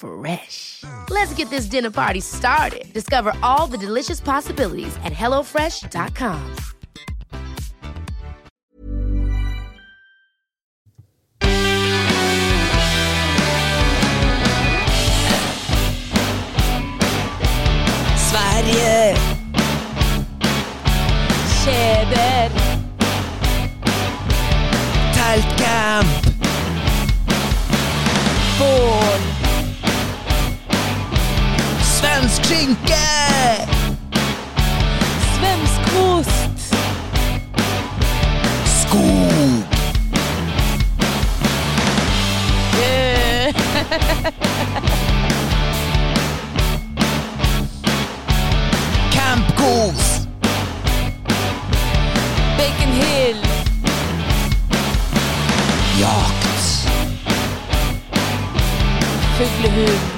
Fresh. Let's get this dinner party started. Discover all the delicious possibilities at hellofresh.com. Sverige. Cheddar. Teltcamp. Svensk skinke. Svenskost. Skog. Campkos. Bacon Hill. Jakt. Fuglehund.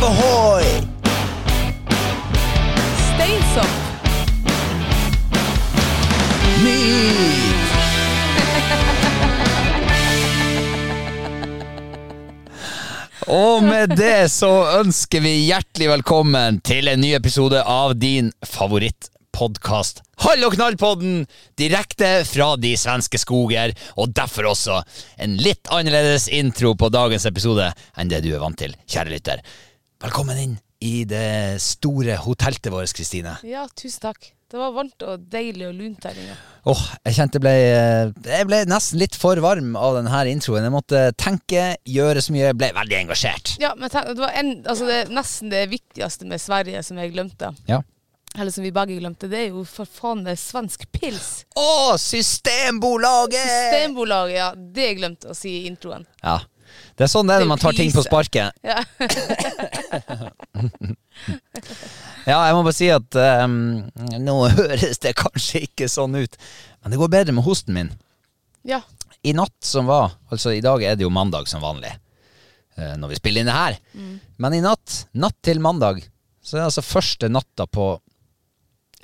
Hiv ohoi. Steinsopp. Myt. Og med det så ønsker vi hjertelig velkommen til en ny episode av din favorittpodkast. Hall og knall-podden! Direkte fra de svenske skoger, og derfor også en litt annerledes intro på dagens episode enn det du er vant til, kjære lytter. Velkommen inn i det store hotelltet vårt, Kristine. Ja, tusen takk. Det var varmt og deilig og lunt her inne. Åh, jeg kjente jeg ble, jeg ble nesten litt for varm av denne introen. Jeg måtte tenke, gjøre så mye, jeg ble veldig engasjert. Ja, men det var en, altså det, nesten det viktigste med Sverige som jeg glemte. Ja. Eller som vi begge glemte. Det er jo for faen meg svensk pils. Å, Systembolaget! Systembolaget, ja. Det jeg glemte å si i introen. Ja. Det er sånn det er når man tar ting på sparket. Ja. Ja, jeg må bare si at um, nå høres det kanskje ikke sånn ut, men det går bedre med hosten min. ja. I natt som var, altså i dag er det jo mandag som vanlig, eh, når vi spiller inn det her. Men i natt, natt til mandag, så er det altså første natta på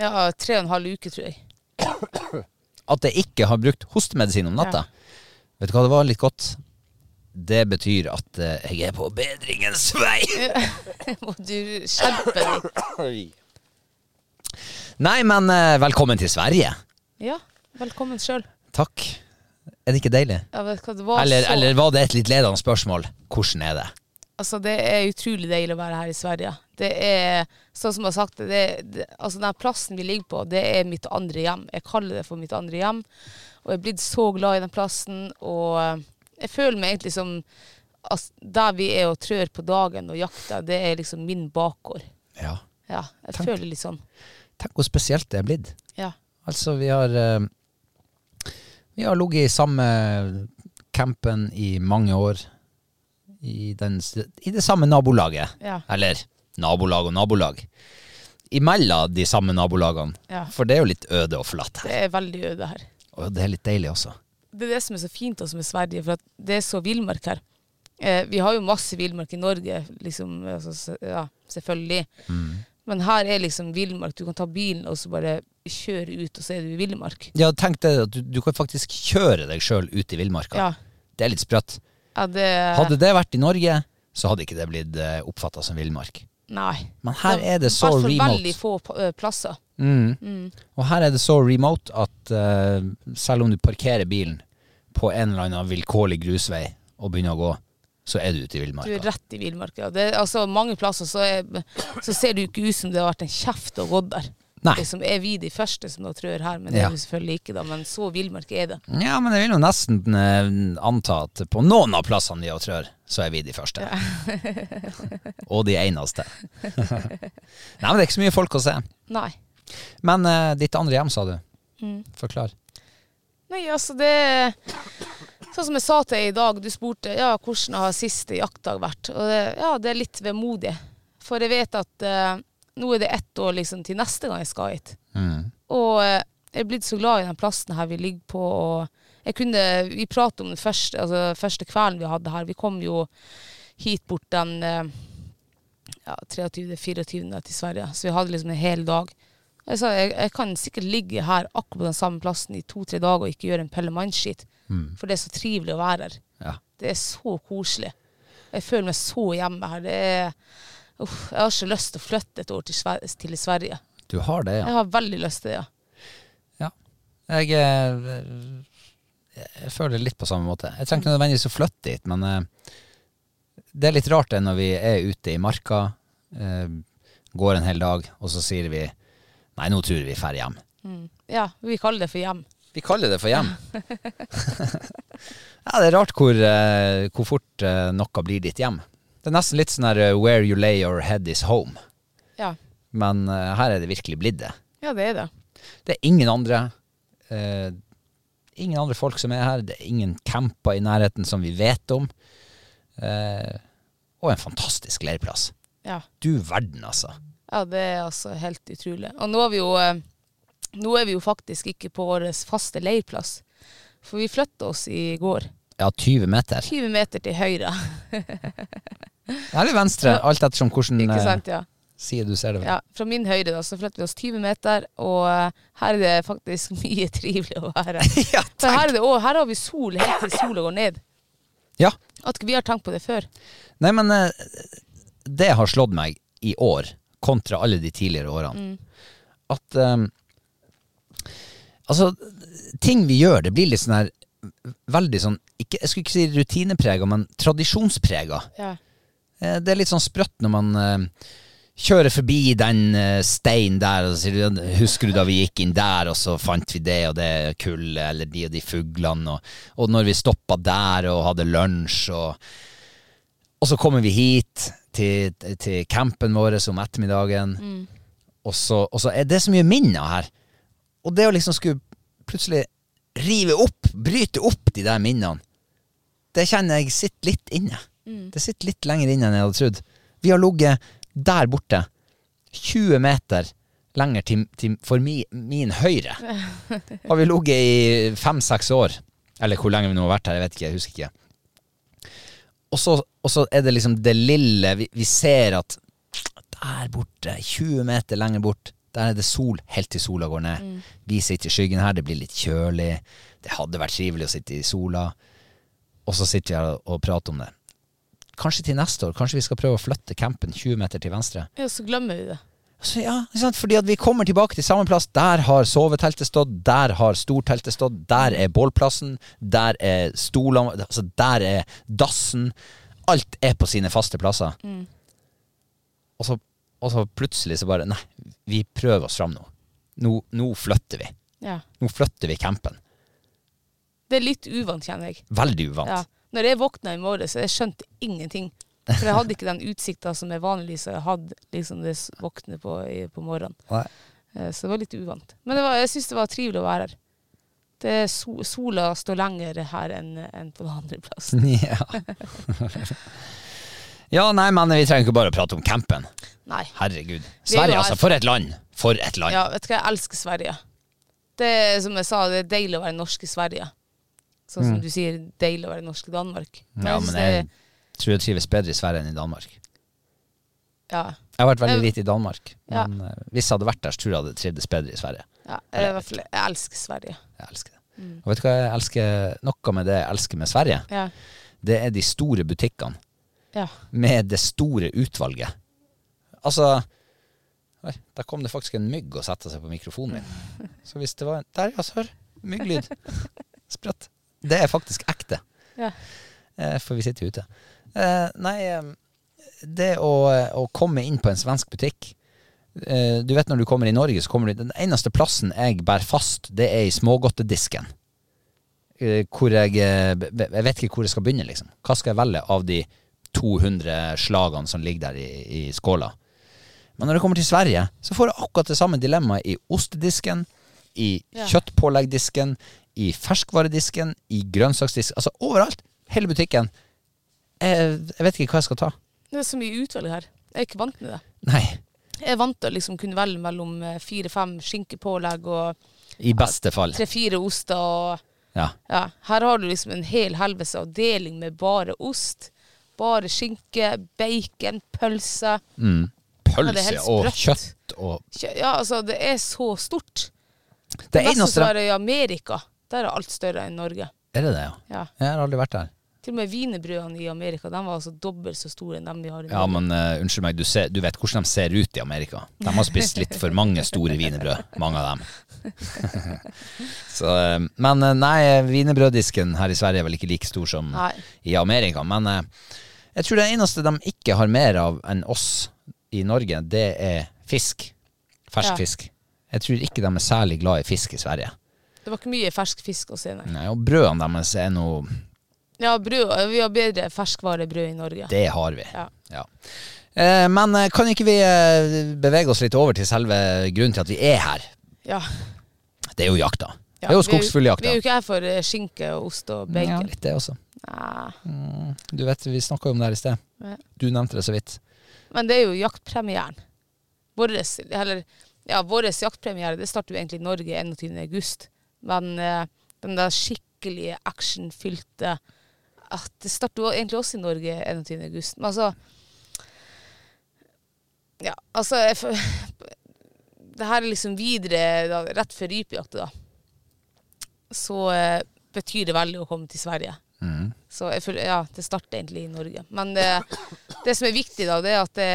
ja. Tre og en halv uke, tror jeg. at jeg ikke har brukt hostemedisin om natta. Vet du hva, det var litt godt. Det betyr at eh, jeg er på bedringens vei. Må du skjerpe deg. Nei, men eh, velkommen til Sverige. Ja, velkommen sjøl. Takk. Er det ikke deilig? Ja, vet var Eller, så eller var det et litt ledende spørsmål? Hvordan er det? Altså, det er utrolig deilig å være her i Sverige. Det er, sånn som jeg har sagt det, det, altså den plassen vi ligger på, det er mitt andre hjem. Jeg kaller det for mitt andre hjem. Og jeg er blitt så glad i den plassen, og jeg føler meg egentlig som altså, Der vi er og trør på dagen og jakter, det er liksom min bakgård. Ja. Ja, jeg tenk, føler litt sånn. Tenk hvor spesielt det er blitt. Ja. Altså, vi har eh, Vi har ligget i samme campen i mange år. I, den, I det samme nabolaget. Ja. Eller nabolag og nabolag. Imellom de samme nabolagene. Ja. For det er jo litt øde og her Det er veldig øde her. Og det er litt deilig også. Det er det som er så fint også med Sverige, for det er så villmark her. Eh, vi har jo masse villmark i Norge, liksom, altså, ja, selvfølgelig. Men her er liksom villmark. Du kan ta bilen og så bare kjøre ut, og så er du i villmark. Ja, tenk deg at du, du kan faktisk kjøre deg sjøl ut i villmarka. Ja. Det er litt sprøtt. ja, det Hadde det vært i Norge, så hadde ikke det blitt uh, oppfatta som villmark. Nei. Men her er det så I hvert fall veldig få plasser. Mm. Og her er det så remote at uh, selv om du parkerer bilen på en eller annen vilkårlig grusvei og begynner å gå, så er du ute i Du er rett i villmarka. Det Altså, mange plasser så, er, så ser det jo ikke ut som det har vært en kjeft og gått der. Nei. Liksom, er vi de første som da trør her? Men det Ja. er vi selvfølgelig ikke, da. Men så villmark er det. Ja, men jeg vil jo nesten eh, anta at på noen av plassene vi har trør, så er vi de første. Ja. og de eneste. Nei, men det er ikke så mye folk å se. Nei. Men eh, ditt andre hjem, sa du. Mm. Forklar. Nei, altså det Sånn som jeg sa til deg i dag, du spurte ja, hvordan har siste jaktdag vært. Og det, ja, det er litt vemodig. For jeg vet at eh, nå er det ett år liksom, til neste gang jeg skal hit. Mm. Og eh, jeg er blitt så glad i den plassen her vi ligger på. Og jeg kunne, vi pratet om den første, altså, første kvelden vi hadde her. Vi kom jo hit bort den eh, ja, 23.-24. til Sverige. Så vi hadde liksom en hel dag. Jeg sa jeg, jeg kan sikkert ligge her akkurat på den samme plassen i to-tre dager og ikke gjøre en pelle mannskitt. For det er så trivelig å være her. Ja. Det er så koselig. Jeg føler meg så hjemme her. Det er, uff, jeg har ikke lyst til å flytte et år til, Sver til Sverige. Du har det, ja. Jeg har veldig lyst til det, ja. ja. Jeg, eh, jeg føler litt på samme måte. Jeg trenger ikke nødvendigvis å flytte dit, men eh, det er litt rart det når vi er ute i marka, eh, går en hel dag, og så sier vi nei, nå tror jeg vi drar hjem. Ja, vi kaller det for hjem. Vi kaller det for hjem. ja, det er rart hvor, eh, hvor fort eh, noe blir ditt hjem. Det er nesten litt sånn her eh, where you lay your head is home. Ja, Men her er det virkelig blitt det. ja det er det. Det er ingen andre eh, Ingen andre folk som er her. Det er ingen camper i nærheten som vi vet om. Eh, og en fantastisk leirplass. Ja. Du verden, altså. Ja, det er altså helt utrolig. Og nå er vi jo, eh, nå er vi jo faktisk ikke på vår faste leirplass. For vi flytta oss i går. Ja, 20 meter. 20 meter til høyre. Eller venstre, alt ettersom hvordan Ikke eh, sant, ja. side du ser det ja. Fra min høyre da, så flytter vi oss 20 meter, og eh, her er det faktisk mye trivelig å være. Ja, For her, er det, også, her har vi sol helt til sola går ned. ja. At vi har tenkt på det før. Nei, men det har slått meg i år, kontra alle de tidligere årene, at um, Altså, ting vi gjør, det blir litt sånn her Veldig sånn ikke, Jeg skulle ikke si rutineprega, men tradisjonsprega. Ja. Eh, Det er litt sånn sprøtt når man uh, kjører forbi den uh, steinen der, og så sier du 'Husker du da vi gikk inn der, og så fant vi det og det kullet, eller de og de fuglene', og, og når vi stoppa der og hadde lunsj, og, og så kommer vi hit til, til campen vår om ettermiddagen, og, så, og så er det så mye minner her. Og det å liksom skulle plutselig rive opp, bryte opp de der minnene, det kjenner jeg sitter litt inne. Det sitter litt lenger inne enn jeg hadde trodd. Vi har ligget der borte, 20 meter lenger til, til, for mi, min høyre. Har vi ligget i fem-seks år. Eller hvor lenge vi nå har vært her, jeg vet ikke, jeg husker ikke. Og så, og så er det liksom det lille vi, vi ser at der borte, 20 meter lenger bort, der er det sol helt til sola går ned. Vi sitter i skyggen her, det blir litt kjølig. Det hadde vært trivelig å sitte i sola. Og så sitter vi her og prater om det. Kanskje til neste år, kanskje vi skal prøve å flytte campen 20 meter til venstre. ja, så glemmer vi det. Så ja? Fordi at vi kommer tilbake til samme plass. Der har soveteltet stått, der har storteltet stått, der er bålplassen, der er stolene, altså der er dassen. Alt er på sine faste plasser. Og, så, og så plutselig så bare Nei, vi prøver oss fram nå. Nå, nå flytter vi. Ja. Nå flytter vi campen. Det er litt uvant, kjenner jeg. Veldig uvant. Ja. Når jeg våkna i morges, så jeg skjønte ingenting. For jeg hadde ikke den utsikta som jeg vanligvis hadde liksom det våkne på, i, på morgenen. Nei. Eh, Så det var litt uvant. Men det var, jeg syns det var trivelig å være her. Det er sola står lenger her enn en på den andre plassen. Ja. ja, nei, men vi trenger ikke bare å prate om campen. Nei. Herregud. Er Sverige, altså. for- et land. For et land. Ja, vet du hva, jeg elsker Sverige. Det er som jeg sa, det er deilig å være norsk i Sverige. Sånn som du sier, deilig å være norsk i Danmark. Men Ja, men det- jeg tror jeg trives bedre i Sverige enn i Danmark. ja. Jeg har vært veldig lite i Danmark. ja. Men eh, hvis jeg hadde vært der, så tror jeg jeg hadde trivdes bedre i Sverige. Ja, jeg, hvert fall, jeg elsker Sverige. Jeg elsker det. Mm. Og vet du hva jeg elsker? Noe med det jeg elsker med Sverige, Ja. det er de store butikkene ja. med det store utvalget. Altså Oi, der kom det faktisk en mygg og satte seg på mikrofonen min. Så hvis det var en Der, ja, hør. Mygglyd. Sprøtt. Det er faktisk ekte. Ja. Eh, for vi sitter ute. Eh, nei, eh, det å, å komme inn på en svensk butikk eh, Du vet når du kommer i Norge, så kommer du Den eneste plassen jeg bærer fast, det er i smågodtedisken. Eh, hvor jeg eh, Jeg vet ikke hvor jeg skal begynne, liksom. Hva skal jeg velge av de 200 slagene som ligger der i, i skåla? Men når det kommer til Sverige, så får jeg akkurat det samme dilemmaet i ostedisken, i Ja. kjøttpåleggdisken, i ferskvaredisken, i grønnsaksdisken. Altså overalt. Hele butikken. Jeg, jeg vet ikke hva jeg skal ta. Det er så mye utvalg her. Jeg er ikke vant med det. Nei. Jeg er vant til å liksom kunne velge mellom eh, fire-fem skinkepålegg og I beste fall. tre-fire oster. og Ja. ja, Her har du liksom en hel helvetes avdeling med bare ost. Bare skinke, bacon, pølse. Mm. Pølse ja, og kjøtt og Ja, altså, det er så stort. Det er eneste som er i Amerika. Der er alt større enn Norge. Er det det, ja? Ja. Jeg har aldri vært der. Til og med wienerbrødene i Amerika de var altså dobbelt så store enn dem vi har i Norge. Ja, men uh, unnskyld meg, du, ser, du vet hvordan de ser ut i Amerika. De har spist litt for mange store wienerbrød, mange av dem. Så, uh, men uh, nei, wienerbrøddisken her i Sverige er vel ikke like stor som Nei. i Amerika. Men jeg tror det eneste de ikke har mer av enn oss i Norge, det er fisk. Fersk Ja. fisk. Jeg tror ikke de er særlig glad i fisk i Sverige. Det var ikke mye fersk fisk å se, nei. Nei, og brødene deres er noe Ja, brød, vi har bedre ferskvarebrød i Norge. Det har vi. Ja. Ja. Eh, men eh, kan ikke vi eh, bevege oss litt over til selve grunnen til at vi er her? Ja. Det er jo jakta. Ja, det er jo Vi er jo ikke her for skinke og ost og Ja, litt det også. Nei. Du vet, vi snakka jo om det her i sted. Du nevnte det så vidt. Men det er jo jaktpremieren. Eller, ja, vår jaktpremiere det starter jo egentlig i Norge 21. august. Men eh, den der skikkelige actionfylte at Det starter jo egentlig også i Norge 21. august. Men altså Ja, altså jeg, Det her er liksom videre, da, rett før rypejakta, da. Så eh, betyr det veldig å komme til Sverige. Mm. Så jeg ja, det starter egentlig i Norge. Men det, det som er viktig, da, det er at det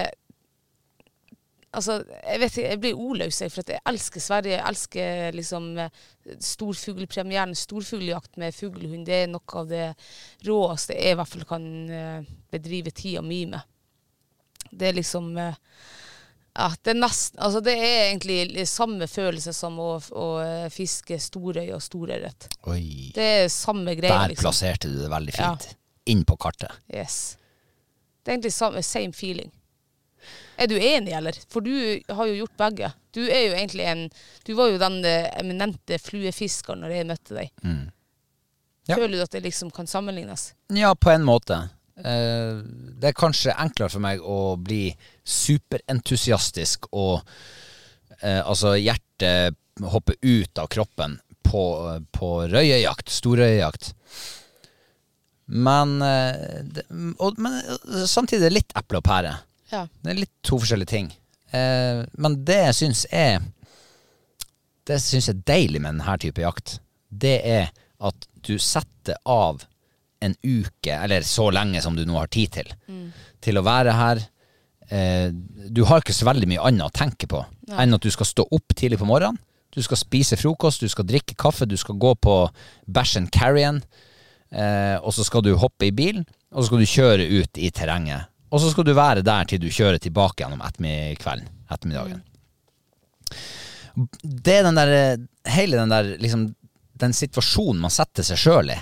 Altså, jeg vet ikke, jeg blir ordløs, for jeg elsker Sverige. Jeg elsker liksom storfuglpremieren. Storfugljakt med fuglehund. Det er noe av det råeste jeg i hvert fall kan eh, bedrive tida mi med. Det er liksom eh, ja, det er nesten Altså, det er egentlig samme følelse som å, å eh, fiske storøy og storørret. Det er samme greia, Der liksom. plasserte du det veldig Ja. fint. Inn på kartet. Yes. Det er egentlig samme, same feeling. Er du enig, eller? For du har jo gjort begge. Du er jo egentlig en Du var jo den eh, eminente fluefiskeren når jeg møtte deg. Mm. Ja. Føler du at det liksom kan sammenlignes? Ja, på en måte. Eh, det er kanskje enklere for meg å bli superentusiastisk og eh, altså hjertet hoppe ut av kroppen på, på røyejakt, storrøyejakt. Men, men samtidig er det litt eple og pære. Ja. Det er litt to forskjellige ting. Eh, men det jeg syns er Det jeg syns er deilig med denne type jakt, det er at du setter av en uke, eller så lenge som du nå har tid til, til å være her. Eh, du har ikke så veldig mye annet å tenke på enn at du skal stå opp tidlig på morgenen. Du skal spise frokost, du skal drikke kaffe, du skal gå på Bash and Carrion. Eh, og så skal du hoppe i bilen, og så skal du kjøre ut i terrenget. Og så skal du være der til du kjører tilbake gjennom ettermiddagen. ettermiddagen. Det er den der eh, Hele den der liksom Den situasjonen man setter seg sjøl i,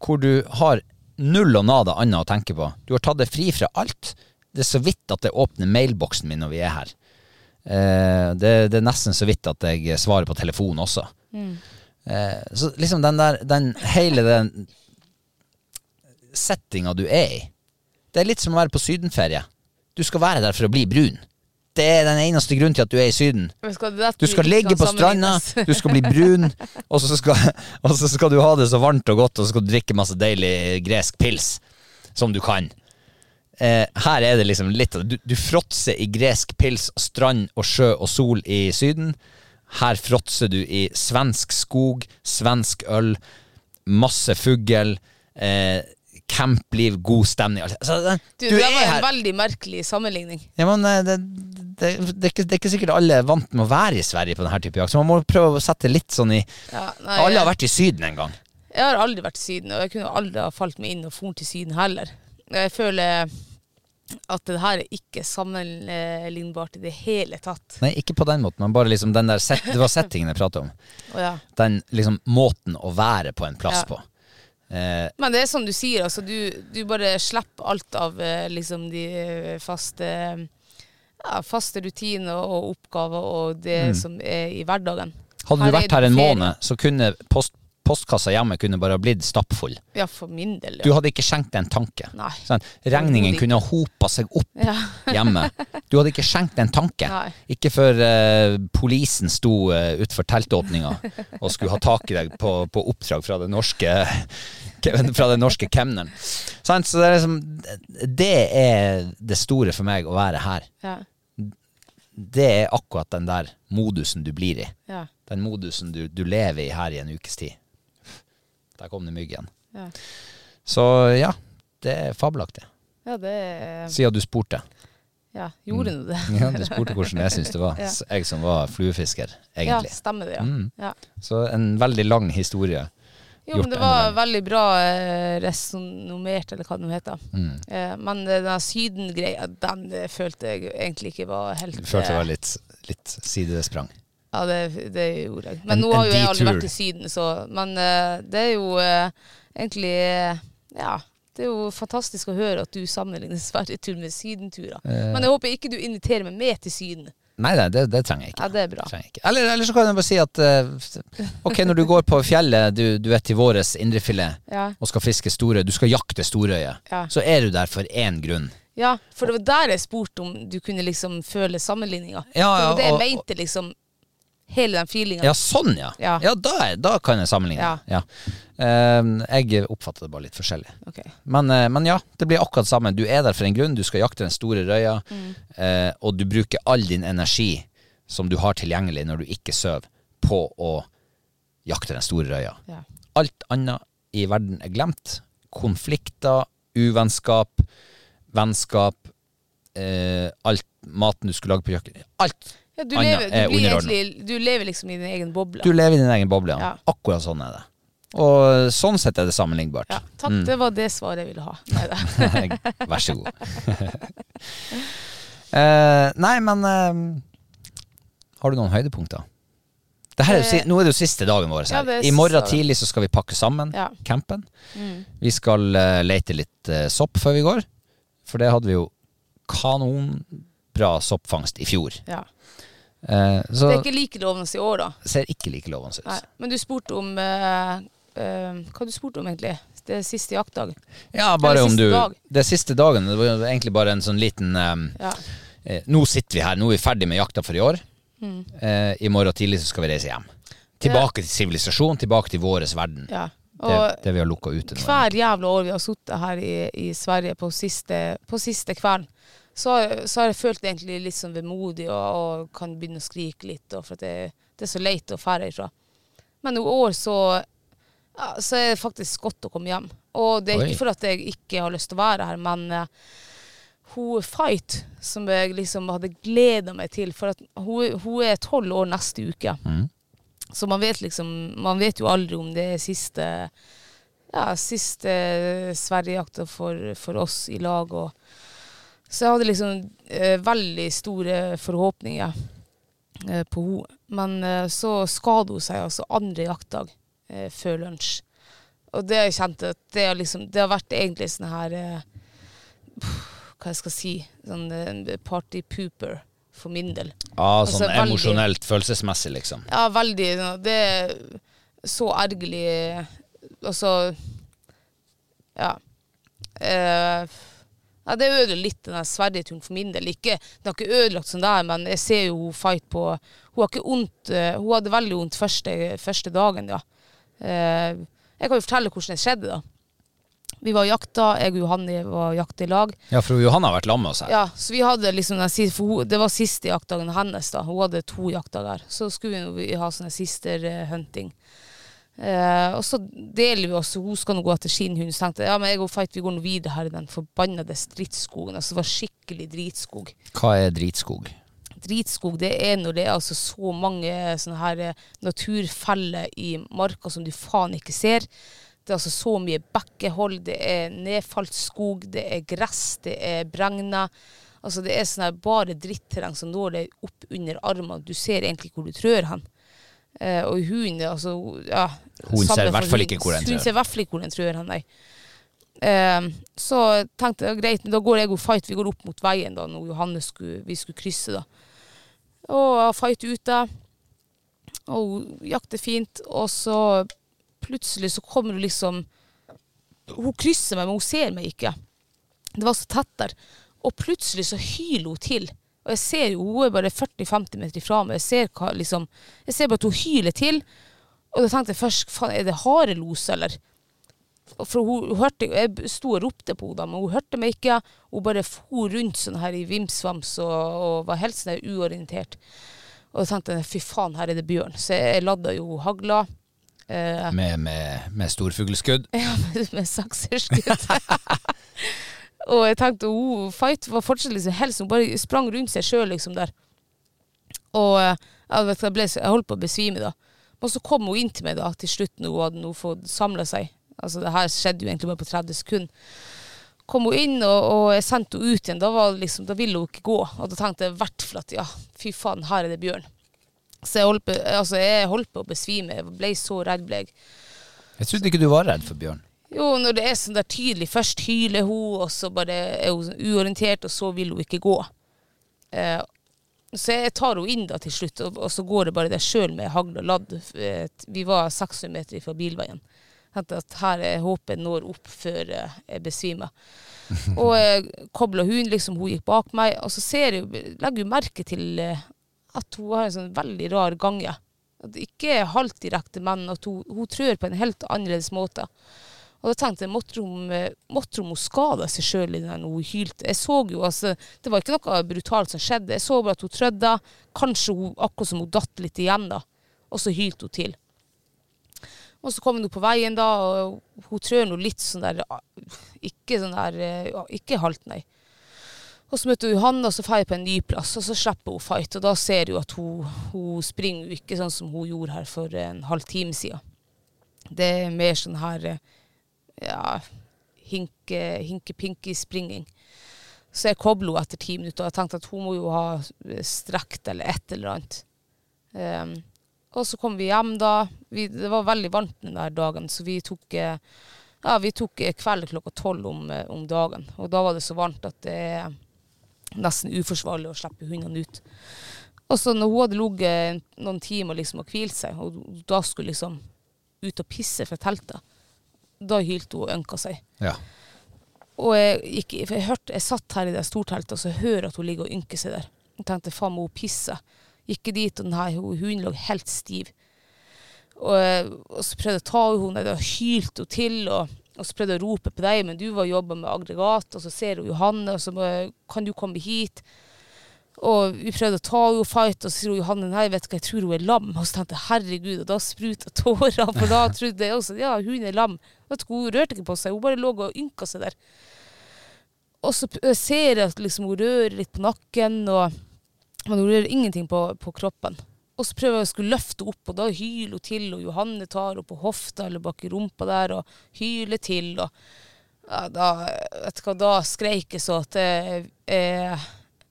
hvor du har null og nada annet å tenke på. Du har tatt deg fri fra alt. Det er så vidt at jeg åpner mailboksen min når vi er her. Eh, det, det er nesten så vidt at jeg svarer på telefonen også. Eh, så liksom den der den, Hele den settinga du er i. Det er litt som å være på sydenferie. Du skal være der for å bli brun. Det er den eneste grunnen til at du er i Syden. Skal Du skal ligge på stranda, du skal bli brun, og så skal, og så skal du ha det så varmt og godt, og så skal du drikke masse deilig gresk pils som du kan. Eh, her er det liksom litt av Du, du fråtser i gresk pils, strand og sjø og sol i Syden. Her fråtser du i svensk skog, svensk øl, masse fugl, eh, campliv, god stemning. Altså, det, Du, du det var en veldig merkelig sammenligning. ja, men eh, det, det, det, er ikke, det er ikke sikkert alle er vant med å være i Sverige på denne type jakt, så man må prøve å sette litt sånn i Ja, nei, Alle har vært i Syden en gang. Jeg har aldri vært i Syden, og jeg kunne aldri ha falt meg inn og dratt til Syden heller. Jeg føler at det her er ikke sammenlignbart i det hele tatt. Nei, ikke på den måten, men bare liksom den der set, Det var settingen jeg pratet om. oh, ja. Den liksom måten å være på en plass Ja. på. Eh, Men det er som du sier, altså. Du, du bare slipper alt av eh, liksom de eh, faste ja, faste rutiner og oppgaver og det som er i hverdagen. Mm. hadde du vært her en ferie. måned, så kunne post, postkassa hjemme kunne bare blitt stappfull. Ja, for min del. Du hadde ikke skjenkt en tanke. Nei. Sånn, regningen kunne ha hopa seg opp Ja. hjemme. Du hadde ikke skjenkt en tanke. Nei. Ikke før uh, polisen sto uh, utenfor teltåpninga og skulle ha tak i deg på, på oppdrag fra det norske fra den norske kemneren. Så det er liksom Det er det store for meg å være her. Ja. Det er akkurat den der modusen du blir i. Ja. Den modusen du, du lever i her i en ukes tid. Der kom det mygg igjen. Ja. Så ja, det er fabelaktig. ja, det er Siden du spurte. Ja, gjorde Mm. du det? Ja, du spurte hvordan jeg syns det var. Ja. Jeg som var fluefisker, egentlig. Ja, stemmer det, ja. Mm. ja. Så en veldig lang historie. Jo, men det var veldig bra eh, resonnomert, eller hva det nå heter. Mm. Eh, men den Syden-greia, den eh, følte jeg egentlig ikke var helt Du følte det eh, var litt, litt sidesprang. Ja, det, det gjorde jeg. En- Men nå har jo jeg aldri vært i Syden, så Men uh, det er jo uh, egentlig uh, Ja. Det er jo fantastisk å høre at du sammenligner Sverigetur med sydenturer. Men jeg håper ikke du inviterer meg med til Syden. Nei, nei, det, det trenger jeg ikke. Ja, det er bra. Eller, eller så kan jeg bare si at Ok, når du går på fjellet, du, du er til våres indrefilet Ja. og skal fiske storøye, du skal jakte storøye, Ja. så er du der for én grunn. Ja, for det var der jeg spurte om du kunne liksom føle sammenligninga. Ja, det var det jeg og- mente, liksom. Hele den feelinga. Ja, sånn, ja. Ja, Ja. da, er- da kan jeg sammenligne. Ja. Ja. Eh, jeg oppfatter det bare litt forskjellig. Ok. Men, eh, men ja, det blir akkurat samme. Du er der for en grunn, du skal jakte den store røya, Mm. eh, og du bruker all din energi som du har tilgjengelig når du ikke sover, på å jakte den store røya. Ja. Alt annet i verden er glemt. Konflikter, uvennskap, vennskap, eh, alt maten du skulle lage på kjøkkenet. Alt Ja, du, lever, er du, egentlig, du lever liksom i din egen boble. Du lever i din egen boble, ja. Akkurat sånn er det. Og sånn sett er det sammenlignbart. Ja, takk, Mm. det var det svaret jeg ville ha. Neida. Vær så god. uh, nei, men uh, Har du noen høydepunkter? Det er jo, Eh, nå er det jo siste dagen vår. ja, I morgen tidlig så skal vi pakke sammen Ja. campen. Mm. Vi skal uh, lete litt eh, sopp før vi går. For det hadde vi jo kanonbra soppfangst i fjor. Ja. Eh, så Det er ikke like lovende i år, da. ser ikke like lovende ut. Nei. Men du spurte om eh, eh, Hva du spurte om, egentlig? Det er siste jaktdag. Ja, bare om du dag. Det siste dagen. Det var egentlig bare en sånn liten eh, Ja. eh, Nå sitter vi her, nå er vi ferdig med jakta for i år. Mm. Eh, I morgen tidlig så skal vi reise hjem. Tilbake til sivilisasjon, tilbake til vår verden. ja. Det, det vi har lukka ute hver jævla år vi har sittet her i, i Sverige på siste, på siste kvelden, så, så har jeg følt egentlig litt sånn vemodig og, og kan begynne å skrike litt, for det, det er så leit å dra ifra. Men i år så, ja, så er det faktisk godt å komme hjem. Og det er Oi. ikke for at jeg ikke har lyst til å være her, men uh, hun Fight, som jeg liksom hadde gleda meg til For hun, hun er tolv år neste uke. Mm. Så man vet liksom Man vet jo aldri om det er siste Ja, siste Sverigejakta for, for oss i lag. Og, så jeg hadde liksom eh, veldig store forhåpninger eh, på henne. Men eh, så skadet hun seg altså andre jaktdag eh, før lunsj. Og det har jeg kjent at det har, liksom, det har vært egentlig sånn her eh, Hva jeg skal si Sånn eh, party pooper for min del. Ja, Altså, sånn veldig- emosjonelt, følelsesmessig, liksom. Ja, veldig. Det er så ergerlig Og så Ja. Eh, ja, det ødela litt den Sverigeturen for min del. Ikke, det har ikke ødelagt sånn der, men jeg ser jo hun fight på Hun har ikke ondt eh, Hun hadde veldig vondt første, første dagen, ja. Eh, jeg kan jo fortelle hvordan det skjedde, da. Vi var jakta, jeg og Johanne var jakta i lag. Ja, for Johanne har vært lam med oss her. Ja, så vi hadde liksom den hun, Det var siste jaktdagen hennes. da Hun hadde to jaktdager. Så skulle vi ha sånne sister-hunting. Eh, og så deler vi oss. Hun skal nå gå etter sin hund. Så tenkte jeg ja, men jeg og Fight vi går nå videre her i den forbannede stridsskogen. Altså, det var skikkelig dritskog. Hva er dritskog? Dritskog det er når det er altså så mange sånne her eh, naturfeller i marka som du faen ikke ser. Det er altså så mye bekkehold, det er nedfalt skog, det er gress, det er bregner. Altså det er sånn her bare dritterreng som når deg opp under armene. Du ser egentlig hvor du trør hen. Eh, og hun altså ja, Hun ser i hvert fall ikke hvor den Hun ser i hvert fall ikke hvor den trør han. Eh, så tenkte jeg greit, da går jeg og Fight vi går opp mot veien da, når Johannes skulle, vi skulle krysse. da. Og Fight ute, og jakter fint, og så plutselig så kommer hun liksom Hun krysser meg, men hun ser meg ikke. Det var så tett der. Og plutselig så hyler hun til. Og jeg ser jo, hun er bare 40-50 meter ifra meg. Jeg ser, hva, liksom, jeg ser bare at hun hyler til. Og da tenkte jeg først, faen, er det harelos, eller? For hun, hun hørte, Jeg sto og ropte på henne, men hun hørte meg ikke. Hun bare for rundt sånn her i vimsvams og, og var helt sånn uorientert. Og da tenkte jeg fy faen, her er det bjørn. Så jeg ladda jo hagla. Eh, Med, med, med storfugleskudd? ja, med, med sakserskudd. og jeg tenkte oh, Fight var fortsatt liksom helst, hun bare sprang rundt seg sjøl liksom der. Og eh, jeg, vet, jeg, ble, jeg holdt på å besvime da. Og så kom hun inn til meg da til slutt når hun hadde fått samla seg. Altså det her skjedde jo egentlig bare på 30 sekunder. Kom hun inn, og, og jeg sendte henne ut igjen. Da, liksom, da ville hun ikke gå. Og da tenkte jeg i hvert fall at ja, fy faen, her er det bjørn. Så jeg holdt på, altså, jeg holdt på å besvime. Jeg ble så redd ble jeg. Jeg trodde ikke du var redd for bjørn. Jo, når det er sånn der tydelig. Først hyler hun, og så bare er hun uorientert, og så vil hun ikke gå. Eh, så jeg tar henne inn da til slutt, og, og så går det bare der sjøl med hagl og ladd. Eh, Vi var 600 meter fra bilveien. At her er håpet når opp før eh, jeg besvimer. og jeg kobla hun, liksom, hun gikk bak meg, og så ser jeg, legger hun merke til at hun har en sånn veldig rar gange. At det ikke er halvdirekte, men at hun, hun trør på en helt annerledes måte. Og da tenkte jeg, måtte hun, skade seg sjøl når hun hylte? Jeg så jo, altså, Det var ikke noe brutalt som skjedde. Jeg så bare at hun trødde. Kanskje hun, akkurat som hun datt litt igjen, da. Og så hylte hun til. Og så kom hun på veien, da, og hun trør nå litt sånn der Ikke sånn der eh, Ikke halt, nei. Og så møter hun Johanne, og så drar jeg på en ny plass, og så slipper hun fight. Og da ser hun at hun, hun springer ikke sånn som hun gjorde her for en halv time siden. Det er mer sånn her eh, ja, hinke, hinke-pinky-springing. Så jeg kobla henne etter ti minutter, og jeg tenkte at hun må jo ha strekt eller et eller annet. Um, og så kom vi hjem da. Vi, det var veldig varmt den der dagen, så vi tok, eh, ja, vi tok eh, kveld klokka tolv om, eh, om dagen. Og da var det så varmt at det er nesten uforsvarlig å slippe hundene ut. Og så når hun hadde ligget noen timer liksom og hvilt seg, og da skulle liksom ut og pisse fra teltet, da hylte hun og ønka seg. Ja. Og jeg, gikk, jeg, hørte, jeg satt her i det storteltet og så hører at hun ligger og ynker seg der. Jeg tenkte faen, må hun pisse? Gikk dit, og nei, hun- lå helt stiv. Og, og så prøvde jeg å ta henne, og hylte hun til, og, og så prøvde jeg å rope på deg, men du var jobba med aggregat, og så ser hun Johanne, og så må, kan du komme hit? Og vi prøvde å ta henne og fight, og så sier Johanne nei, vet du hva, jeg tror hun er lam. Og så tenkte jeg herregud, og da spruta tårer, for da trodde jeg også ja, hun er lam. Vet du, Hun rørte ikke på seg, hun bare lå og ynka seg der. Og så ser jeg at liksom, hun rører litt på nakken, og, men hun rører ingenting på, på kroppen. Og så prøver jeg å skulle løfte opp, og da hyler hun til, og Johanne tar henne på hofta eller bak i rumpa der, og hyler til. Og ja, da, vet du hva, da skreik jeg så at jeg, jeg,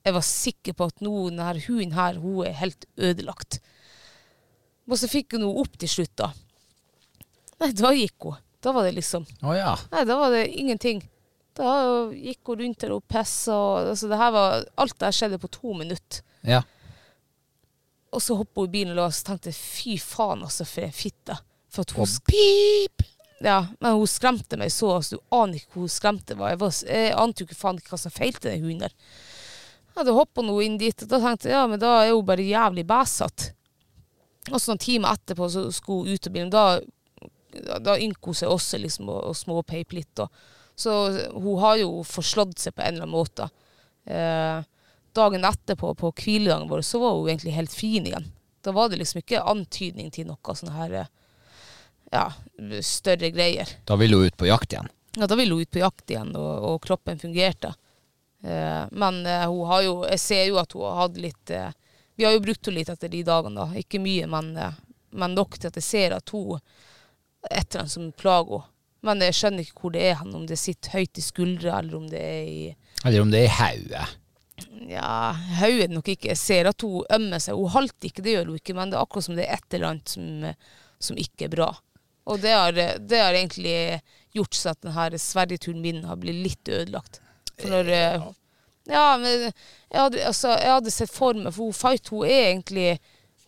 jeg var sikker på at nå, denne hunden her, hun er helt ødelagt. Og så fikk hun henne opp til slutt, da. Nei, da gikk hun. Da var det liksom Å ja. Nei, da var det ingenting. Da gikk hun rundt der og pissa. Og, altså, det her var, alt det her skjedde på to minutter. ja. Og så hoppa hun i bilen og tenkte fy faen, altså, for en fitte. For at hun, pip! ja, men hun skremte meg så. Altså, du aner ikke hvor hun skremte meg. Jeg, var, jeg ante jo ikke faen ikke hva som feilte den hunden der. Ja, da hoppa hun inn dit, og da tenkte jeg ja, men da er hun bare jævlig bæsete. Og så noen timer etterpå så skulle hun ut av bilen. Da, da, innkoser hun seg også liksom, og, og småpeiper litt. Og Så hun har jo forslått seg på en eller annen måte. Eh, dagen etterpå, på hviledagen vår, så var hun egentlig helt fin igjen. Da var det liksom ikke antydning til noe sånne her eh, ja, større greier. Da ville hun ut på jakt igjen. Ja, da ville hun ut på jakt igjen, og, og kroppen fungerte. Eh, men eh, hun har jo Jeg ser jo at hun har hatt litt eh, Vi har jo brukt henne litt etter de dagene, da. Ikke mye, men, eh, men nok til at jeg ser at hun Et eller annet som plager henne. Men jeg skjønner ikke hvor det er hen, om det sitter høyt i skuldra, eller om det er i Eller om det er i hodet. Ja, hodet nok ikke. Jeg ser at hun ømmer seg. Hun halter ikke, det gjør hun ikke, men det er akkurat som det er et eller annet som, som ikke er bra. Og det har, det har egentlig gjort sånn at denne Sverigeturen min har blitt litt ødelagt. For når, ja. ja, men jeg hadde, altså, jeg hadde sett for meg For hun Fight hun er egentlig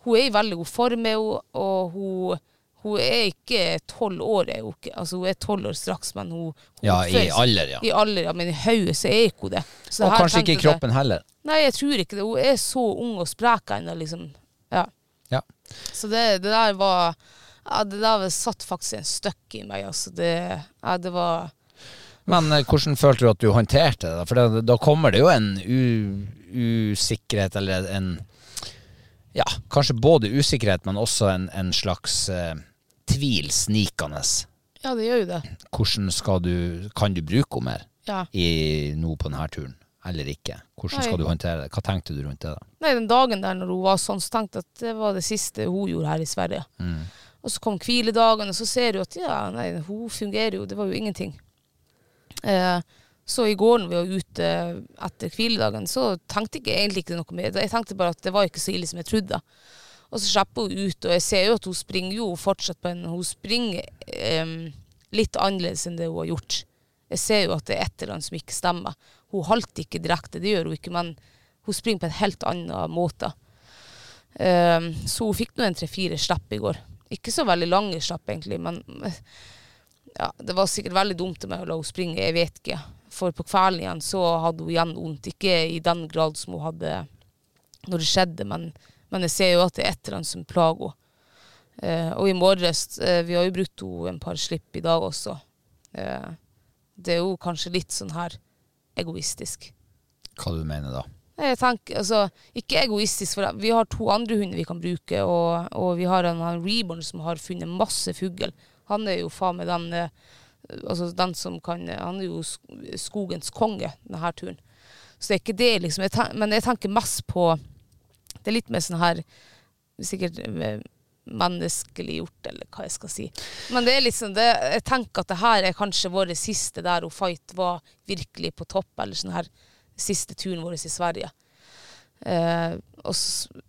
Hun er i veldig god form, og hun, hun er ikke tolv år. Er hun, ikke. Altså, hun er tolv år straks, men hun, hun Ja, i alder, ja. I alder, ja, Men i hodet så er ikke hun det. Så Og kanskje ikke i kroppen det. heller. Nei, jeg tror ikke det. Hun er så ung og sprek ennå, liksom. Ja. Ja. Så det, det der var ja, Det der satt faktisk en støkk i meg, altså. Det, ja, det var Men eh, hvordan følte du at du håndterte det? For da, da kommer det jo en usikkerhet, eller en Ja, kanskje både usikkerhet, men også en, en slags eh, tvil snikende. Ja, det gjør jo det. Hvordan skal du Kan du bruke henne mer Ja. i, nå på denne turen, eller ikke? Hvordan skal du håndtere det? Hva tenkte du rundt det? da? Nei, den dagen der når hun var sånn, så tenkte jeg at det var det siste hun gjorde her i Sverige. Mm. Og så kom hviledagen, og så ser du at ja, nei, hun fungerer jo. Det var jo ingenting. Eh, så i går når vi var ute etter hviledagen, så tenkte jeg egentlig ikke noe mer. Jeg tenkte bare at det var ikke så ille som jeg trodde. Og så slipper hun ut, og jeg ser jo at hun springer jo fortsatt på en Hun springer um, litt annerledes enn det hun har gjort. Jeg ser jo at det er et eller annet som ikke stemmer. Hun halter ikke direkte, det gjør hun ikke, men hun springer på en helt annen måte. Um, så hun fikk nå en tre-fire slipp i går. Ikke så veldig lange slipp, egentlig, men ja, det var sikkert veldig dumt av meg å la henne springe, jeg vet ikke. For på kvelden igjen så hadde hun igjen vondt. Ikke i den grad som hun hadde når det skjedde, men, men jeg ser jo at det er et eller annet som plager henne. Eh, og i morges eh, Vi har jo brukt henne en par slipp i dag også. Eh, det er jo kanskje litt sånn her egoistisk. Hva du mener da? Jeg tenker, altså, Ikke egoistisk, for vi har to andre hunder vi kan bruke, og, og vi har en, en Reborn som har funnet masse fugl. Han er jo faen meg den, eh, altså den som kan Han er jo skogens konge denne turen. Så det er ikke det, liksom. Jeg tenker, men jeg tenker mest på Det er litt mer sånn her Sikkert menneskeliggjort, menneskelig gjort, eller hva jeg skal si. Men det er liksom det, jeg tenker at det her er kanskje vår siste der hun Fight var virkelig på topp, eller sånn her siste turen vår i Sverige. Eh, og,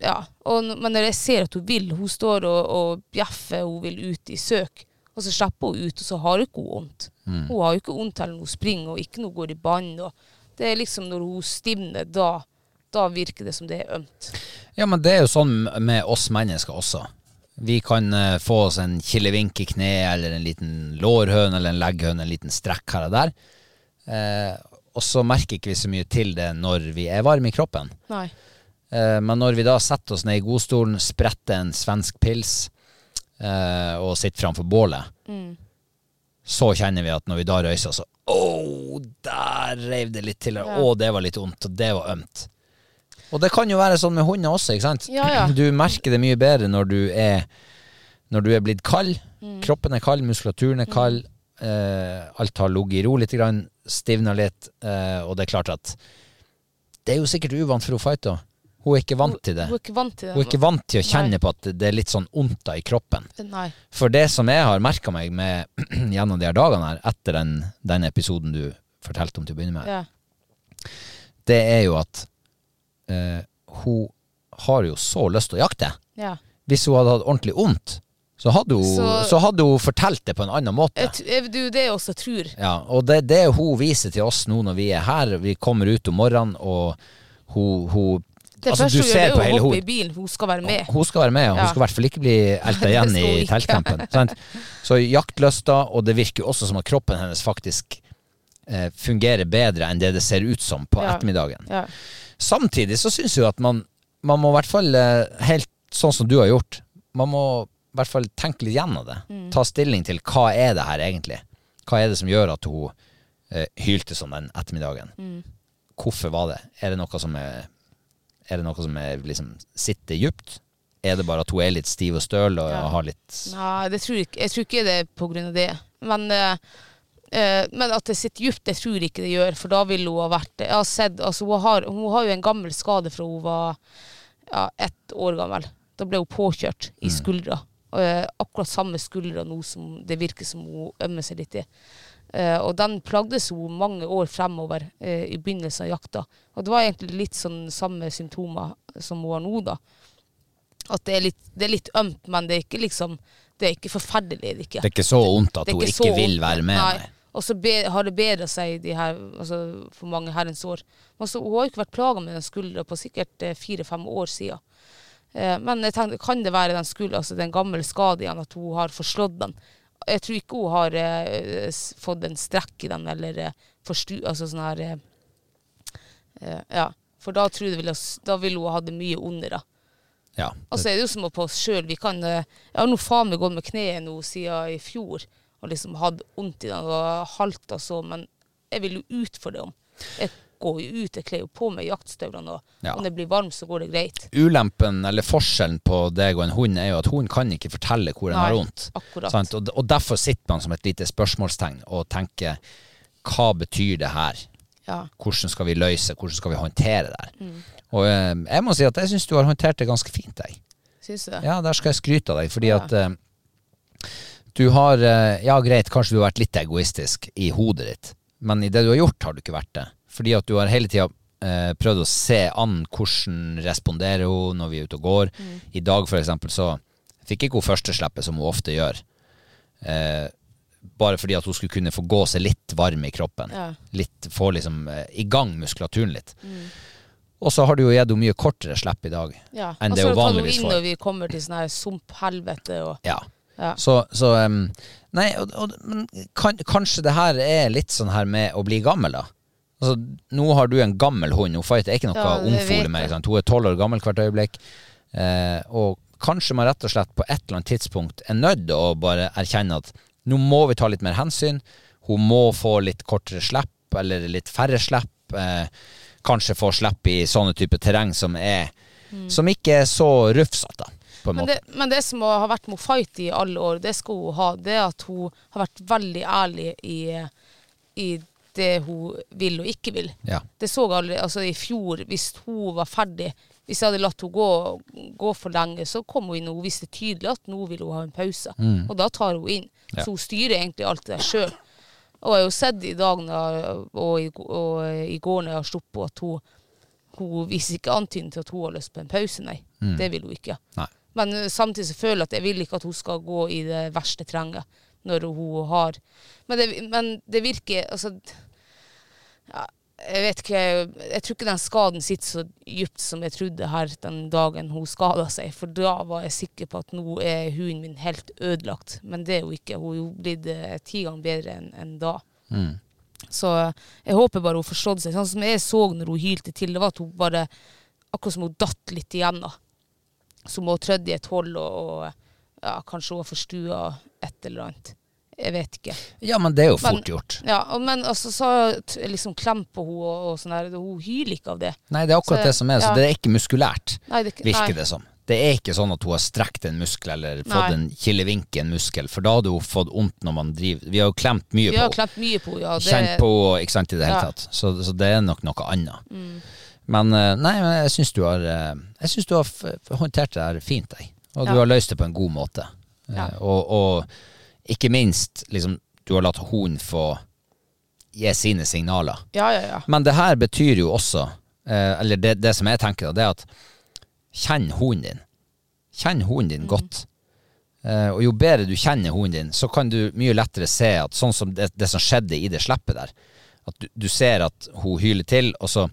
ja. og, men når jeg ser at hun vil, hun står og, og bjeffer, hun vil ut i søk, og så slipper hun ut, og så har hun ikke vondt. Hun har jo ikke vondt heller når hun springer, og ikke når hun går i bånd. Det er liksom når hun stivner, da, da virker det som det er ømt. Ja, men det er jo sånn med oss mennesker også. Vi kan eh, få oss en kilevink i kneet, eller en liten lårhøn, eller en legghøn, en liten strekk her og der. Eh, og så merker ikke vi så mye til det når vi er varme i kroppen. Nei. Eh, men når vi da setter oss ned i godstolen, spretter en svensk pils eh, og sitter framfor bålet, så kjenner vi at når vi da røyser, så Å, der reiv det litt til. Å, det var litt vondt, og det var ømt. Og det kan jo være sånn med hunder også, ikke sant? Ja, ja. Du merker det mye bedre når du er Når du er blitt kald. Mm. Kroppen er kald, muskulaturen er kald. Eh, alt har ligget i ro litt, stivna litt, eh, og det er klart at Det er jo sikkert uvant for hun fight. Hun er ikke vant til det. Hun er ikke vant til det. Hun er ikke vant til å kjenne Nei. på at det er litt sånn vondt i kroppen. Nei. For det som jeg har merka meg med, gjennom de her dagene her, etter den, den episoden du fortalte om til å begynne med, Ja. det er jo at eh, hun har jo så lyst til å jakte. ja. Hvis hun hadde hatt ordentlig vondt, så hadde hun, så, Så- hadde hun fortalt det på en annen måte. Jeg, du, det jeg også tror. Ja, og det, det hun viser til oss nå når vi er her, vi kommer ut om morgenen, og hun, hun Det altså, første du hun ser gjør, er hele å hoppe henne. i bilen. Hun skal være med. Hun skal være med, og hun Ja. skal i hvert fall ikke bli elta igjen i teltkampen. Så jaktlysta, og det virker jo også som at kroppen hennes faktisk eh, fungerer bedre enn det det ser ut som på Ja. ettermiddagen. Ja. Samtidig så syns jeg at man, man må i hvert fall, eh, helt sånn som du har gjort, man må i hvert fall tenke litt gjennom det. Mm. Ta stilling til hva er det her egentlig? Hva er det som gjør at hun eh, hylte sånn den ettermiddagen. Mm. Hvorfor var det? Er det noe som er Er det noe som er, liksom sitter djupt? Er det bare at hun er litt stiv og støl og Ja. har litt Nei, det tror jeg, jeg tror ikke det er på grunn av det. Men, eh, eh, men at det sitter djupt, det tror jeg ikke det gjør. For da ville hun ha vært Jeg har sett, altså hun har, hun har jo en gammel skade fra hun var ja, ett år gammel. Da ble hun påkjørt i skuldra. Og, eh, akkurat samme skuldra nå som det virker som hun ømmer seg litt i. Eh, og den plagdes hun mange år fremover eh, i begynnelsen av jakta. Og det var egentlig litt sånn samme symptomer som hun har nå, da. At det er litt, det er litt ømt, men det er ikke liksom Det er ikke forferdelig. Det ikke. Det er ikke så vondt at hun ikke ikke vil være med Nei. Og så har det bedra seg de her, altså, for mange herrens år. Men så, hun har jo ikke vært plaga med den skuldra på sikkert eh, fire-fem år siden. Eh, men jeg tenkte, kan det være den skuldra, altså den gamle skade igjen, at hun har forslått den? Jeg tror ikke hun har eh, fått en strekk i den, eller eh, forstu... Altså sånn her eh, eh, Ja. For da tror jeg ville, da ville hun ha det mye ondere. Ja. Altså er det jo som på oss sjøl. Vi kan Jeg har nå faen meg gått med kneet nå siden i fjor og liksom hatt vondt i den og halta så, men jeg vil jo ut for det om. Jeg går jo ut, jeg kler jo på meg jaktstøvlene, og Ja. om det blir varmt, så går det greit. Ulempen, eller forskjellen på deg og en hund, er jo at hunden kan ikke fortelle hvor den har vondt. Sant? Og, og derfor sitter man som et lite spørsmålstegn og tenker hva betyr det her? Ja. Hvordan skal vi løse, hvordan skal vi håndtere det her? Mm. Og eh, jeg må si at jeg syns du har håndtert det ganske fint, jeg. Syns du det? Ja, der skal jeg skryte av deg, fordi Ja. at eh, du har eh, Ja, greit, kanskje du har vært litt egoistisk i hodet ditt, men i det du har gjort, har du ikke vært det. Fordi at du har hele tida eh, prøvd å se an hvordan responderer hun når vi er ute og går. Mm. I dag, for eksempel, så fikk ikke hun førsteslippet, som hun ofte gjør. Eh, bare fordi at hun skulle kunne få gå seg litt varm i kroppen. Ja. Litt, få liksom eh, i gang muskulaturen litt. Og så har du jo gitt henne mye kortere slipp i dag Ja. enn Og det så hun tar hun vanligvis inn når vi kommer til sånn her sumphelvete og Ja. Ja. Så, så um, Nei, og, og, men kan, kanskje det her er litt sånn her med å bli gammel, da. Altså, nå har du en gammel hund. Hun fighter ikke noe Ja, ungfole med. Hun er tolv år gammel hvert øyeblikk. Eh, og kanskje man rett og slett på et eller annet tidspunkt er nødt til å bare erkjenne at nå må vi ta litt mer hensyn. Hun må få litt kortere slipp, eller litt færre slipp. Eh, kanskje få slipp i sånne type terreng som er Som ikke er så rufsete. På en Mm. Men måte. det, men det som har vært med Fight i alle år, det skal hun ha, det er at hun har vært veldig ærlig i, i det hun vil og ikke vil. Ja. Det så aldri, altså i fjor, hvis hun var ferdig, hvis jeg hadde latt henne gå, gå for lenge, så kom hun inn og hun visste tydelig at nå vil hun ha en pause. Og da tar hun inn. Ja. Så hun styrer egentlig alt det der sjøl. Og jeg har jo sett i dag og, i, og i går når jeg har sluppet at hun, hun viser ikke antydning til at hun har lyst på en pause, nei. Det vil hun ikke. Nei. Men eh, samtidig så føler jeg at jeg vil ikke at hun skal gå i det verste terrenget når hun har Men det, men det virker Altså ja, Jeg vet ikke Jeg tror ikke den skaden sitter så dypt som jeg trodde her den dagen hun skada seg. For da var jeg sikker på at nå er hunden min helt ødelagt. Men det er hun ikke. Hun er jo blitt eh, ti ganger bedre enn en da. Mm. Så jeg håper bare hun forstått seg. Sånn som jeg så når hun hylte til, det var at hun bare Akkurat som hun datt litt igjennom. Som hun trødde i et hold, og, og ja, kanskje hun har forstua et eller annet. Jeg vet ikke. Ja, men det er jo Men- fort gjort. Ja, og, men altså, så liksom klem på henne, og, og sånn der. Hun hyler ikke av det. Nei, det er akkurat Så- det som er. Så ja. det er ikke muskulært, Nei, det, er virker nei. det som. Det er ikke sånn at hun har strekt en muskel eller fått Nei. en kilevink i en muskel, for da hadde hun fått vondt når man driver Vi har jo klemt mye Vi på henne. klemt mye på ja. Det, Kjent på henne, ikke sant, i det hele. Mm. tatt. Så, så det er nok noe annet. Men eh, nei, men jeg syns du har eh, Jeg synes du har håndtert det her fint, jeg. Og du har løst det på en god måte. Eh, Ja. Og, og ikke minst, liksom, du har latt hunden få gi sine signaler. Ja, ja, ja. Men det her betyr jo også, eller det, det som jeg tenker, da, det er at kjenn hunden din. Kjenn hunden din godt. Eh, og jo bedre du kjenner hunden din, så kan du mye lettere se at sånn som det, det som skjedde i det slippet der, at du, du ser at hun hyler til, og så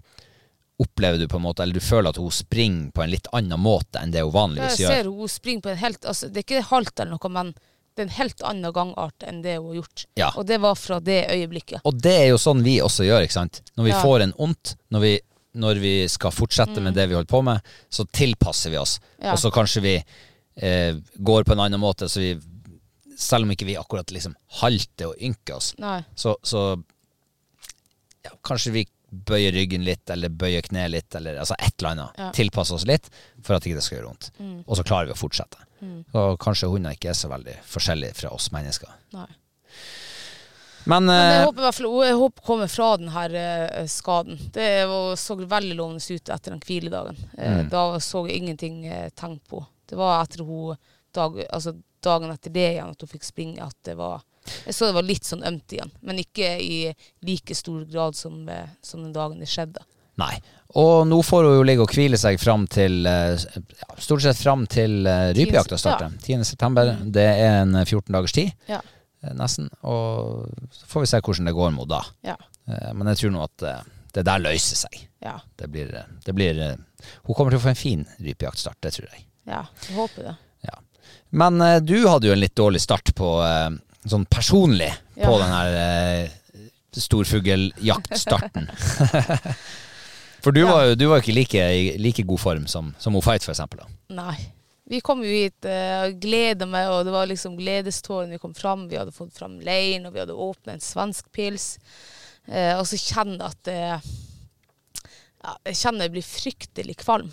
opplever du på en måte, eller du føler at hun springer på en litt annen måte enn det hun vanligvis Jeg gjør. ser hun springer på en helt altså, Det er ikke halvt eller noe, men det er en helt annen gangart enn det hun har gjort. Ja. Og det var fra det øyeblikket. Og det er jo sånn vi også gjør, ikke sant? Når vi Ja. får en ondt, når vi, når vi skal fortsette med det vi holder på med, så tilpasser vi oss. Ja. Og så kanskje vi eh, går på en annen måte, så vi Selv om ikke vi akkurat liksom halter og ynker oss, så, så kanskje vi bøyer ryggen litt, eller bøye kneet litt, eller altså et eller annet. Ja. Tilpasse oss litt for at ikke det skal gjøre vondt. Og så klarer vi å fortsette. Og kanskje hunder ikke er så veldig forskjellige fra oss mennesker. Nei. Men, Men jeg eh, håper kommer jeg håper å fra den her eh, skaden. Det så veldig lovende ut etter den hviledagen. Eh, Mm. Da så jeg ingenting tenkt på. Det var etter hun dag, altså dagen etter det igjen at hun fikk springe at det var Jeg så det var litt sånn ømt igjen, men ikke i like stor grad som, eh, som den dagen det skjedde. nei. Og nå får hun jo ligge og hvile seg fram til eh, ja, Stort sett fram til uh, rypejakta starter. 10. september. Det er en 14 dagers tid, Ja. eh, nesten. Og så får vi se hvordan det går mot da. Ja. Eh, men jeg tror nå at eh, det der løser seg. Ja. Det blir, eh, det blir eh, Hun kommer til å få en fin rypejaktstart, det tror jeg. ja. Jeg håper det. Ja. Men eh, du hadde jo en litt dårlig start på eh, sånn personlig på Ja. den her eh, storfugljaktstarten. For du Ja. var jo du var jo ikke like, i like god form som, som Fight, for eksempel. Da. Nei. Vi kom jo hit uh, og gleda meg, og det var liksom gledestårer vi kom fram. Vi hadde fått fram leiren, og vi hadde åpna en svensk pils. Uh, og så kjenner jeg at uh, ja, Jeg kjenner jeg blir fryktelig kvalm.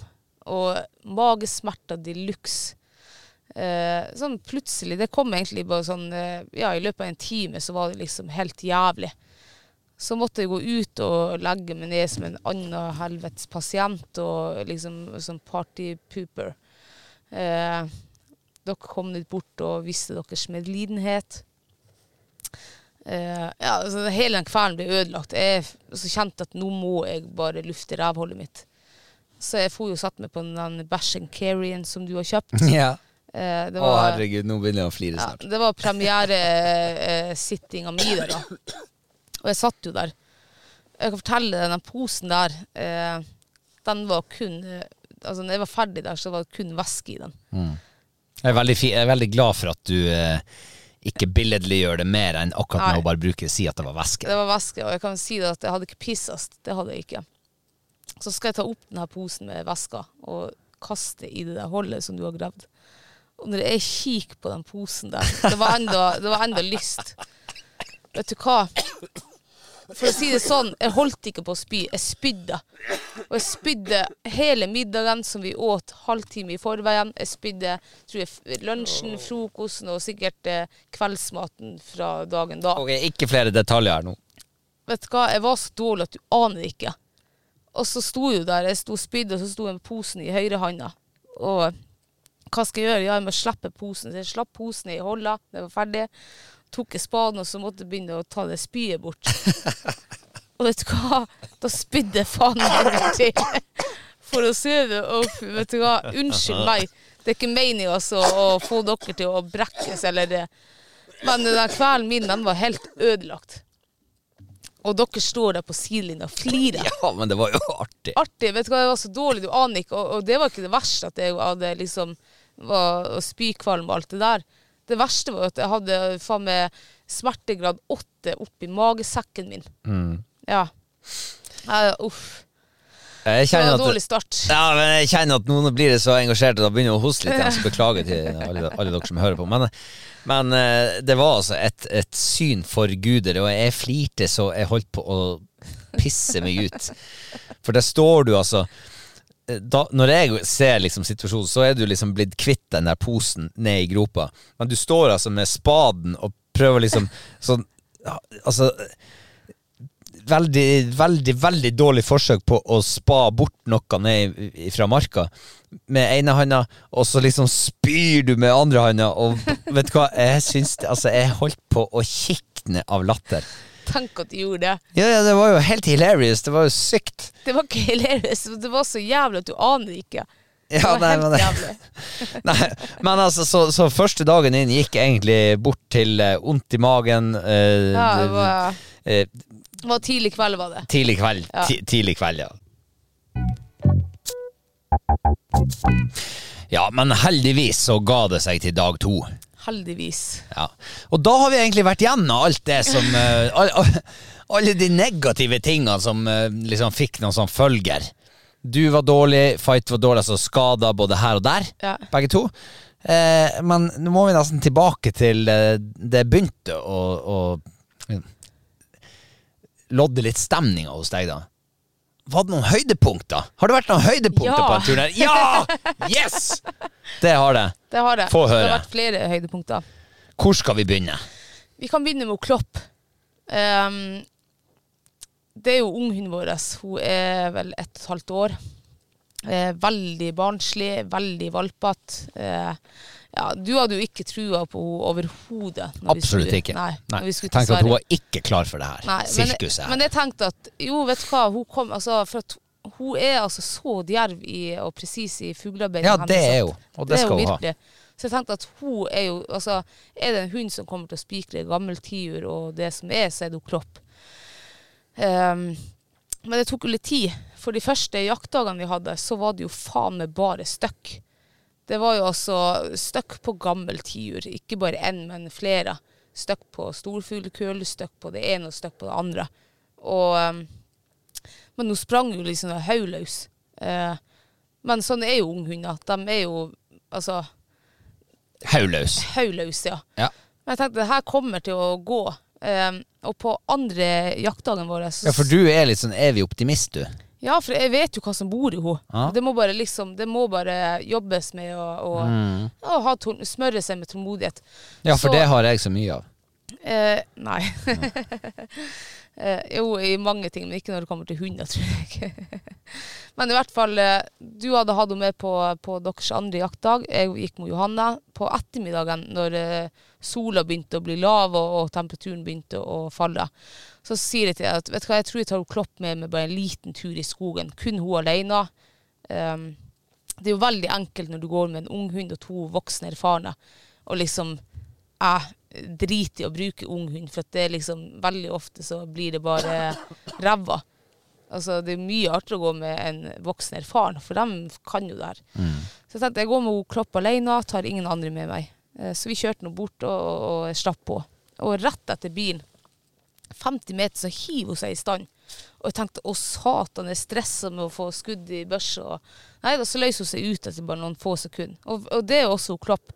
Og magesmerter de luxe. Eh, sånn plutselig Det kom egentlig bare sånn eh, Ja, i løpet av en time så var det liksom helt jævlig. Så måtte jeg gå ut og legge meg ned som en annen helvetes pasient og liksom som partypooper. Eh, dere kom litt bort og viste deres medlidenhet. Eh, ja, altså Hele den kvelden ble ødelagt. Jeg så kjente at nå må jeg bare lufte rævhullet mitt. Så jeg for jo satt meg på den and Carrien som du har kjøpt. Ja. Eh, det Å, herregud, nå begynner jeg å flire ja, snart. det var premiere-sittinga mi der, da. Og jeg satt jo der. Jeg kan fortelle deg, den posen der, eh, den var kun eh, Altså, når jeg var ferdig der, så var det kun væske i den. Jeg er veldig, fi, jeg er veldig glad for at du eh, ikke billedliggjør det mer enn akkurat med Nei. å bare bruke si at det var væske. Det var væske, og jeg kan si det at jeg hadde ikke pissast. Det hadde jeg ikke. Så skal jeg ta opp denne posen med væska og kaste i det der hullet som du har gravd. Og når jeg kikker på den posen der, det var enda, det var enda lyst. Vet du hva? For å si det sånn, jeg holdt ikke på å spy. Jeg spydde. Og jeg spydde hele middagen som vi åt halvtime i forveien. Jeg spydde tror jeg, lunsjen, frokosten og sikkert eh, kveldsmaten fra dagen da. Ok, ikke flere detaljer her nå. Vet du hva, jeg var så dårlig at du aner ikke. Og så sto jeg der, jeg sto og spydde, og så sto jeg med posen i høyrehånda. Og hva skal jeg gjøre? Ja, jeg må slippe posen. Så jeg slapp posen i holda, det var ferdig. Tok jeg spaden, og så måtte jeg begynne å ta det spyet bort. og vet du hva? Da spydde faen meg til. For å søve. Og vet du hva, unnskyld meg. Det er ikke meninga altså, å få dere til å brekkes eller det. Men den kvelden min, den var helt ødelagt. Og dere står der på sidelinja og flirer. Ja, men det var jo artig. Artig. Vet du hva, Det var så dårlig, du aner ikke. Og, og det var ikke det verste at jeg hadde liksom var spykvalm og alt det der. Det verste var at jeg hadde faen meg smertegrad åtte oppi magesekken min. Ja. Jeg, uff. Jeg Det var en dårlig start. Ja, men jeg kjenner at noen blir så engasjert, at da begynner jeg å hoste litt. Jeg beklager til alle, alle dere som hører på. Men, men eh, det var altså et, et syn for guder, og jeg flirte så jeg holdt på å pisse meg ut. For der står du altså da, Når jeg ser liksom situasjonen, så er du liksom blitt kvitt den der posen ned i gropa. Men du står altså med spaden og prøver liksom sånn Altså veldig, veldig, veldig dårlig forsøk på å spa bort noe ned fra marka med ene handa, og så liksom spyr du med andre handa, og vet du hva, jeg syns det Altså, jeg holdt på å kikne av latter. Tenk at de gjorde det. Ja, ja, det var jo helt hilarious. Det var jo sykt. Det var ikke hilarious. Det var så jævlig at du aner ikke. Det Ja, var nei, men, nei, men altså, så, så første dagen inn gikk egentlig bort til vondt uh, i magen. Uh, Ja, det var, uh, det var tidlig kveld, var det. Tidlig kveld. Ja. Ti, tidlig kveld, ja. Ja, men heldigvis så ga det seg til dag to. Heldigvis. Ja. Og da har vi egentlig vært gjennom alt det som uh, all, all, Alle de negative tingene som uh, liksom fikk noen sånn følger. Du var dårlig, Fight var dårlig, altså skada både her og der, Ja. begge to. Eh, men nå må vi nesten tilbake til det begynte å, å lodde litt stemninga hos deg, da? Var det noen høydepunkter? Har det vært noen høydepunkter Ja. på en tur der? Ja! Yes! Det har det. Det har det. Få Det har vært flere høydepunkter. Hvor skal vi begynne? Vi kan begynne med Klopp. Um, det er jo unghunden vår. Hun er vel ett og et halvt år. Eh, veldig barnslig, veldig valpete. Ja, du hadde jo ikke trua på henne overhodet. Absolutt skulle- ikke. Nei, Nei. Tenkte at hun var ikke klar for det her Nei, sirkuset men, men jeg tenkte at jo, vet du hva, hun kom altså, For at hun er altså så djerv i, og presis i fuglearbeidet. Ja, det er hun, og det det skal hun ha. Så jeg tenkte at hun er jo Altså, er det en hund som kommer til å spikre gammeltiur og det som er, så er det jo Klopp. Um, men det tok jo litt tid. For de første jaktdagene vi hadde, så var det jo faen meg bare støkk. Det var jo altså støkk på gammel tiur. Ikke bare én, men flere. Støkk på storfuglekull, støkk på det ene og støkk på det andre. Og, um, men hun sprang jo liksom hauløs. løs. men sånn er jo unghunder. De er jo altså Hauløs. hauløse, ja. Ja. Men jeg tenkte det her kommer til å gå. Eh, og på andre jaktdagen vår så ja, for du er litt sånn evig optimist, du. Ja, for jeg vet jo hva som bor i henne. Ja. Det må bare liksom, det må bare jobbes med å, å, å ha smøre seg med tålmodighet. Mm. Ja, for Så- det har jeg så mye av. Eh, nei. eh, jo, i mange ting, men ikke når det kommer til hunder, tror jeg. men i hvert fall, eh, du hadde hatt henne med på, på deres andre jaktdag. Jeg gikk med Johanna. På ettermiddagen, når eh, sola begynte å bli lav og, og temperaturen begynte å falle, så sier jeg til deg at vet du hva, jeg tror jeg tar Klopp med meg bare en liten tur i skogen. Kun hun alene. Um, det er jo veldig enkelt når du går med en ung hund og to voksne erfarne, og liksom jeg driter i å bruke ung hund, for det er liksom veldig ofte så blir det bare ræva. Altså, det er mye artigere å gå med en voksen erfaren, for de kan jo det her. Så jeg tenkte jeg går med Klopp alene, tar ingen andre med meg. Eh, Så vi kjørte nå bort og, og, slapp på. Og rett etter bilen, 50 meter, så hiver hun seg i stand. Og jeg tenkte å satan, jeg stressa med å få skudd i børsa. Nei da, så løser hun seg ut etter bare noen få sekunder. Og, og det er også hun Klopp.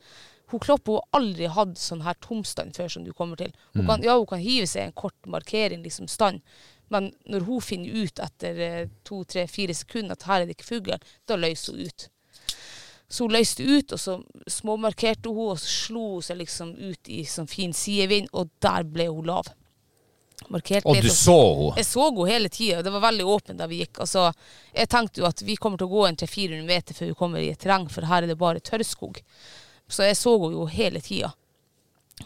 Hun Klopp hun har aldri hatt sånn her tomstand før som du kommer til. Hun kan, ja, hun kan hive seg i en kort markering, liksom stand. Men når hun finner ut etter eh, to, tre, fire sekunder at her er det ikke fugl, da løser hun ut. Så hun løste ut, og så småmarkerte hun, og så slo hun seg liksom ut i sånn fin sidevind, og der ble hun lav. Markerte Og litt, du så henne. jeg så henne hele tida. Det var veldig åpent da vi gikk. Altså, jeg tenkte jo at vi kommer til å gå en 300-400 meter før vi kommer i et terreng, for her er det bare tørrskog. Så jeg så henne jo hele tida.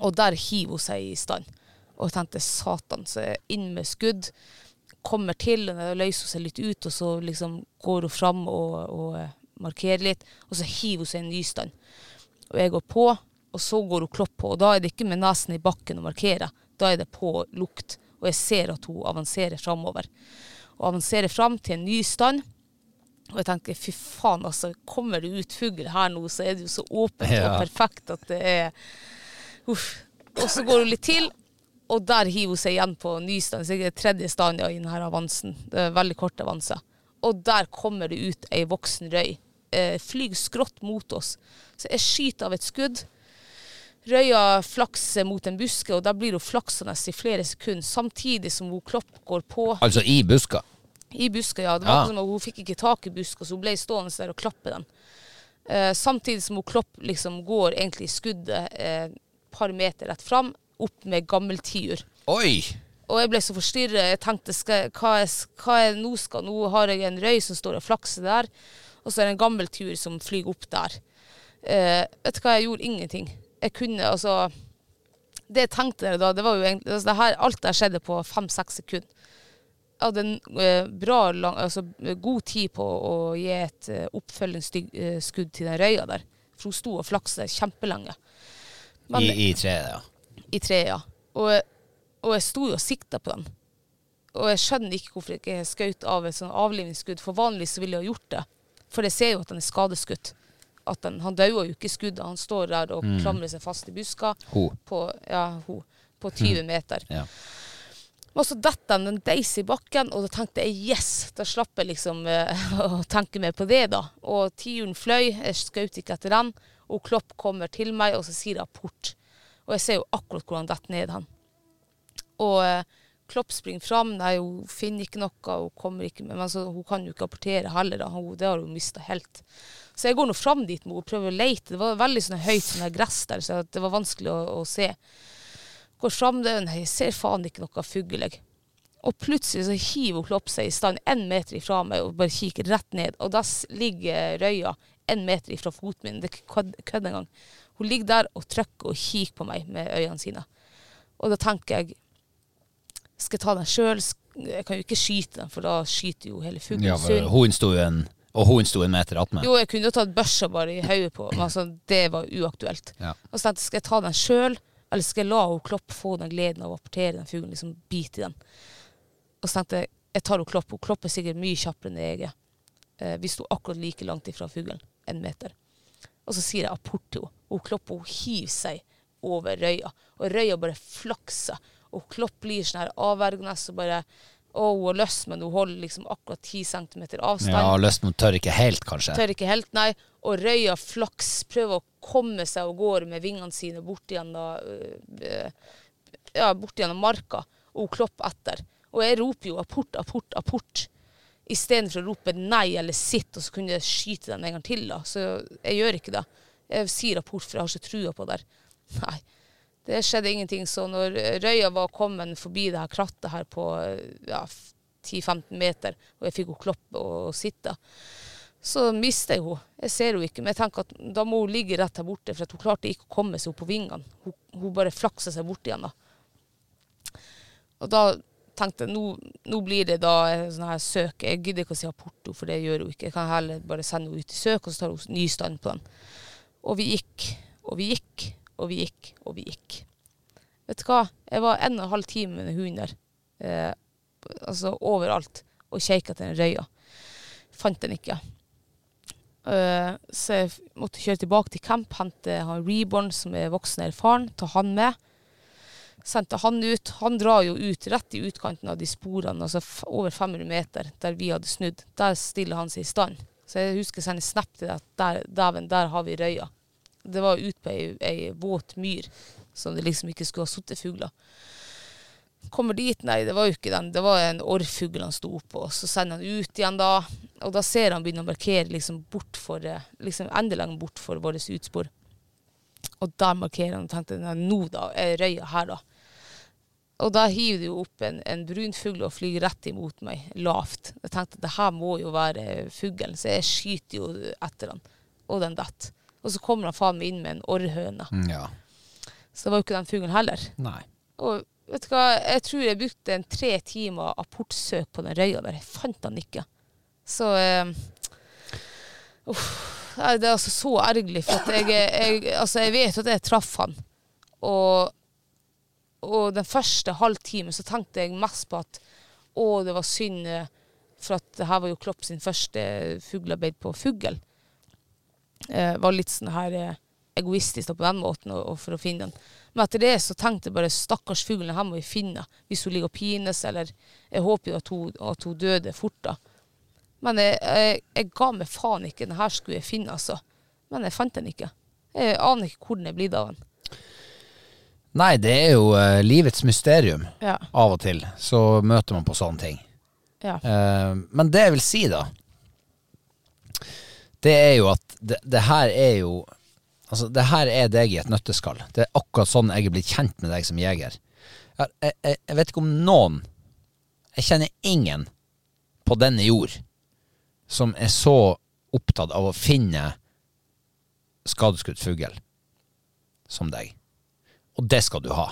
Og der hiver hun seg i stand. Og jeg tenkte satan, så jeg inn med skudd. Kommer til, og løser hun seg litt ut, og så liksom går hun fram og, og markerer litt. Og så hiver hun seg en nystand. Og jeg går på, og så går hun klopp på. Og da er det ikke med nesen i bakken å markere. Da er det på lukt. Og jeg ser at hun avanserer framover. Og avanserer fram til en ny stand. Og jeg tenker fy faen, altså. Kommer det ut fugl her nå, så er det jo så åpent Ja. og perfekt at det er Uff. Og så går hun litt til, og der hiver hun seg igjen på ny stand. Så det er tredje stand i denne avansen. Det er veldig kort avanse. Og der kommer det ut ei voksen røy. Eh, flyr skrått mot oss. Så jeg skyter av et skudd. Røya flakser mot en buske, og der blir hun flaksende i flere sekunder, samtidig som hun Klopp går på Altså i buska. i buska. Ja. Det var Ja. som hun fikk ikke tak i buska, så hun ble stående der og klappe den. Eh, samtidig som hun Klopp liksom går egentlig i skuddet et par meter rett fram, opp med gammeltiur. Oi! Og jeg ble så forstyrret. Jeg tenkte skal, hva, er, hva er nå skal Nå har jeg en røy som står og flakser der, og så er det en gammel tur som flyr opp der. Eh, vet du hva, jeg gjorde ingenting. Jeg kunne altså Det jeg tenkte der da, det var jo egentlig altså det her, Alt der skjedde på fem-seks sekunder. Jeg hadde en eh, bra, lang, altså, god tid på å gi et eh, oppfølgingsskudd til den røya der. For hun sto og flaksa kjempelenge. Men- I, I treet, ja. i treet, ja. Og, og jeg sto jo og sikta på den. Og jeg skjønner ikke hvorfor jeg ikke skjøt av et sånn avlivningsskudd, for vanligvis så ville jeg ha gjort det. For jeg ser jo at han er skadeskutt. At den, han dauer jo ikke i skuddet, han står der og klamrer seg fast i buska Ho. på, ja, ho, på 20 meter. Ja. Og så detter han den deis i bakken, og da tenkte jeg yes, da slapp jeg liksom eh, å tenke mer på det, da. Og tiuren fløy, jeg skjøt ikke etter den, og Klopp kommer til meg, og så sier hun 'port'. Og jeg ser jo akkurat hvor han detter ned han. Og eh, Klopp springer fram, nei, hun finner ikke noe, hun kommer ikke med, men altså, hun kan jo ikke apportere heller, da. Hun, det har hun mista helt. Så jeg går nå fram dit med henne og prøver å lete. Det var veldig sånn høyt sånn gress der, så det var vanskelig å, å se. Går fram der, nei, jeg ser faen ikke noe fugl. Og plutselig så hiver hun Klopp seg i stand én meter ifra meg og bare kikker rett ned. Og da ligger røya én meter ifra foten min. Det er kødd engang. Hun ligger der og trykker og kikker på meg med øynene sine. Og da tenker jeg Skal jeg ta den sjøl? Jeg kan jo ikke skyte den, for da skyter jo hele fuglen Ja, sund. sto en, og hun sto en meter attmed. Jo, jeg kunne jo tatt børsa bare i hodet på, men altså, det var uaktuelt. Ja. Og så tenkte jeg, skal jeg ta den sjøl, eller skal jeg la hun Klopp få den gleden av å apportere den fuglen, liksom bite i den? Og så tenkte jeg, jeg tar hun Klopp. Hun Klopp er sikkert mye kjappere enn jeg er. Eh, vi sto akkurat like langt ifra fuglen, en meter. Og så sier jeg apport til henne. Hun Klopp hun hiver seg over røya, og røya bare flakser. Og Klopp blir sånn her avvergende, og bare Å, hun har lyst, men hun holder liksom akkurat 10 cm avstand. Ja, lyst, men tør ikke helt, kanskje. Tør ikke helt, nei. Og røya flaks prøver å komme seg av gårde med vingene sine bort gjennom, øh, ja, bort gjennom marka, og hun klopper etter. Og jeg roper jo apport, apport, apport. Istedenfor å rope nei eller sitt, og så kunne jeg skyte den en gang til. da. Så jeg gjør ikke det. Jeg sier apport, for jeg har ikke trua på det. Nei. Det skjedde ingenting. Så når røya var kommet forbi det her krattet her på ja, 10-15 meter, og jeg fikk henne kloppe og sitte, så mister jeg henne. Jeg ser henne ikke, men jeg tenker at da må hun ligge rett her borte, for hun klarte ikke å komme seg opp på vingene. Hun, hun bare flaksa seg bort igjen. da. Og da tenkte jeg, nå, nå blir det da sånn her søk. Jeg gidder ikke å si apporto, for det gjør hun ikke. Jeg kan heller bare sende henne ut i søk, og så tar hun ny stand på den. Og vi gikk, og vi gikk, og vi gikk, og vi gikk. Vet du hva? Jeg var en og en halv time med hunden der. Eh, altså overalt. Og kjekka til den røya. Fant den ikke. Eh, så jeg måtte kjøre tilbake til camp, hente han Reborn, som er voksen og erfaren, ta han med. Sendte han ut. Han drar jo ut rett i utkanten av de sporene, altså over 500 meter, der vi hadde snudd. Der stiller han seg i stand. Så jeg husker jeg sendte snap til deg at der, dæven, der har vi røya. Det var ute på ei, ei våt myr, som det liksom ikke skulle ha sittet fugler. Kommer dit, nei, det var jo ikke den. Det var en orrfugl han sto på. Så sender han ut igjen da, og da ser han begynne å markere liksom bort for, eh, liksom enda lenger bort for vårt utspor. Og der markerer han og tenkte nå da, er røya her da. Og da hiver det jo opp en, en brunfugl og flyr rett imot meg, lavt. Jeg tenkte det her må jo være fuglen, så jeg skyter jo etter han. Og den detter. Og så kommer han faen meg inn med en orrhøne. Mm, Ja. Så det var jo ikke den fuglen heller. Nei. Og vet du hva, jeg tror jeg brukte en tre timer apportsøk på den røya der. Jeg fant den ikke. Så eh, uff, Det er altså så ergerlig, for jeg, jeg, altså jeg vet at jeg traff han. Og, og den første halvtimen så tenkte jeg mest på at å, det var synd, eh, for at det her var jo Klopp sin første fuglearbeid på fugl. Eh, var litt sånn her eh, egoistisk på den måten, og, og for å finne den. Men etter det så tenkte jeg bare stakkars fuglen, her må vi finne hvis hun ligger og pines, eller jeg håper jo at hun, at hun døde fort da. Men jeg, jeg, jeg ga meg faen ikke, den her skulle jeg finne altså. Men jeg fant den ikke. Jeg aner ikke hvor den er blitt av den. Nei, det er jo uh, livets mysterium. Ja. Av og til så møter man på sånne ting. Ja. Uh, men det jeg vil si, da, det er jo at det, det her er jo Altså, det her er deg i et nøtteskall. Det er akkurat sånn jeg er blitt kjent med deg som jeger. Jeg, jeg, jeg, vet ikke om noen Jeg kjenner ingen på denne jord som er så opptatt av å finne skadeskutt fugl som deg. Og det skal du ha.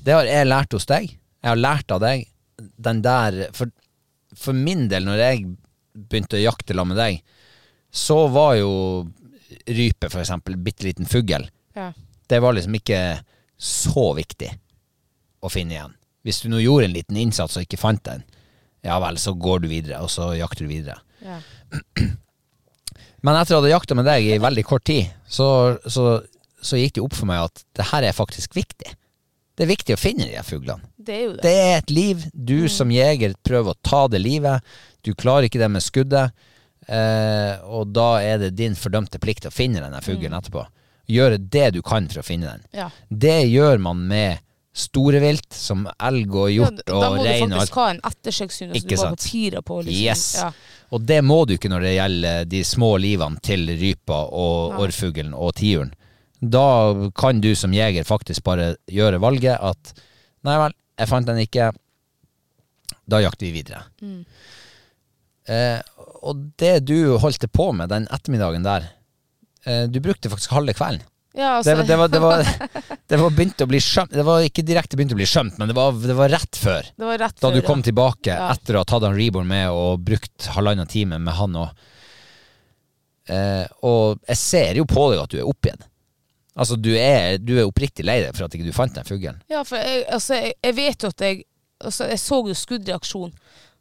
Det har jeg lært hos deg. Jeg har lært av deg den der For, for min del, når jeg begynte å jakte sammen med deg, så var jo rype, for eksempel, bitte liten fugl, Ja. det var liksom ikke så viktig å finne igjen. Hvis du nå gjorde en liten innsats og ikke fant den, ja vel, så går du videre, og så jakter du videre. Ja. Men etter å ha jakta med deg i veldig kort tid, så, så, så gikk det opp for meg at det her er faktisk viktig. Det er viktig å finne de fuglene. Det er jo det. Det er et liv. Du som jeger prøver å ta det livet. Du klarer ikke det med skuddet. Eh, og da er det din fordømte plikt å finne denne fuglen etterpå. Gjøre det du kan for å finne den. Ja. Det gjør man med store vilt, som elg og hjort ja, da må og du rein. og alt. faktisk ha en ettersøkshund, som du må ha papirer på. Liksom. Yes. Ja. Og det må du ikke når det gjelder de små livene til rypa og ja. orrfuglen og tiuren. Da kan du som jeger faktisk bare gjøre valget at nei vel, jeg fant den ikke, da jakter vi videre. Mm. Eh, og det du holdt på med den ettermiddagen der, eh, du brukte faktisk halve kvelden. Ja, Det, altså, var- det, var, det, var, det var begynt å bli skjømt Det var ikke direkte begynt å bli skjømt, men det var, det var rett før. det var rett Da før, du kom ja. tilbake Ja. etter å ha tatt han Reborn med og brukt halvannen time med han og eh, Og jeg ser jo på deg at du er oppgitt. Altså, du er, du er oppriktig lei deg for at ikke du fant den fuglen. Ja, for jeg, altså, jeg, jeg vet jo at jeg altså, Jeg så jo skuddreaksjon.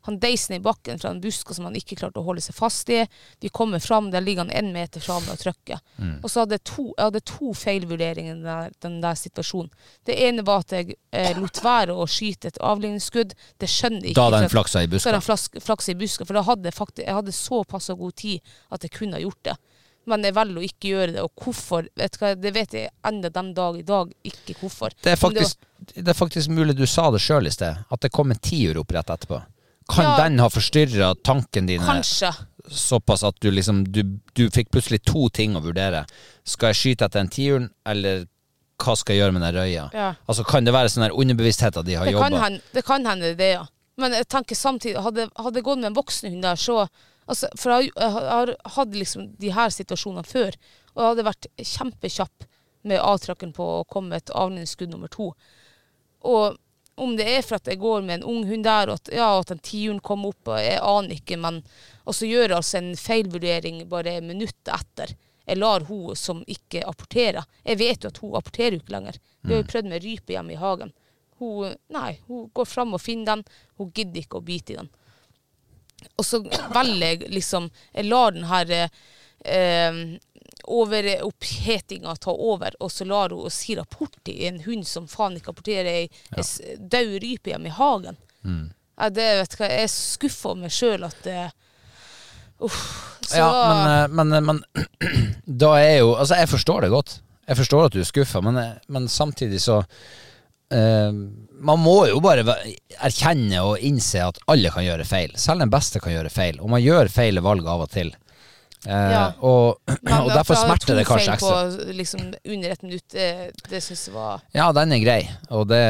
Han deisen i bakken fra en busk som han ikke klarte å holde seg fast i. Vi kommer fram, der ligger han én meter fra meg og trykker. Mm. Og så hadde jeg to, jeg hadde to feilvurderinger i den den der situasjonen. Det ene var at jeg eh, lot være å skyte et avledningsskudd. Det skjønner jeg ikke. Da hadde han flaksa i Så Da hadde flaksa i buska, for da hadde jeg, faktisk, jeg hadde såpass god tid at jeg kunne ha gjort det. Men jeg velger å ikke gjøre det. Og hvorfor, vet hva, det vet jeg enda den dag i dag ikke hvorfor. Det er faktisk, det var- det er faktisk mulig du sa det sjøl i sted, at det kom en tiur opp rett etterpå. Kan Ja. den ha forstyrra tanken dine Kanskje. såpass at du liksom du, du fikk plutselig to ting å vurdere? Skal jeg skyte etter en tiuren, eller hva skal jeg gjøre med den røya? Ja. Altså Kan det være sånn her underbevissthet at de har jobba? det kan hende det, ja. Men jeg tenker samtidig, hadde jeg gått med en voksen hund der, så altså, For jeg har hatt liksom de her situasjonene før, og jeg hadde vært kjempekjapp med avtrakken på å komme med et avledningsskudd nummer to. Og om det er for at jeg går med en ung hund der, og at, ja, at en tiuren kom opp, og jeg aner ikke, men Og så gjør jeg altså en feilvurdering bare minuttet etter. Jeg lar hun som ikke apporterer. Jeg vet jo at hun apporterer ikke lenger. Vi har jo prøvd med rype hjemme i hagen. Hun, nei, hun går fram og finner den. Hun gidder ikke å bite i den. Og så velger jeg liksom Jeg lar den her eh, eh, overopphetinga ta over, og så lar hun si rapport til en hund som faen ikke rapporterer ei ja. død rype hjemme i hagen. Ja, det, vet du hva, jeg er skuffa over meg sjøl at Uff. Så Ja, men, eh, men, eh, men da er jo Altså, jeg forstår det godt. Jeg forstår at du er skuffa, men, eh, men samtidig så uh, Man må jo bare erkjenne og innse at alle kan gjøre feil. Selv den beste kan gjøre feil, og man gjør feile valg av og til. Eh, Ja. og, og derfor smerter det kanskje ekstra. På, liksom, under et minutt, det, det syns jeg var Ja, den er grei, og det,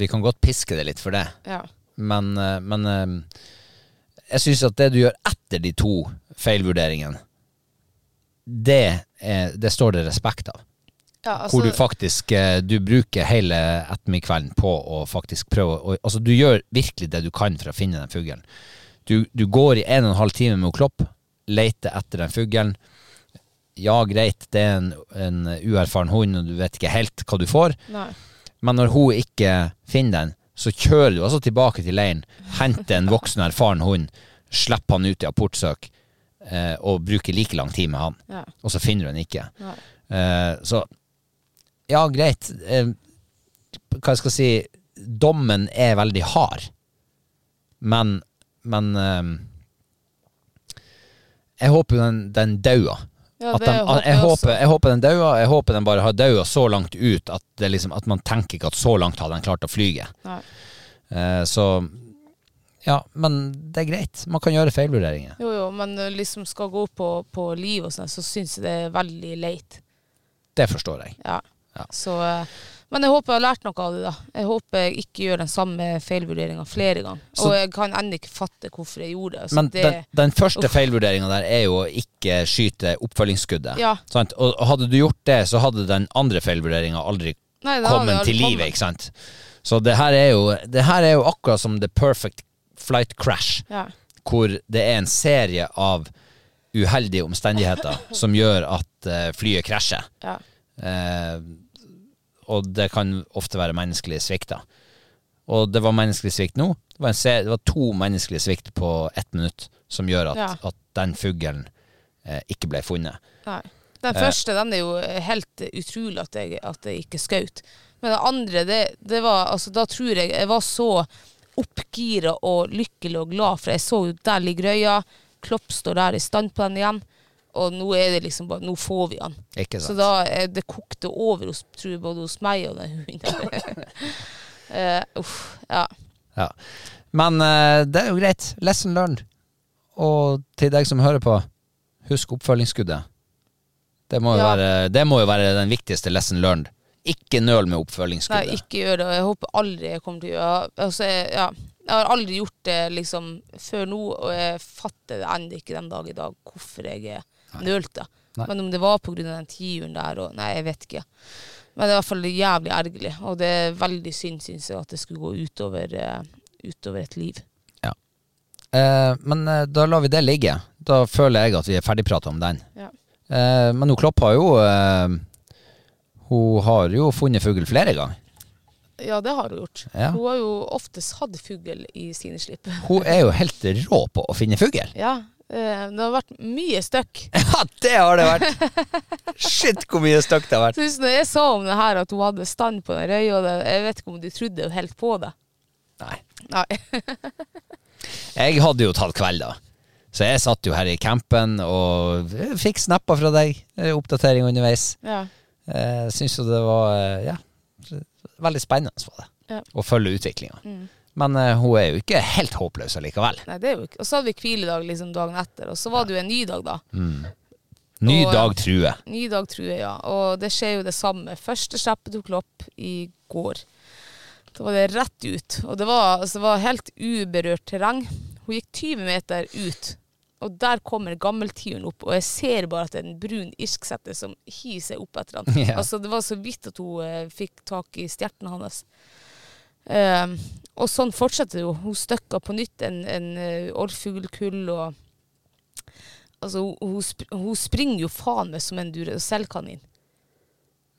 vi kan godt piske det litt for det. Ja. Men, eh, men eh, jeg syns at det du gjør etter de to feilvurderingene, det, er, det står det respekt av. ja altså, hvor du faktisk eh, Du bruker hele ettermiddagskvelden på å faktisk prøve å Altså, du gjør virkelig det du kan for å finne den fuglen. Du, du går i en og en halv time med Klopp, leter etter den fuglen. Ja, greit, det er en, en uerfaren hund, og du vet ikke helt hva du får. Nei. Men når hun ikke finner den, så kjører du altså tilbake til leiren, henter en voksen, erfaren hund, slipper han ut i apportsøk, eh, og bruker like lang tid med han. Ja. Og så finner du den ikke. Eh, så ja, greit. Eh, hva jeg skal si Dommen er veldig hard, men Men eh, jeg håper den, den daua. Ja, jeg, jeg håper, jeg håper den daua. Jeg håper den bare har daua så langt ut at, det liksom, at man tenker ikke at så langt har den klart å flyge. Eh, så ja, men det er greit. Man kan gjøre feilvurderinger. Jo, jo, men liksom skal gå på, på liv og sånn, så syns jeg det er veldig leit. Det forstår jeg. Ja. Ja. Så, eh, men jeg håper jeg har lært noe av det, da. Jeg håper jeg ikke gjør den samme feilvurderinga flere ganger. Så- og jeg kan ennå ikke fatte hvorfor jeg gjorde det. Men det den, den første feilvurderinga der er jo å ikke skyte oppfølgingsskuddet. Ja. Sant? Og hadde du gjort det, så hadde den andre feilvurderinga aldri Nei, kommet aldri til livet, ikke sant? Så det her er jo, det her er jo akkurat som the perfect flight crash, Ja. hvor det er en serie av uheldige omstendigheter som gjør at eh, flyet krasjer. Ja. Eh, og det kan ofte være menneskelig svikt, da. Og det var menneskelig svikt nå. Det var, en serie, det var to menneskelige svikt på ett minutt som gjør at, Ja. at den fuglen eh, ikke ble funnet. Nei. Den Eh. første den er jo helt utrolig at jeg, at jeg ikke skjøt. Men det andre, det, det var altså Da tror jeg jeg var så oppgira og lykkelig og glad, for jeg så jo der ligger røya. Klopp står der i stand på den igjen. Og nå er det liksom bare Nå får vi han. Ikke Så da er det kokte over hos, tror jeg, både hos meg og den hunden. uh, uff, ja. Ja. Men uh, det er jo greit. Lesson learned. Og til deg som hører på, husk oppfølgingsskuddet. Det må Ja. være, det må jo være den viktigste lesson learned. Ikke nøl med Nei, ikke gjør det. Og jeg håper aldri jeg kommer til å gjøre altså, ja. jeg har aldri gjort det liksom før nå, og jeg fatter det ennå ikke den dag i dag hvorfor jeg nølte. Nei. Men om det var pga. den tiuren der og Nei, jeg vet ikke. Men det er i hvert fall jævlig ergerlig, og det er veldig synd, syns jeg, at det skulle gå utover, uh, utover et liv. Eh, men eh, da lar vi det ligge. Da føler jeg at vi er ferdigprata om den. Ja. Eh, men hun Klopp har jo eh, Hun har jo funnet fugl flere ganger. Ja, det har hun gjort. Ja. Hun har jo oftest hatt fugl i sine slipp. Hun er jo helt rå på å finne fugl. Ja, det har vært mye støkk. Ja, det har det vært! Shit, hvor mye støkk det har vært. Så når jeg sa om det her at hun hadde stand på den røya, jeg vet ikke om de trodde helt på det. Nei. Nei. Jeg hadde jo tatt kveld, da. Så jeg satt jo her i campen og fikk snapper fra deg. eh, Oppdatering underveis. ja. Jeg syns jo det var eh, ja, veldig spennende var det. Ja. å følge utviklinga. Men uh, hun er jo ikke helt håpløs allikevel. Nei, det er jo ikke. Og så hadde vi hviledag liksom dagen etter, og så var det jo en ny dag, da. Ny Og, dag true. Ny dag, true, ja. Og det skjer jo det samme. Første slippet tok lopp i går. Da var det rett ut. Og det var, altså, det var helt uberørt terreng. Hun gikk 20 meter ut, og der kommer gammeltiuren opp. Og jeg ser bare at det er en brun irsksetter som hiver seg opp etter han. Ja. Altså, det var så vidt at hun uh, fikk tak i stjerten hans. Um, og sånn fortsetter det jo. Hun støkka på nytt en, en uh, orrfuglkull og Altså, hun, hun, hun springer jo faen meg som en duracellkanin.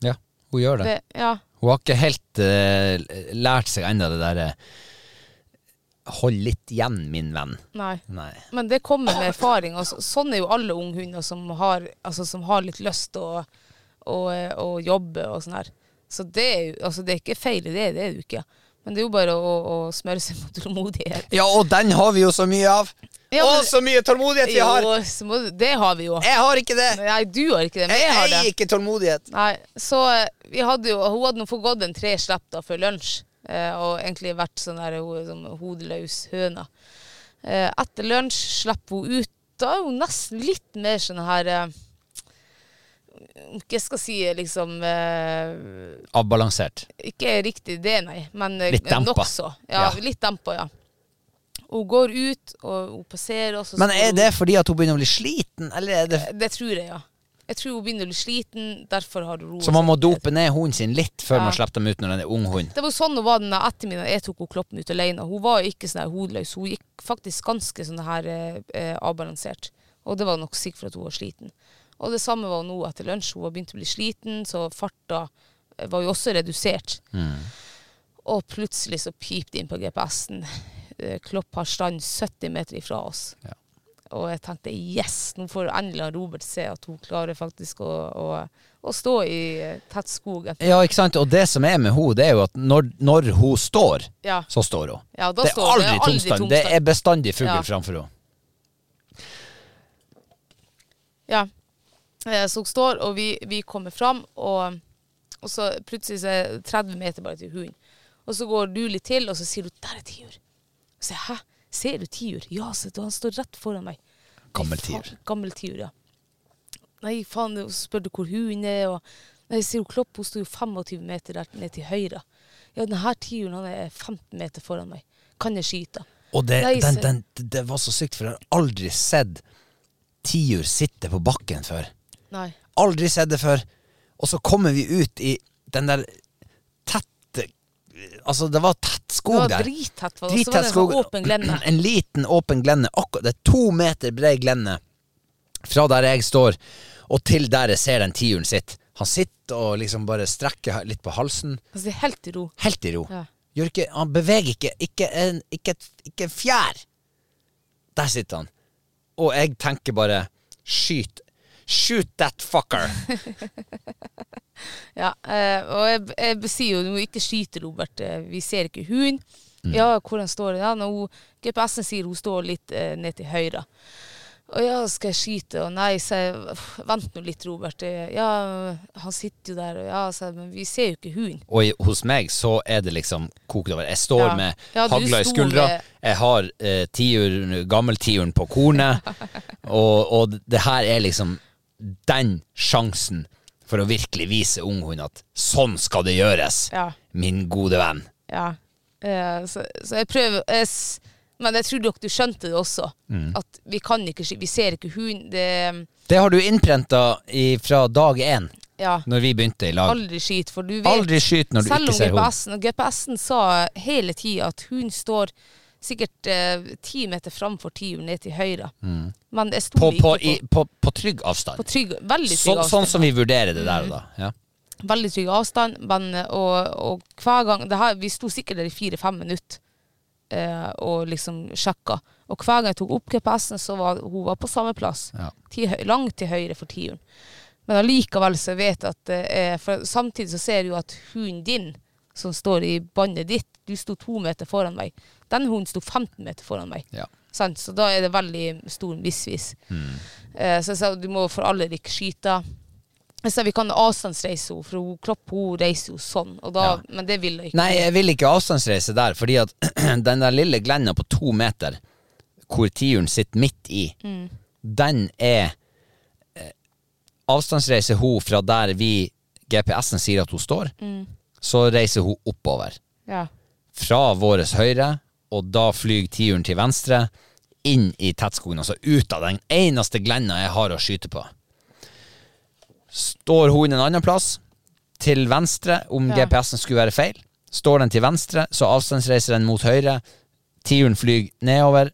Ja, hun gjør det. Det, ja, Hun har ikke helt uh, lært seg ennå det derre Hold litt igjen, min venn. nei. Nei. Men det kommer med erfaring. Og sånn er jo alle unghunder som har, altså, som har litt lyst til å, å, å jobbe og sånn her. Så det er jo altså, det er ikke feil i det, det er det jo ikke. Men det er jo bare å, å smøre seg med tålmodighet. Ja, og den har vi jo så mye av! Ja, Å, men- så mye tålmodighet vi har! Jo, må, det har vi jo. Jeg har ikke det! Nei, du har ikke det, men Jeg jeg har det. eier ikke tålmodighet. Nei, så eh, vi hadde jo, hun hadde nå fått gått en tre slipp da før lunsj, eh, og egentlig vært sånn der som hodeløs høna. Eh, etter lunsj slapp hun ut, da er hun nesten litt mer sånn her, eh, ikke jeg skal si liksom, eh, Avbalansert. ikke riktig det nei, men eh, Litt dempa. nokså. Ja, Ja. litt dempa, ja. Hun går ut, og hun passerer oss. Men er det fordi at hun begynner å bli sliten, eller er det Det tror jeg, ja. Jeg tror hun begynner å bli sliten, derfor har hun roet Så man må dope ned hunden sin litt før Ja. man slipper dem ut når den er ung hund? Det var sånn hun var den ettermiddagen jeg tok hun kloppen ut alene. Hun var ikke sånn hodeløs. Hun gikk faktisk ganske sånn her eh, eh, avbalansert. Og det var nok sikkert for at hun var sliten. Og det samme var nå etter lunsj. Hun var begynt å bli sliten, så farta eh, var jo også redusert. Og plutselig så pipte det inn på GPS-en. Eh, Klopp har stand 70 meter ifra oss. Ja. Og jeg tenkte yes, nå får endelig Robert se at hun klarer faktisk å, å, å stå i eh, tett skog. Ja, ikke sant? Og det som er med henne, det er jo at når, når hun står, Ja, så står hun. ja da Det er står aldri det. tungstand. Det er bestandig fugl framfor henne. Ja. Eh, hun står, og vi, vi kommer fram, og, og så plutselig så er det 30 meter bare til hunden. Og så går du litt til, og så sier du 'der er tiur'. Så jeg, 'hæ, ser du tiur?' Ja, så han står rett foran meg. Gammel tiur. Gammel tiur, ja. Nei, faen, og så spør du hvor hunden er, og Nei, sier hun Klopp, hun sto jo 25 meter der ned til høyre. Ja, denne tiuren han er 15 meter foran meg. Kan jeg skyte? Og det, Nei, den, den, det var så sykt, for jeg har aldri sett tiur sitte på bakken før. Nei. Aldri sett det før. Og så kommer vi ut i den der tette Altså, det var tett skog Det var der. drittett. Var det Drittett en det skog. åpen glenne. En liten, åpen glenne. Akkurat, det er to meter bred glenne fra der jeg står, og til der jeg ser den tiuren sitt. Han sitter og liksom bare strekker litt på halsen. Altså, helt i ro. Helt i ro. Ja. Ikke, han beveger ikke ikke en, ikke, ikke en fjær. Der sitter han. Og jeg tenker bare Skyt. Shoot that fucker. Ja, eh, og jeg, jeg sier jo du må ikke skyte, Robert. Eh, vi ser ikke hunden. Ja, hvor han står Ja, når hun- GPS-en sier hun står litt eh, ned til høyre. Og ja, skal jeg skyte? Og nei, sa jeg. Vent nå litt, Robert. Ja, han sitter jo der, og ja, jeg. Men vi ser jo ikke hunden. Og i, hos meg så er det liksom kokt over. Jeg står Ja. med Ja, hagla i skuldra, med- jeg har eh, tiur, gammeltiuren på kornet, og, og det her er liksom den sjansen for å virkelig vise unghunden at sånn skal det gjøres, Ja. min gode venn. Ja. Eh, så, så jeg prøver jeg, Men jeg tror dere du skjønte det også. Mm. At vi kan ikke Vi ser ikke hund. Det Det har du innprenta fra dag én, Ja. når vi begynte i lag. Aldri skyt, for du vet Aldri skyt når du ikke ser hund. GPS-en GPS-en sa hele tida at hun står sikkert eh, ti meter framfor tiuren ned til høyre. Men jeg På, stoler på, ikke på, på, på trygg avstand. på trygg, veldig trygg Så, avstand. sånn som vi vurderer det der og da. Ja. Veldig trygg avstand, men, eh, og, og hver gang det her, Vi sto sikkert der i fire-fem minutter eh, og liksom sjekka. Og hver gang jeg tok opp GPS-en, så var hun var på samme plass. Ja. Til, langt til høyre for tiuren. Men allikevel så vet jeg at er For samtidig så ser du at hunden din, som står i båndet ditt, du sto to meter foran meg. Den hunden sto 15 meter foran meg. Ja. Sant? Så da er det veldig stor misvis. Mm. Eh, så jeg sa du må for alle ikke skyte. Jeg sa vi kan avstandsreise henne, for hun, kropp hun reiser jo sånn. Da, Ja. Men det vil jeg ikke. Nei, jeg vil ikke avstandsreise der, fordi at den der lille glenda på to meter, hvor tiuren sitter midt i, Mm. den er eh, Avstandsreiser hun fra der vi GPS-en sier at hun står, Mm. så reiser hun oppover. Ja. Fra våres høyre, og da flyr tiuren til venstre, inn i tettskogen, altså ut av den eneste glenda jeg har å skyte på. Står hun en annen plass, til venstre, om Ja. GPS-en skulle være feil. Står den til venstre, så avstandsreiser den mot høyre. Tiuren flyr nedover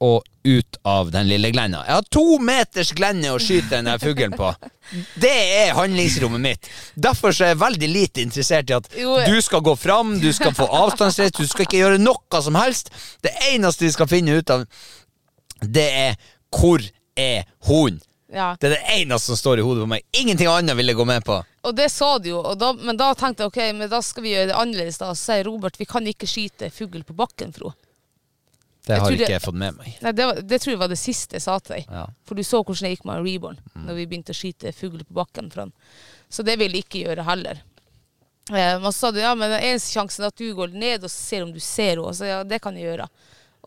og ut av den lille glenda. Jeg har to meters glenne å skyte den fuglen på. Det er handlingsrommet mitt. Derfor så er jeg veldig lite interessert i at du skal gå fram, du skal få avstandsrett, du skal ikke gjøre noe som helst. Det eneste vi skal finne ut av, det er hvor er hunden? ja. Det er det eneste som står i hodet på meg. Ingenting annet vil jeg gå med på. Og det sa du jo, da, men da tenkte jeg ok, men da skal vi gjøre det annerledes. da. Så sier Robert vi kan ikke skyte fugl på bakken, Fro. Det Jeg har tror ikke jeg fått med meg. Nei, det, var, det tror jeg var det siste jeg sa til deg. Ja. For du så hvordan det gikk med Reborn når vi begynte å skyte fugl på bakken. fra den. Så det vil jeg ikke gjøre heller. Eh, men så sa du ja, men den eneste sjansen er at du går ned og ser om du ser henne. Så ja, det kan jeg gjøre.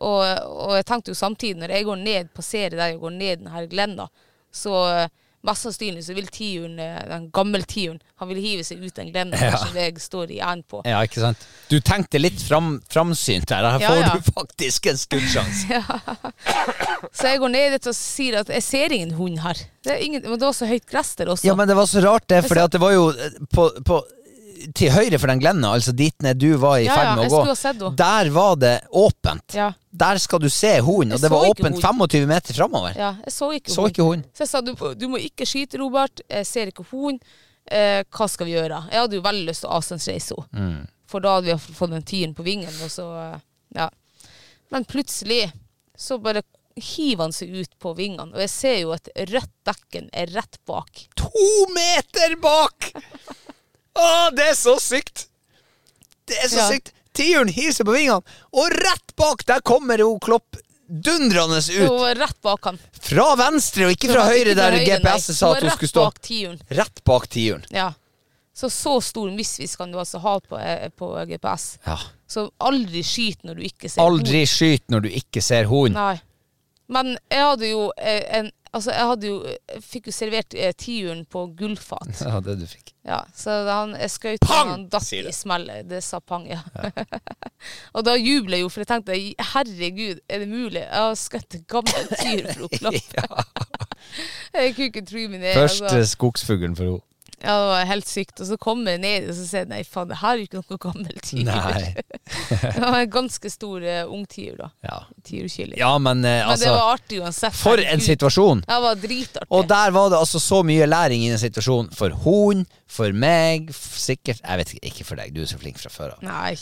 Og, og jeg tenkte jo samtidig, når jeg går ned, passerer deg og går ned denne glenda, så eh, mest sannsynlig så vil tiuren, eh, den gamle tiuren, han vil hive seg ut den glenda Ja. som jeg står i enden på. Ja, ikke sant? Du tenkte litt fram, framsynt der. Her får ja. du faktisk en skuddsjanse. Så jeg går ned dit og sier at jeg ser ingen hund her. Det, ingen, men det var så høyt gress der også. Ja, men det var så rart, det. For det var jo eh, på, på, til høyre for den glenda, altså dit ned du var i Ja, ferd med ja, å gå, der var det åpent. Ja. Der skal du se hunden, og det var åpent hunden. 25 meter framover. Ja, jeg så ikke Så ikke hund. Så jeg sa du, du må ikke skyte, Robert. Jeg ser ikke hunden. Eh, hva skal vi gjøre? Jeg hadde jo veldig lyst til å avstandsreise henne. Mm. For da hadde vi fått den tieren på vingen, og så eh, Ja. Men plutselig så bare hiver han seg ut på vingene, og jeg ser jo at rødt dekken er rett bak. To meter bak! Å, det er så sykt! Det er så Ja. sykt! Tiuren hiver seg på vingene, og rett bak der kommer jo Klopp dundrende Hun ut. var rett bak han. Fra venstre, og ikke fra høyre, der. GPS-et sa at hun skulle stå. Bak. Rett bak tiuren. Ja. Så så stor misvis kan du altså ha på, eh, på GPS. Ja. Så aldri skyt når du ikke ser Aldri skyt når du ikke ser hund. Nei. Men jeg hadde jo eh, en Altså, jeg jo jeg Fikk jo servert eh, tiuren på gullfat. Ja, det du fikk. Ja, så han, jeg skjøt Pang! han datt i smellet. Det sa pang, ja. og da jubler jeg jo, for jeg tenkte herregud, er det mulig? Jeg har skutt en gammel tyr for å klappe. jeg kunne ikke tro mine Første altså. skogsfuglen for henne. Ja, det var helt sykt. Og så kommer jeg ned og så sier jeg nei, faen, det her er jo ikke noe gammel tiur. Det var en ganske stor uh, ungtiur, da. Ja. Tiurkylling. ja, men eh, Men det altså var artig uansett. For en situasjon! Ja, det var dritartig. Og der var det altså så mye læring i den situasjonen. For hun, for meg, sikkert Jeg vet ikke, ikke for deg, du er så flink fra før av. Nei.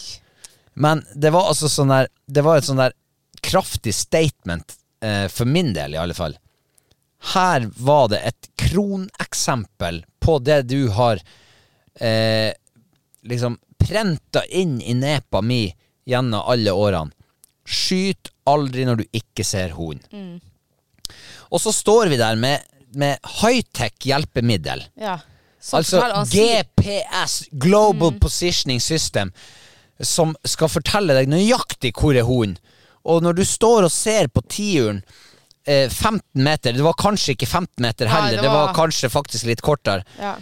Men det var altså sånn der Det var et sånn der kraftig statement, uh, for min del i alle fall. Her var det et kroneksempel på det du har eh, liksom prenta inn i nepa mi gjennom alle årene. Skyt aldri når du ikke ser hund. Og så står vi der med, med high-tech hjelpemiddel. Ja. Så Altså forteller GPS, Global Positioning System, som skal fortelle deg nøyaktig hvor er hunden. Og når du står og ser på tiuren 15 meter, det var kanskje ikke 15 meter heller, det det var var- kanskje faktisk litt kortere. ja.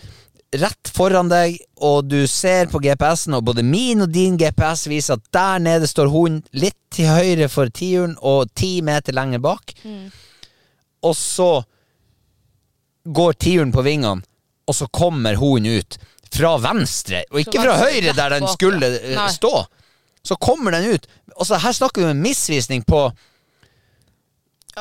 Rett foran deg, og du ser på GPS-en, og både min og din GPS viser at der nede står hunden, litt til høyre for tiuren og ti meter lenger bak. Og så går tiuren på vingene, og så kommer hunden ut fra venstre, og ikke fra høyre der den skulle eh, Nei. stå. Så kommer den ut. Og så her snakker vi om en misvisning på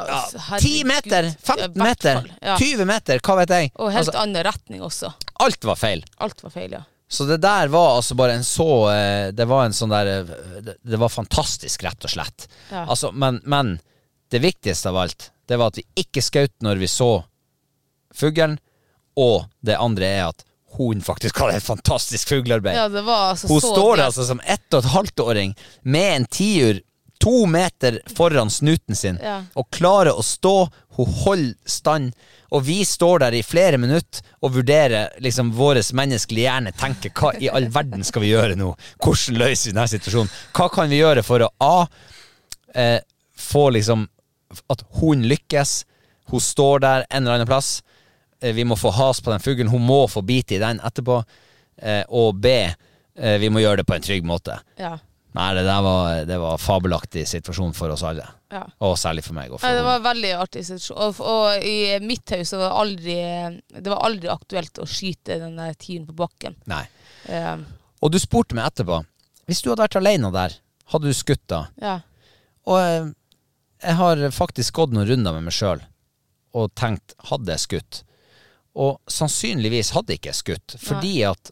ja, 10 meter, 15 meter, 20 meter, hva vet jeg. Og helt Altså, annen retning også. alt var feil. Alt var feil, ja. Så det der var altså bare en så eh, Det var en sånn der eh, det- var fantastisk, rett og slett. Ja. Altså, men, men det viktigste av alt, det var at vi ikke skjøt når vi så fuglen, og det andre er at hun faktisk hadde et fantastisk fuglearbeid. Ja, altså hun så står der altså som ett og et halvt åring med en tiur to meter foran snuten sin Ja. og klarer å stå, hun holder stand, og vi står der i flere minutter og vurderer liksom vår menneskelige hjerne, tenker hva i all verden skal vi gjøre nå? Hvordan løser vi denne situasjonen? Hva kan vi gjøre for å A. Eh, få liksom at hun lykkes, hun står der en eller annen plass, eh, vi må få has på den fuglen, hun må få bite i den etterpå, eh, og B. Eh, vi må gjøre det på en trygg måte. Ja. Nei, det der var, det var fabelaktig situasjon for oss alle. ja. Og særlig for meg. Og for Nei, det var veldig artig situasjon. Og, og i mitt hus var det aldri Det var aldri aktuelt å skyte den der tieren på bakken. Nei. Um. Og du spurte meg etterpå Hvis du hadde vært alene der, hadde du skutt da? ja. Og eh, jeg har faktisk gått noen runder med meg sjøl og tenkt hadde jeg skutt? Og sannsynligvis hadde jeg ikke skutt, fordi at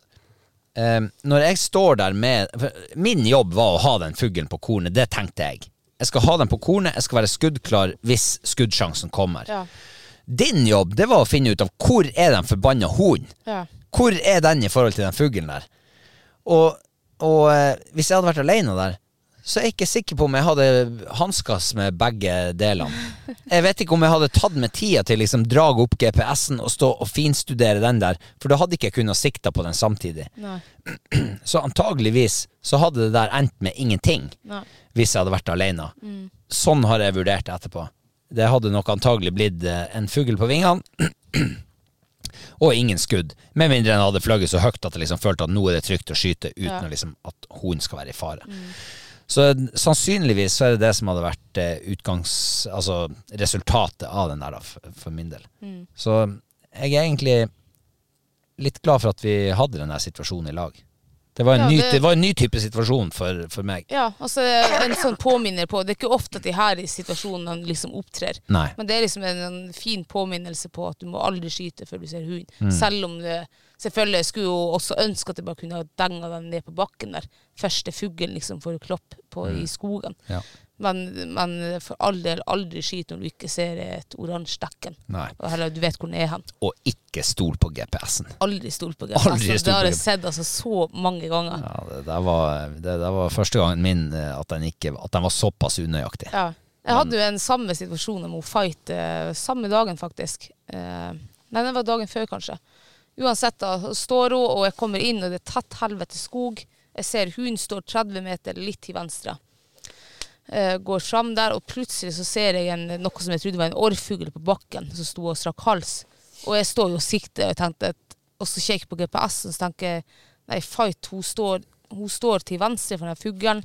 eh, når jeg står der med Min jobb var å ha den fuglen på kornet, det tenkte jeg. Jeg skal ha den på kornet, jeg skal være skuddklar hvis skuddsjansen kommer. Ja. Din jobb det var å finne ut av hvor er den forbanna hunden. Ja. Hvor er den i forhold til den fuglen der? Og, og eh, hvis jeg hadde vært alene der, så er jeg ikke sikker på om jeg hadde hanskes med begge delene. Jeg vet ikke om jeg hadde tatt meg tida til liksom drage opp GPS-en og stå og finstudere den der, for da hadde ikke jeg kunnet sikta på den samtidig. Nei. Så antageligvis så hadde det der endt med ingenting Nei. hvis jeg hadde vært alene. Sånn har jeg vurdert det etterpå. Det hadde nok antagelig blitt eh, en fugl på vingene. Og ingen skudd, med mindre en hadde fløyet så høyt at jeg liksom følte at nå er det trygt å skyte uten Ja. liksom at hunden skal være i fare. Så sannsynligvis så er det det som hadde vært eh, utgangs... Altså resultatet av den der, da, for, min del. Så jeg er egentlig litt glad for at vi hadde den der situasjonen i lag. Det var en, Ja, ny, det- det var en ny type situasjon for, for meg. Ja, altså en sånn påminner på Det er ikke ofte at de her i situasjonene liksom opptrer. Nei. Men det er liksom en, en fin påminnelse på at du må aldri skyte før du ser hund. Mm. Selv om det Selvfølgelig skulle jo også ønske at jeg bare kunne ha denga den ned på bakken der. Første fuglen liksom får klopp på i skogen. Ja. Men, men for all del, aldri skyt når du ikke ser et oransje dekken. Og heller du vet hvor den er hen. Og ikke stol på GPS-en. Aldri stol på GPS. Aldri Altså, stol det har jeg sett altså, så mange ganger. Ja, det, der var, det der var første gangen min eh, at den, ikke, at den var såpass unøyaktig. Ja. Jeg hadde jo en samme situasjon med Fight eh, samme dagen, faktisk. Eh, nei, det var dagen før, kanskje. Uansett, da står hun, og jeg kommer inn, og det er tatt helvete skog. Jeg ser hun står 30 meter litt til venstre. Jeg går fram der, og plutselig så ser jeg en, noe som jeg trodde var en orrfugl på bakken, som sto og strakk hals. Og jeg står jo og sikter, og, tenkte at, og så kikker på GPS-en, så tenker jeg nei, Fight, hun står, hun står til venstre for den fuglen.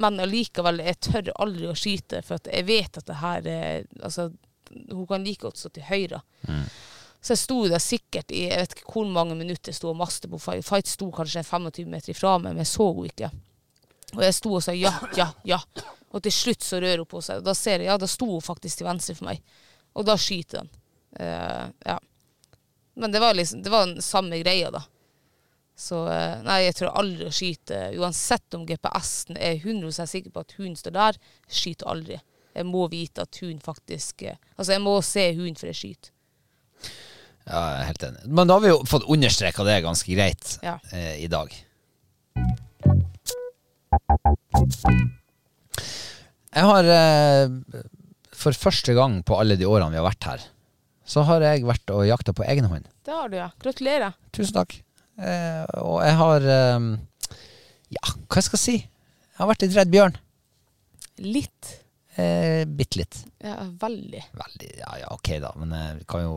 Men allikevel, jeg tør aldri å skyte, for jeg vet at det her er Altså, hun kan like godt stå til høyre. Så jeg sto der sikkert i jeg vet ikke hvor mange minutter jeg sto og maste på Fight. Fight sto kanskje 25 meter ifra meg, men jeg så henne ikke. Og jeg sto og sa ja, ja, ja. Og til slutt så rører hun på seg. Og da ser jeg, ja, da sto hun faktisk til venstre for meg. Og da skyter den. Uh, ja. Men det var liksom, det var den samme greia, da. Så uh, nei, jeg tror aldri å skyte. Uansett om GPS-en er 100 sikker på at hunden står der, skyter aldri. Jeg må vite at hunden faktisk eh, Altså, jeg må se hunden før jeg skyter. Ja, jeg er helt enig. Men da har vi jo fått understreka det ganske greit Ja. eh, i dag. Jeg har eh, for første gang på alle de årene vi har vært her, så har jeg vært og jakta på egen hånd. Det har du, ja. Gratulerer. Tusen takk. Eh, og jeg har eh, Ja, hva jeg skal si? Jeg har vært litt redd bjørn. Litt. Eh, Bitte litt. Ja, veldig. Veldig Ja ja, ok, da. Men jeg kan jo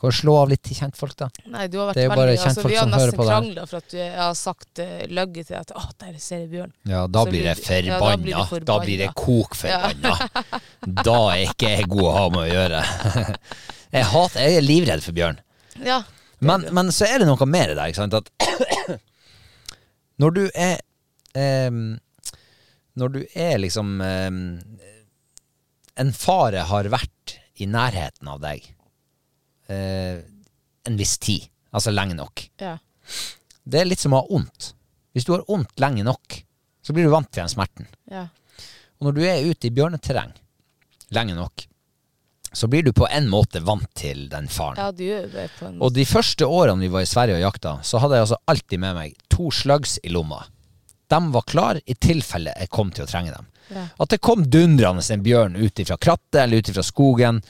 kan du slå av litt til kjentfolk, da. Nei, du har vært Det veldig altså, Vi har nesten det krangla for at du jeg har sagt uh, løgget til at 'Å, der ser jeg bjørn'. Ja, da blir jeg forbanna. ja, da blir jeg kokforbanna. Ja. Da er ikke jeg god å ha med å gjøre. Jeg hater Jeg er livredd for bjørn. Ja. Men, men så er det noe mer der, ikke sant, at når du er eh, Når du er liksom eh, En fare har vært i nærheten av deg eh, en viss tid, altså lenge nok. ja. Det er litt som å ha vondt. Hvis du har vondt lenge nok, så blir du vant til den smerten. ja. Og når du er ute i bjørneterreng lenge nok, så blir du på en måte vant til den faren. Ja, du gjør det på en Og de første årene vi var i Sverige og jakta, så hadde jeg altså alltid med meg to slugs i lomma. De var klar i tilfelle jeg kom til å trenge dem. Ja. At det kom dundrende en bjørn ut ifra krattet eller ut ifra skogen,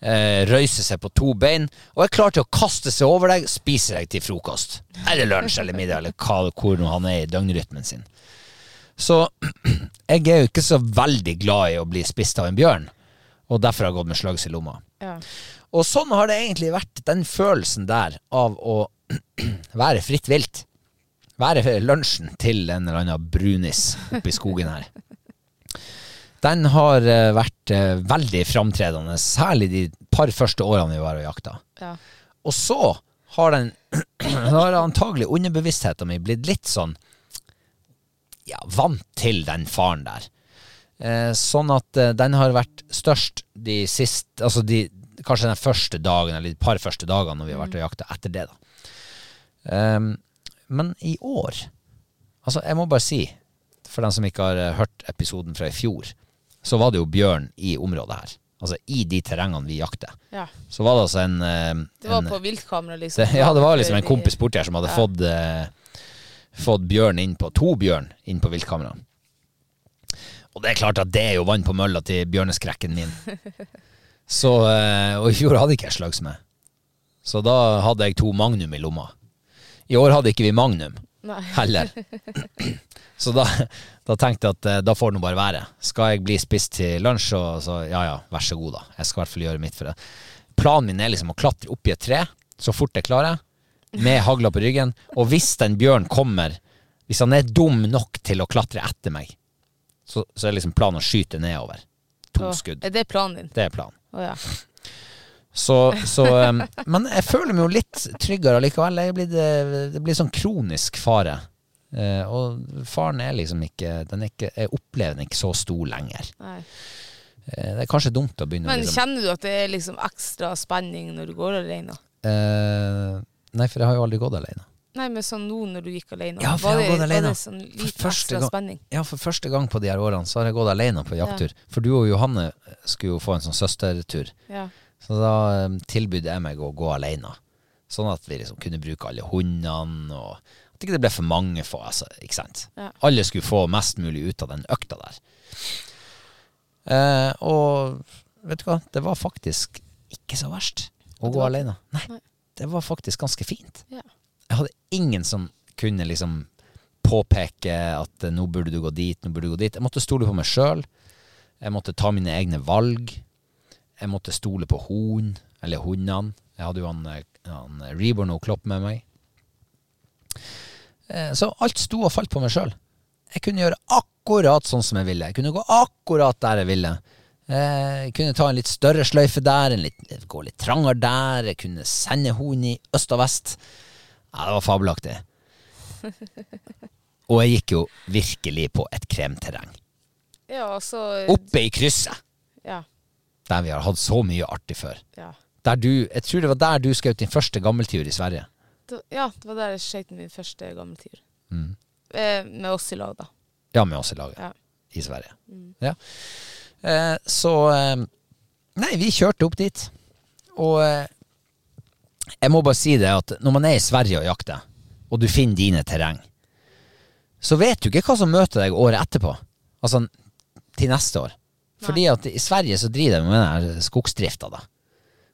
eh, røyser seg på to bein, og er klar til å kaste seg over deg, spiser deg til frokost. Eller lunsj eller middag, eller hva, hvor han er i døgnrytmen sin. Så jeg er jo ikke så veldig glad i å bli spist av en bjørn, og derfor har jeg gått med slugs i lomma. Ja. Og sånn har det egentlig vært, den følelsen der av å være fritt vilt. Være lunsjen til en eller annen brunis oppe i skogen her. Den har eh, vært eh, veldig framtredende, særlig de par første årene vi var og jakta. Ja. Og så har den har antagelig underbevisstheten min blitt litt sånn ja, vant til den faren der. Eh, sånn at eh, den har vært størst de siste Altså de, kanskje den første dagen, eller de par første dagene når vi har vært og jakta etter det, da. Ehm, men i år Altså, jeg må bare si, for dem som ikke har eh, hørt episoden fra i fjor, så var det jo bjørn i området her. Altså i de terrengene vi jakter. ja. Så var det altså en, eh, Det var en på viltkamera, liksom. ja, det var liksom en kompis borti her som hadde Ja. fått, eh, fått bjørn inn på to bjørn inn på viltkamera. Og det er klart at det er jo vann på mølla til bjørneskrekken min. Så, eh, og i fjor hadde ikke jeg slags med. Så da hadde jeg to Magnum i lomma. I år hadde ikke vi Magnum Nei. heller. Så da, da tenkte jeg at eh, da får det nå bare være. Skal jeg bli spist til lunsj, så, så ja ja, vær så god, da. Jeg skal i hvert fall gjøre mitt for det. Planen min er liksom å klatre opp i et tre så fort jeg klarer, med hagla på ryggen. Og hvis den bjørn kommer, hvis han er dum nok til å klatre etter meg, så, så er liksom planen å skyte nedover. To Å, skudd. Er det planen din? Det er planen. Å ja. Så, så um, Men jeg føler meg jo litt tryggere allikevel. Eh, det blir sånn kronisk fare. Eh, og faren er liksom ikke, den er ikke Jeg opplever den ikke så stor lenger. Nei. Eh, det er kanskje dumt å begynne Men liksom kjenner du at det er liksom ekstra spenning når du går alene? eh, Nei, for jeg har jo aldri gått alene. Nei, men sånn nå når du gikk alene. Ja, for var jeg har det, gått alene. Var det sånn ekstra gang- spenning? Ja, for første gang på de her årene så har jeg gått alene på jakttur. For du og Johanne skulle jo få en sånn søstertur. Ja. Så da um, tilbød jeg meg å gå alene. Sånn at vi liksom kunne bruke alle hundene, og at ikke det ble for mange for altså, ikke sant? Ja. Alle skulle få mest mulig ut av den økta der. Eh, og vet du hva, det var faktisk ikke så verst å gå alene. Nei, Nei. det var faktisk ganske fint. Ja. Jeg hadde ingen som kunne liksom påpeke at eh, nå burde du gå dit, nå burde du gå dit. Jeg måtte stole på meg sjøl. Jeg måtte ta mine egne valg. Jeg måtte stole på hunden, eller hundene. Jeg hadde jo han, eh, han Reborn og Klopp med meg. Eh, Så alt sto og falt på meg sjøl. Jeg kunne gjøre akkurat sånn som jeg ville. Jeg kunne gå akkurat der jeg ville. Eh, Jeg kunne ta en litt større sløyfe der, en litt, gå litt trangere der. Jeg kunne sende hunden i øst og vest. Ja, det var fabelaktig. Og jeg gikk jo virkelig på et kremterreng. Ja, så Oppe i krysset, Ja. der vi har hatt så mye artig før. Ja. Der du, jeg tror det var der du skjøt din første gammeltur i Sverige. Det, ja, det var der jeg skøyt min første gammeltur. Mm. Eh, med oss i lag, da. Ja, med oss i laget. Ja. I Sverige. Ja. Eh, så eh, Nei, vi kjørte opp dit. Og eh, jeg må bare si det at når man er i Sverige og jakter, og du finner dine terreng, så vet du ikke hva som møter deg året etterpå. Altså til neste år. Fordi at i Sverige så driver de med den skogsdrifta, da.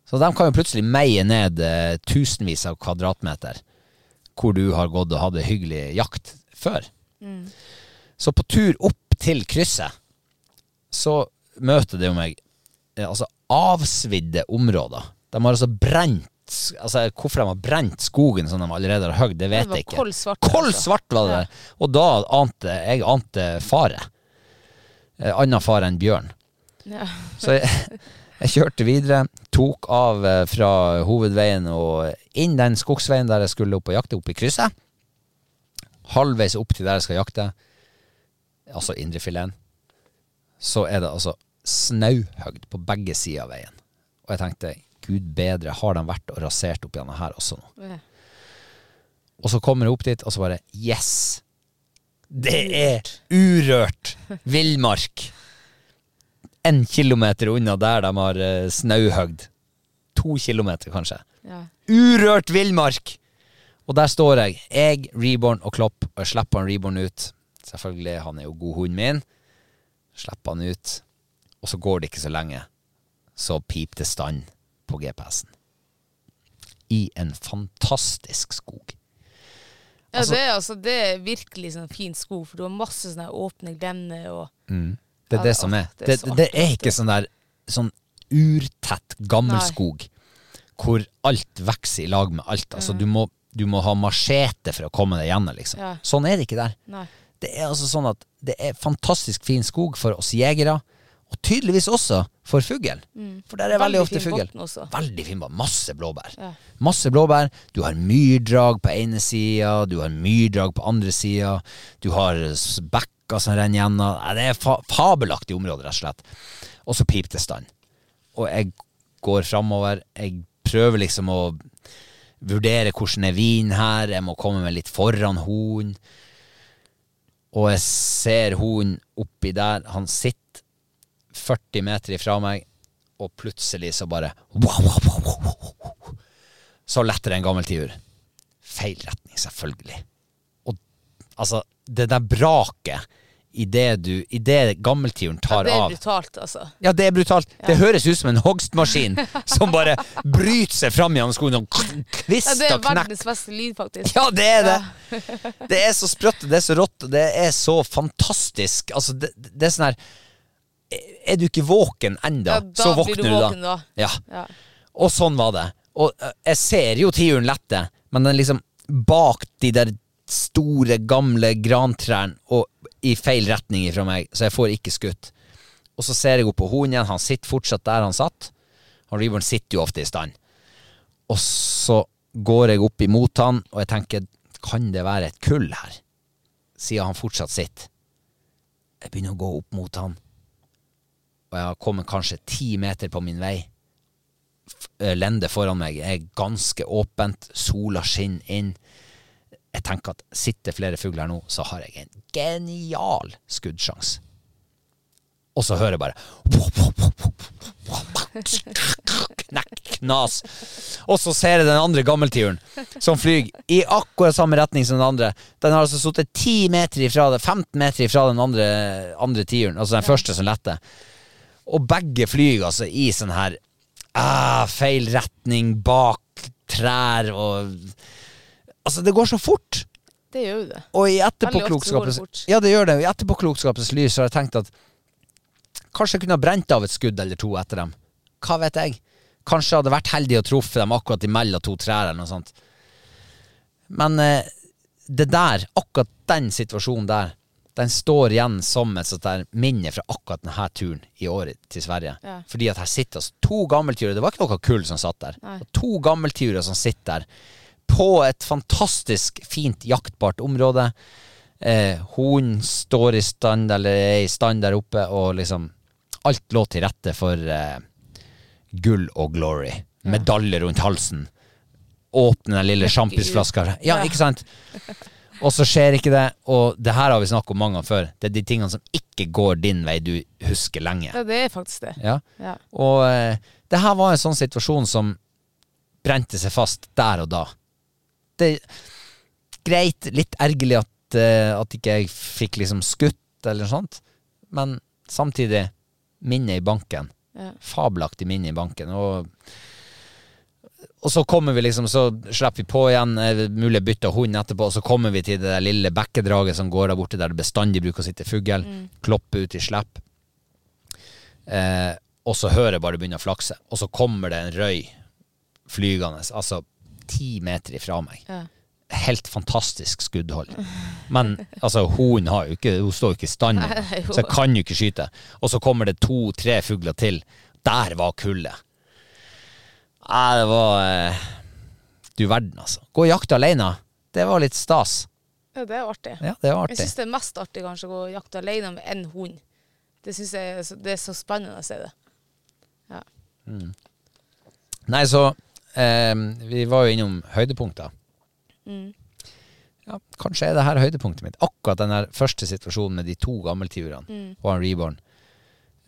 Så de kan jo plutselig meie ned eh, tusenvis av kvadratmeter hvor du har gått og hatt det hyggelig jakt før. Så på tur opp til krysset så møter det jo meg eh, altså avsvidde områder. De har altså brent altså Hvorfor de har brent skogen som de allerede har høgd, det vet Det jeg ikke. kold svart, altså. svart var det Ja. Og da ante jeg ante fare. Eh, Anna fare enn bjørn. Ja. Så jeg, jeg kjørte videre, tok av eh, fra hovedveien og inn den skogsveien der jeg skulle opp og jakte, opp i krysset. Halvveis opp til der jeg skal jakte, altså indrefileten, så er det altså snauhøgd på begge sider av veien. Og jeg tenkte, gud bedre, har de vært og rasert opp gjennom her også nå? Ja. Og så kommer jeg opp dit, og så bare Yes! Det er urørt villmark. En kilometer unna der de har uh, snauhøgd. To kilometer, kanskje. Ja. Urørt villmark! Og der står jeg. Jeg, Reborn og Klopp. Og jeg slipper han Reborn ut. Selvfølgelig, han er jo god hunden min. Slipper han ut. Og så går det ikke så lenge, så pip det stand på GPS-en. I en fantastisk skog. Ja, Altså- det, er, altså, det er virkelig sånn fin skog, for du har masse sånne åpne glemmer og Det er det som er. det Det, det, er ikke sånn der sånn urtett gammelskog hvor alt vokser i lag med alt. Altså, du, må, du må ha machete for å komme deg gjennom, liksom. Ja. Sånn er det ikke der. Nei. Det er altså sånn at det er fantastisk fin skog for oss jegere, og tydeligvis også for fugl. For der er veldig, Veldig ofte fugl. Veldig fin bunn. Masse blåbær. Ja. Masse blåbær. Du har myrdrag på ene sida, du har myrdrag på andre sida, du har s- bekker som renner gjennom. Det er fa fabelaktig område, rett og slett. Og så pip det stand. Og jeg går framover. Jeg prøver liksom å vurdere hvordan er vinen her. Jeg må komme meg litt foran hunden. Og jeg ser hunden oppi der. Han sitter 40 meter ifra meg, og plutselig så bare. Så letter en gammel tiur. Feil retning, selvfølgelig. Og altså, det der braket idet du Idet gammeltiuren Ja, tar det er av brutalt, altså. ja, det er brutalt. Det høres ut som en hogstmaskin som bare bryter seg fram gjennom skogen og Ja, det er verdens beste lyd, faktisk. Ja, det er det. Det er så sprøtt, det er så rått, og det er så fantastisk. Altså, det, det er sånn her Er du ikke våken enda, Ja, så våkner du du da. våken da. Ja. Ja. Og sånn var det. Og jeg ser jo tiuren lette, men den liksom bak de der store, gamle grantrærne og i feil retning fra meg, så jeg får ikke skutt. Og så ser jeg opp på hunden igjen, han sitter fortsatt der han satt. Han Reborn sitter jo ofte i stand. Og så går jeg opp imot han, og jeg tenker, kan det være et kull her? Siden han fortsatt sitter. Jeg begynner å gå opp mot han, og jeg har kommet kanskje ti meter på min vei eh, lende foran meg er ganske åpent, sola skinner inn. Jeg tenker at sitter flere fugler her nå, så har jeg en genial skuddsjanse. Og så hører jeg bare knas. Og så ser jeg den andre gammeltiuren som flyr i akkurat samme retning som den andre. Den har altså sittet 10 meter ifra det, 15 meter ifra den andre, andre tiuren, altså den første som letter. Og begge flyr altså i sånn her ah, feil retning, bak trær og Altså, det går så fort. Det gjør jo det. Og i etterpåklokskapens. Ja, det gjør det. Og I etterpåklokskapens lys har jeg tenkt at kanskje jeg kunne ha brent av et skudd eller to etter dem. Hva vet jeg? Kanskje jeg hadde vært heldig å truffet dem akkurat imellom to trær eller noe sånt. Men eh, det der, akkurat den situasjonen der, den står igjen som et sånt der minne fra akkurat denne turen i året til Sverige. Ja. Fordi at her sitter altså to gammeltiurer. Det var ikke noe kull som satt der. Nei. To gammeltiurer som sitter der på et fantastisk fint jaktbart område. Eh, Hunden står i stand, eller er i stand der oppe, og liksom Alt lå til rette for eh, gull og glory. Medalje rundt halsen. Åpne den lille sjampisflaska. Ja, ikke sant? Og så skjer ikke det, og det her har vi snakket om mange ganger før. Det er de tingene som ikke går din vei, du husker lenge. Ja, det er faktisk det. Ja. Ja. Og eh, det her var en sånn situasjon som brente seg fast der og da. Det Greit, litt ergerlig at, eh, at ikke jeg fikk liksom skutt eller noe sånt, men samtidig minnet i banken. Ja. Fabelaktig minne i banken. Og, og så kommer vi liksom, så slipper vi på igjen, mulig bytte hund etterpå, og så kommer vi til det der lille bekkedraget som går der borte, der det bestandig bruker å sitte fugl. Kloppe ut i slipp. Eh, og så hører jeg bare det begynner å flakse, og så kommer det en røy flygende, altså ti meter ifra meg. Ja. Helt fantastisk skuddhold. Men altså, hun, har jo ikke, hun står jo ikke i stand, så jeg kan jo ikke skyte. Og så kommer det to-tre fugler til. Der var kullet. Nei, det var eh, Du verden, altså. Gå og jakte alene. Det var litt stas. ja, det er artig. Ja, det Jeg artig. syns det er mest artig kanskje å gå og jakte alene med en hund. Det synes jeg er så- det er så spennende å se det. Nei, så eh, Vi var jo innom høydepunkter. Mm. Ja, kanskje er det her høydepunktet mitt. Akkurat den første situasjonen med de to gammeltiurene Mm. og han Reborn.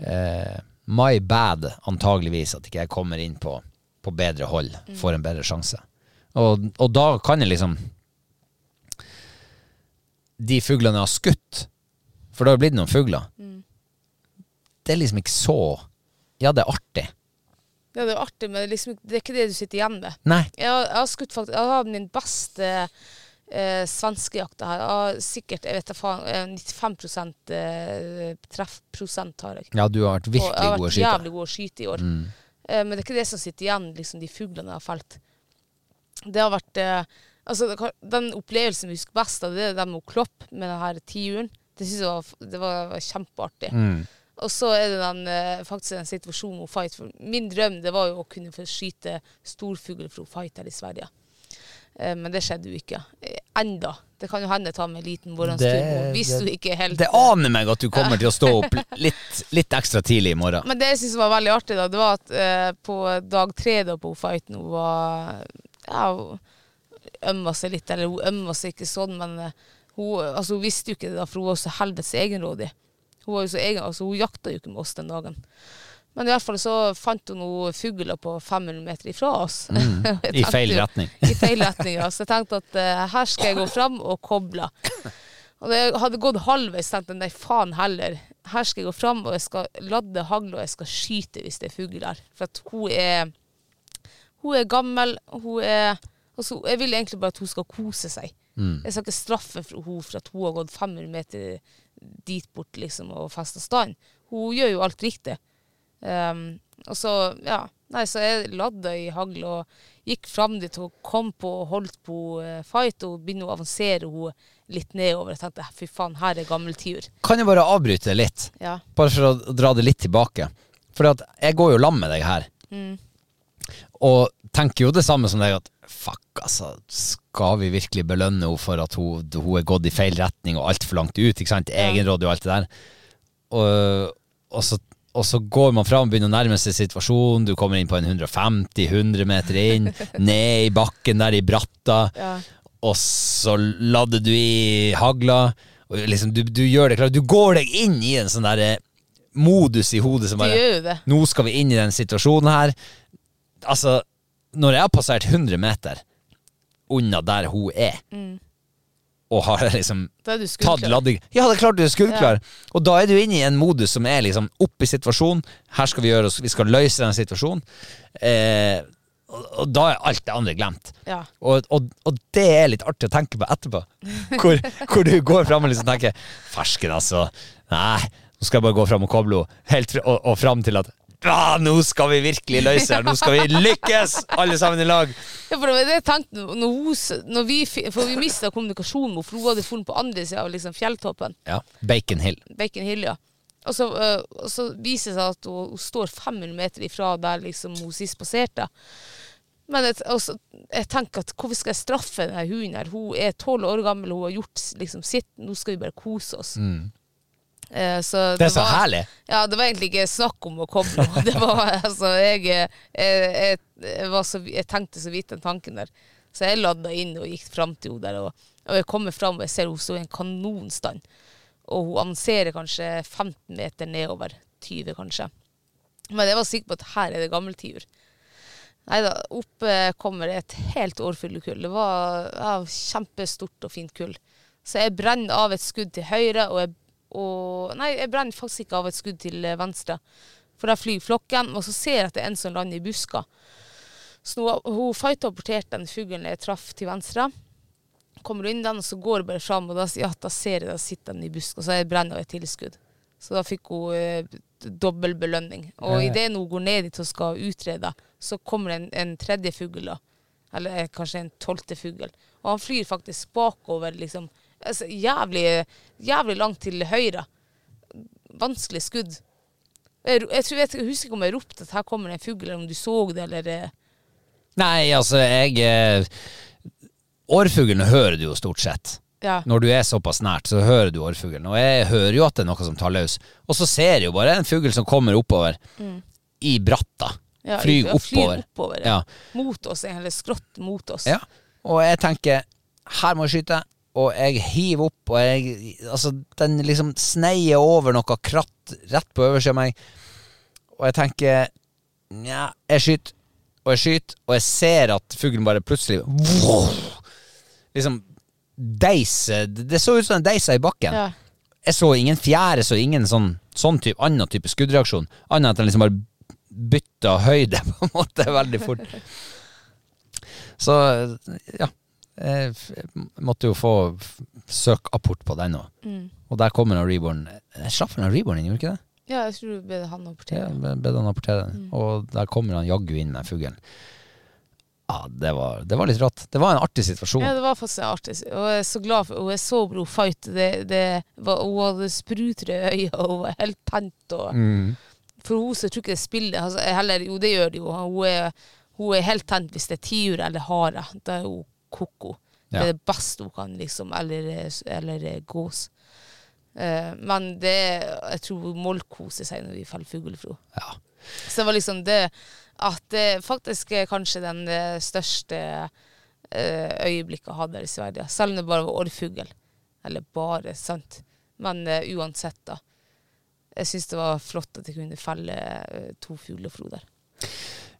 Eh, my bad, antageligvis, at ikke jeg kommer inn på, på bedre hold, Mm. får en bedre sjanse. Og, og da kan jeg liksom De fuglene jeg har skutt, for det har blitt noen fugler, Mm. det er liksom ikke så Ja, det er artig. Ja, det er artig, men liksom, det er ikke det du sitter igjen med. Nei. Jeg har, jeg har skutt faktisk Jeg har min beste eh, svenskejakta her. Jeg har sikkert jeg vet da faen, eh, 95 eh, treffprosent har jeg. Ja, du har vært virkelig god å skyte. Jeg har vært jævlig god å skyte i år. Eh, men det er ikke det som sitter igjen, liksom de fuglene jeg har felt. Det har vært eh, Altså, det den opplevelsen vi husker best av, det er den med å kloppe med den her tiuren. Det synes jeg var, det var, var kjempeartig. Mm. Og så er det den, eh, faktisk den situasjonen hun fight. For min drøm det var jo å kunne få skyte storfugl fra fight her i Sverige. Eh, men det skjedde jo ikke. Eh, enda. Det kan jo hende ta med en liten. Det- Hun visste det- ikke helt Det aner meg at du kommer til å stå opp litt, litt ekstra tidlig i morgen. Men det jeg syns var veldig artig, da, det var at eh, på dag tre da på fighten hun var ja, hun ømma seg litt, eller hun ømma seg ikke sånn, men hun, altså, hun visste jo ikke det, da, for hun var så helvetes egenrådig. Hun var jo så egen, altså hun jakta jo ikke med oss den dagen. Men i hvert fall så fant hun noen fugler på 500 meter ifra oss. Mm. I feil retning. I feil retning, ja. Så jeg tenkte at uh, her skal jeg gå fram og koble. Og det hadde gått halvveis, tenkte jeg nei, faen heller. Her skal jeg gå fram, og jeg skal ladde hagle, og jeg skal skyte hvis det er fugl her. For at hun er Hun er gammel, hun er altså, Jeg vil egentlig bare at hun skal kose seg. Mm. Jeg skal ikke straffe for henne for at hun har gått 500 meter dit bort liksom, og festa stand. Hun gjør jo alt riktig. Um, og så, ja. Nei, så jeg ladda i hagl og gikk fram dit og kom på og holdt på uh, fight og begynte å avansere henne litt nedover. Jeg tenkte fy faen, her er gammel tiur. Kan jeg bare avbryte litt? Ja. Bare for å dra det litt tilbake. For jeg går jo lam med deg her. Mm. Og tenker jo det samme som deg, at fuck, altså. Skal vi virkelig belønne henne for at hun, hun er gått i feil retning og altfor langt ut? ikke sant? Egenrådig og alt det der. Og, og, så, og så går man fram begynner å nærme seg situasjonen. Du kommer inn på en 150-100 meter inn, ned i bakken der i bratta. Ja. og så ladder du i hagla. Og liksom, du, du gjør det klart. Du går deg inn i en sånn der eh, modus i hodet som bare. Nå skal vi inn i den situasjonen her. Altså, når jeg har passert 100 meter unna der hun er, og har liksom tatt ladding Ja, det er klart du er skuddklar. Og da er du inne i en modus som er liksom oppe i situasjonen. Her skal vi gjøre oss Vi skal løse den situasjonen. Eh, og, og da er alt det andre glemt. Ja. Og, og, og det er litt artig å tenke på etterpå. Hvor, hvor du går fram og liksom tenker Fersken, altså. Nei, nå skal jeg bare gå fram og koble henne. Og, og fram til at ah, nå skal vi virkelig løse det. her. Nå skal vi lykkes, alle sammen i lag. Ja, for det tenkte når hun, når vi, For vi mista kommunikasjonen med henne, for hun hadde funnet på andre sida av liksom fjelltoppen. Ja, Bacon Hill. Bacon Hill, ja. Og så, øh, og så viser det seg at hun, hun står 500 meter ifra der liksom hun sist passerte. Men jeg, også, jeg tenker at hvorfor skal jeg straffe denne hunden her? Hun er tolv år gammel, hun har gjort liksom sitt, nå skal vi bare kose oss. Eh, så det, Det er så var- herlig. Ja, det var egentlig ikke snakk om å koble. Det var altså Jeg, jeg, jeg, jeg, var så, jeg tenkte så vidt den tanken der. Så jeg ladda inn og gikk fram til henne der. Og, og jeg kommer fram og jeg ser hun står i en kanonstand. Og hun anserer kanskje 15 meter nedover. 20, kanskje. Men jeg var sikker på at her er det gammeltiur. Nei da, opp eh, kommer et helt årfuglekull. Det var ja, kjempestort og fint kull. Så jeg brenner av et skudd til høyre, og jeg, og Nei, jeg brenner faktisk ikke av et skudd til eh, venstre. For der flyr flokken, og så ser jeg at det er en som lander i buska. Så nå, hun fighta og porterte den fuglen jeg traff til venstre. Kommer inn den, og så går jeg bare fram, og da, ja, da ser jeg da sitter den i buska, og så jeg brenner av et tilskudd. Så da fikk hun eh, dobbel belønning. Og Ja. idet hun går ned dit og skal utrede, så kommer det en, en tredje fugl, da. Eller eh, kanskje en tolvte fugl. Og han flyr faktisk bakover, liksom. Altså, jævlig, jævlig langt til høyre. Vanskelig skudd. Jeg, jeg, tror, jeg husker ikke om jeg ropte at her kommer det en fugl, eller om du så det, eller eh, Nei, altså, jeg eh, Årfuglen hører du jo stort sett. Ja. Når du er såpass nært, så hører du årfuglen. Og jeg hører jo at det er noe som tar løs. Og så ser jeg jo bare en fugl som kommer oppover i bratta. Mm. ja, Flyr ja, oppover. oppover. Ja. Mot oss, eller skrått mot oss. Ja. Og jeg tenker her må jeg skyte. Og jeg hiver opp, og jeg Altså, den liksom sneier over noe kratt rett på øversida av meg. Og jeg tenker Nja, jeg skyter, og jeg skyter, og jeg ser at fuglen bare plutselig Liksom deiser Det så ut som den deisa i bakken. Ja. Jeg så ingen fjære, så ingen sånn, sånn type, annen type skuddreaksjon. Annet enn at den liksom bare bytta høyde, på en måte, veldig fort. Så ja. Jeg måtte jo få søk apport på den òg. Mm. Og der kommer han Reborn. Slapp han Reborn inn, gjorde ikke det? ja, jeg tror du bed han apportere. Ja, bed han apportere. Mm. Og der kommer han jaggu inn med fuglen. Ja, det var, det var litt rått. Det var en artig situasjon. Ja, det var faktisk artig. Og jeg er så glad for Og jeg så Bro fight. Det, det var, hun hadde sprutrøde øyne og hun var helt tent. Og, Mm. For hun så tror ikke det spiller altså, heller, Jo, det gjør det jo. Hun er, hun er helt tent hvis det er tiur eller hare. Da er hun ko-ko. Det er det beste hun kan, liksom. Eller, eller gås. Uh, men det jeg tror Moll koser seg når vi faller fuglefro. Ja. Så det var liksom det at det faktisk er kanskje den eh, største uh, øyeblikket jeg hadde i Sverige. Selv om det bare var orrfugl. Eller bare, sant. Men uh, uansett, da. Jeg syns det var flott at jeg kunne felle eh, to fuglefro der.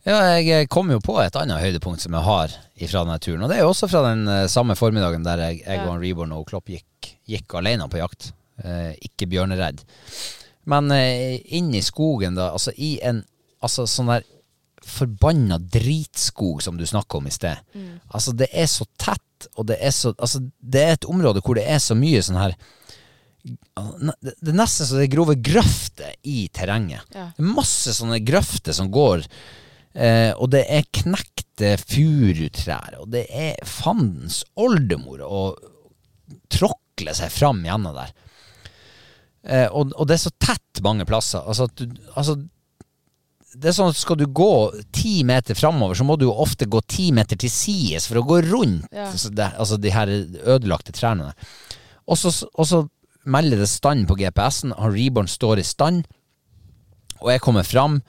Ja, jeg kom jo på et annet høydepunkt som jeg har fra denne turen. Og det er jo også fra den eh, samme formiddagen der jeg, jeg og han Reborn og Klopp gikk, gikk alene på jakt. Eh, ikke bjørneredd. Men eh, inn i skogen, da, altså i en altså sånn der forbanna dritskog som du snakka om i sted. Altså, det er så tett, og det er så Altså, det er et område hvor det er så mye sånn her det er nesten så det er grove grøfter i terrenget. Ja. Det er masse sånne grøfter som går, eh, og det er knekte furutrær, og det er fandens oldemor å tråkle seg fram gjennom der. Eh, og, og det er så tett mange plasser. Altså, du, altså det er sånn at Skal du gå ti meter framover, så må du jo ofte gå ti meter til sides for å gå rundt Ja. det, altså de her ødelagte trærne. Og så melder det stand på GPS-en. Han Reborn står i stand, og jeg kommer fram.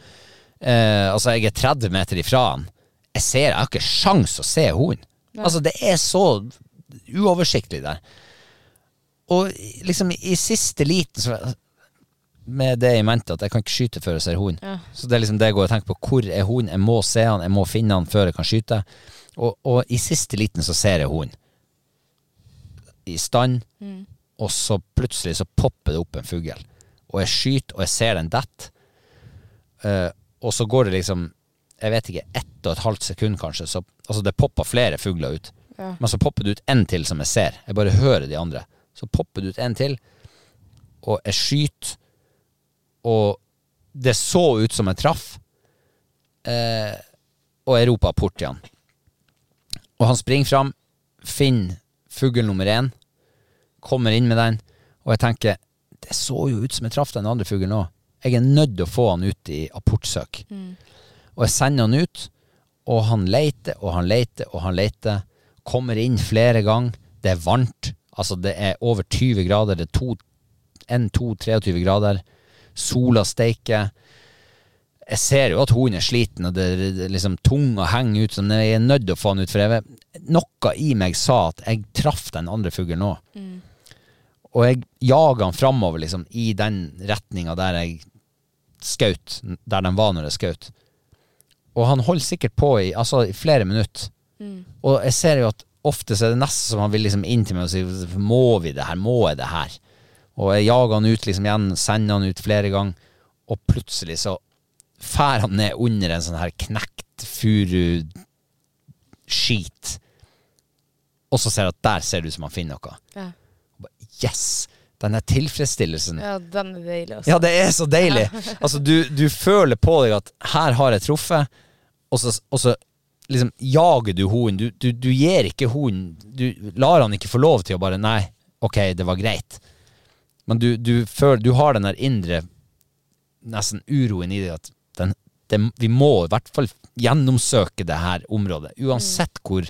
Eh, altså, jeg er 30 meter ifra han. Jeg ser, jeg har ikke sjans å se hunden. Altså, det er så uoversiktlig der. Og liksom i siste liten så Med det i mente at jeg kan ikke skyte før jeg ser hunden. Ja. Så det er liksom det jeg går og tenker på. Hvor er hunden? Jeg må se han, jeg må finne han før jeg kan skyte. Og, og i siste liten så ser jeg hunden. I stand. Og så plutselig så popper det opp en fugl. Og jeg skyter, og jeg ser den dette. Eh, og så går det liksom Jeg vet ikke, ett og et halvt sekund kanskje. Så, altså det popper flere fugler ut. Ja. Men så popper det ut en til som jeg ser. Jeg bare hører de andre. Så popper det ut en til, og jeg skyter. Og det så ut som jeg traff. Eh, og jeg roper apport til han. Og han springer fram, finner fugl nummer én, kommer inn med den, og jeg tenker det så jo ut som jeg traff den andre fuglen òg. Jeg er nødt til å få han ut i apportsøk. Og jeg sender han ut, og han leter og han leter og han leter. Kommer inn flere ganger. Det er varmt. Altså, det er over 20 grader. Det er to, 1, 2, 23 grader. Sola steiker. Jeg ser jo at hunden er sliten, og det er liksom tunga henger ut. Så jeg er nødt til å få han ut. For jeg, noe i meg sa at jeg traff den andre fuglen nå. Og jeg jaga han framover liksom, i den retninga der jeg skjøt. Der den var når jeg skjøt. Og han holder sikkert på i, altså, i flere minutter. Og jeg ser jo at ofte så er det nesten som han vil liksom inn til meg og si Må vi det her? Må jeg det her? Og jeg jager han ut liksom igjen, sender han ut flere ganger, og plutselig så fær han ned under en sånn her knekt furu-skit. Og så ser jeg at der ser det ut som han finner noe. Ja. Yes! Den der tilfredsstillelsen. ja, den er deilig. også. Ja, det er så deilig. Altså, du, du føler på deg at her har jeg truffet, og så, og så liksom jager du hunden. Du, du, du gir ikke hunden Du lar han ikke få lov til å bare Nei, ok, det var greit. Men du, du, føler, du har den der indre nesten uroen i deg at den, den, vi må i hvert fall gjennomsøke det her området. Uansett hvor,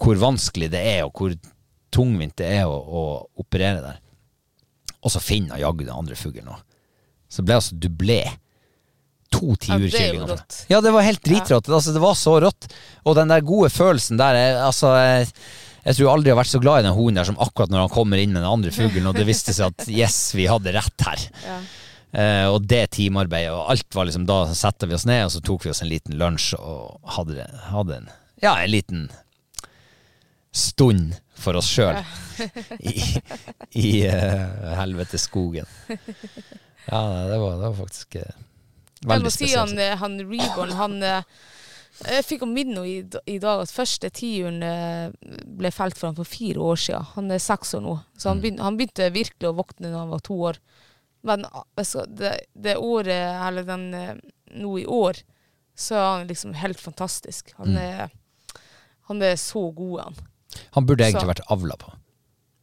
hvor vanskelig det er, og hvor tungvint det er å, å operere der. Og så finner han jaggu den andre fuglen òg. Så det ble altså dublé. To Ja, det er jo tiurkyllinger. Ja, det var helt dritrått. Altså, det var så rått. Og den der gode følelsen der altså, jeg tror aldri jeg har vært så glad i den hunden der som akkurat når han kommer inn med den andre fuglen, og det viste seg at yes, vi hadde rett her. Ja. Uh, og det teamarbeidet og alt var liksom Da satte vi oss ned, og så tok vi oss en liten lunsj og hadde, hadde en, ja, en liten stund for oss sjøl i, i uh, helveteskogen. Ja, det var, det var faktisk eh, Jeg veldig må si han, spesielt. eh, han Reborn, han uh, Jeg fikk å minne i, i dag at første tiuren eh, ble felt for han for fire år siden. Han er seks år nå, så Mm. han, begyn- han begynte virkelig å våkne da han var to år. Men altså, det, det året, eller den eh, nå i år, så er han liksom helt fantastisk. Han Mm. er, han er så god, han. Han burde egentlig så- vært avla på.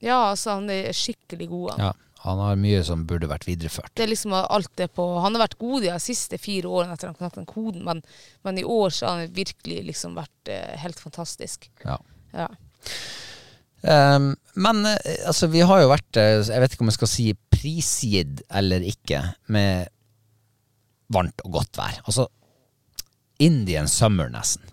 Ja, altså, han er skikkelig god, han. Ja, han har mye som burde vært videreført. Det er liksom alt det på Han har vært god de siste fire årene etter han knakk den koden, men, men i år så har han virkelig liksom vært eh, helt fantastisk. Ja. Ja. Um, men eh, altså, vi har jo vært eh, Jeg vet ikke om jeg skal si prisgitt eller ikke med varmt og godt vær. Altså Indian summer, nesten.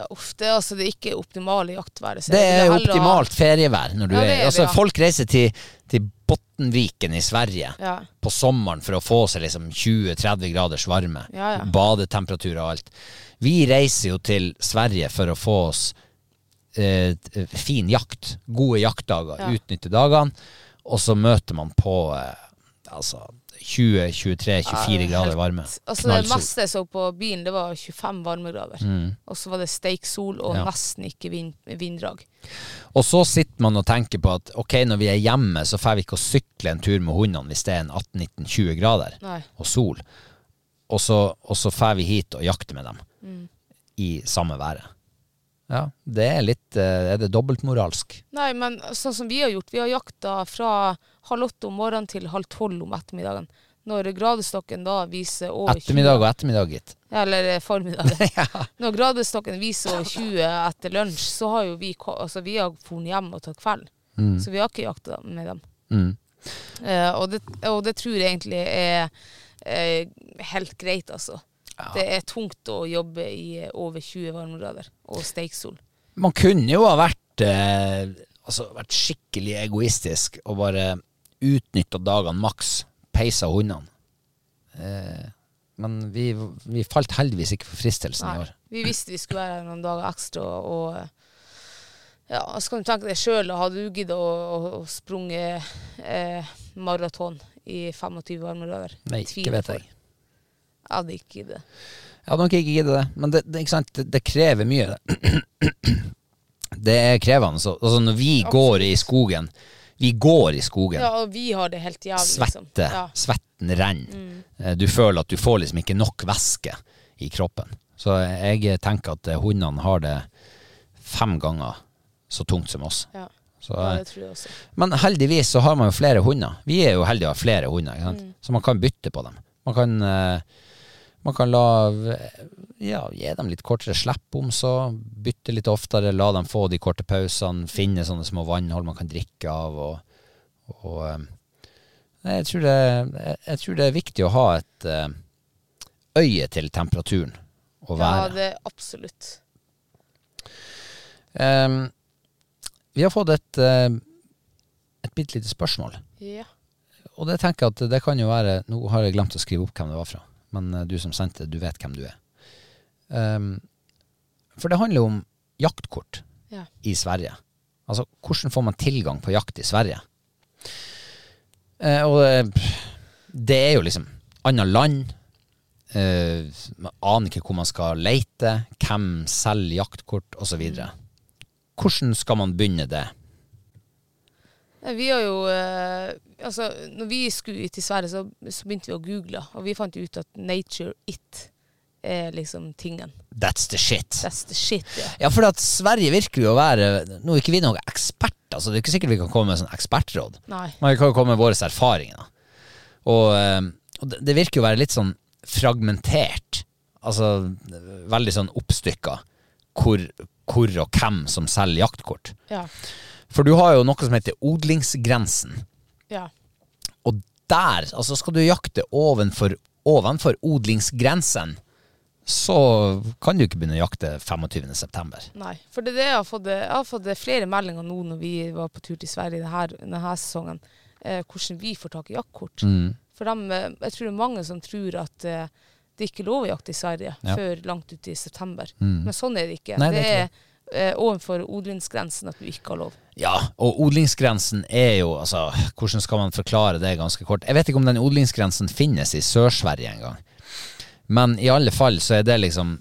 Ja uff, det er altså det er ikke optimale jaktværet. Det er heller optimalt ferievær når du Ja, er er Altså, folk reiser til, til Bottenviken i Sverige Ja. på sommeren for å få seg liksom 20-30 graders varme. Ja. Badetemperatur og alt. Vi reiser jo til Sverige for å få oss eh, fin jakt. Gode jaktdager. Ja. Utnytte dagene. Og så møter man på eh, altså 20-23-24 grader varme. Altså Det meste jeg så på byen, det var 25 varmegrader. Og så var det steiksol og Mm. Ja. nesten ikke vind, vinddrag. Og så sitter man og tenker på at ok, når vi er hjemme, så får vi ikke å sykle en tur med hundene hvis det er en 18-19-20 grader Nei. og sol. Og så, og så får vi hit og jakter med dem Mm. i samme været. Ja, det er litt eh, Er det dobbeltmoralsk? Nei, men sånn som vi har gjort, vi har jakta fra halv åtte om morgenen til halv tolv om ettermiddagen. Når gradestokken da viser over 20 Ettermiddag og ettermiddag, gitt. Eller formiddag. ja. Når gradestokken viser over 20 etter lunsj, så har jo vi altså vi har funnet hjem og tatt kveld. Så vi har ikke jakta med dem. Mm. Eh, og, det, og det tror jeg egentlig er eh, helt greit, altså. Det er tungt å jobbe i eh, over 20 varmegrader og steiksol. Man kunne jo ha vært eh, Altså vært skikkelig egoistisk og bare utnytta dagene maks. Peisa hundene. Eh, men vi, vi falt heldigvis ikke for fristelsen i år. vi visste vi skulle være her noen dager ekstra, og ja, så kan du tenke deg sjøl, hadde du giddet å, å, å sprunge eh, maraton i 25 varmegrader? Nei, ikke vet jeg. Jeg hadde ikke giddet. Jeg hadde nok ikke giddet det, men det, det, det, det krever mye. Det er krevende. Altså når vi går i skogen Vi går i skogen. Ja, og vi har det helt jævlig, liksom. Svette. Ja. Svetten renner. Mm. Du føler at du får liksom ikke nok væske i kroppen. Så jeg tenker at eh, hundene har det fem ganger så tungt som oss. Ja. Så, ja, eh, det tror jeg også. men heldigvis så har man jo flere hunder. Vi er jo heldige å ha flere hunder, sant? så man kan bytte på dem. Man kan, eh, man kan la ja, gi dem litt kortere slipp om så, bytte litt oftere, la dem få de korte pausene, finne sånne små vannhold man kan drikke av. Og, og eh, jeg, tror det, jeg, tror det er viktig å ha et eh, øye til temperaturen og Ja, det er absolutt. Um, vi har fått et, eh, et bitte lite spørsmål. Ja. Og det tenker jeg at det kan jo være Nå har jeg glemt å skrive opp hvem det var fra, men eh, du som sendte, det, du vet hvem du er. Um, for det handler om jaktkort Ja. i Sverige. Altså, hvordan får man tilgang på jakt i Sverige? Uh, og eh, det er jo liksom annet land. Uh, man aner ikke hvor man skal leite. Hvem selger jaktkort, osv. Hvordan skal man begynne det? Nei, Vi har jo eh, Altså, når vi skulle i Sverige, så, så begynte vi å google, og vi fant ut at nature it er liksom tingen. That's the shit. That's the shit, ja. Ja, for at Sverige virker jo å være Nå er ikke vi noen eksperter, så det er ikke sikkert vi kan komme med sånn ekspertråd. Nei. Men vi kan jo komme med våre erfaringer. Og, eh, og det, det virker jo å være litt sånn fragmentert. Altså veldig sånn oppstykka hvor, hvor og hvem som selger jaktkort. Ja. For du har jo noe som heter odlingsgrensen. Ja. Og der, altså skal du jakte ovenfor, ovenfor odlingsgrensen, så kan du ikke begynne å jakte 25. september. Nei. For det er det jeg har fått, jeg har fått flere meldinger nå når vi var på tur til Sverige denne, denne sesongen, eh, hvordan vi får tak i jaktkort. Mm. For dem, eh, jeg tror det er mange som tror at eh, det ikke er lov å jakte i Sverige Ja. før langt ut i september. Mm. Men sånn er det ikke. Nei, det det er er eh, overfor odlingsgrensen at du ikke har lov. Ja, og odlingsgrensen er jo, altså, hvordan skal man forklare det ganske kort? Jeg vet ikke om den odlingsgrensen finnes i Sør-Sverige engang. Men i alle fall så er det liksom,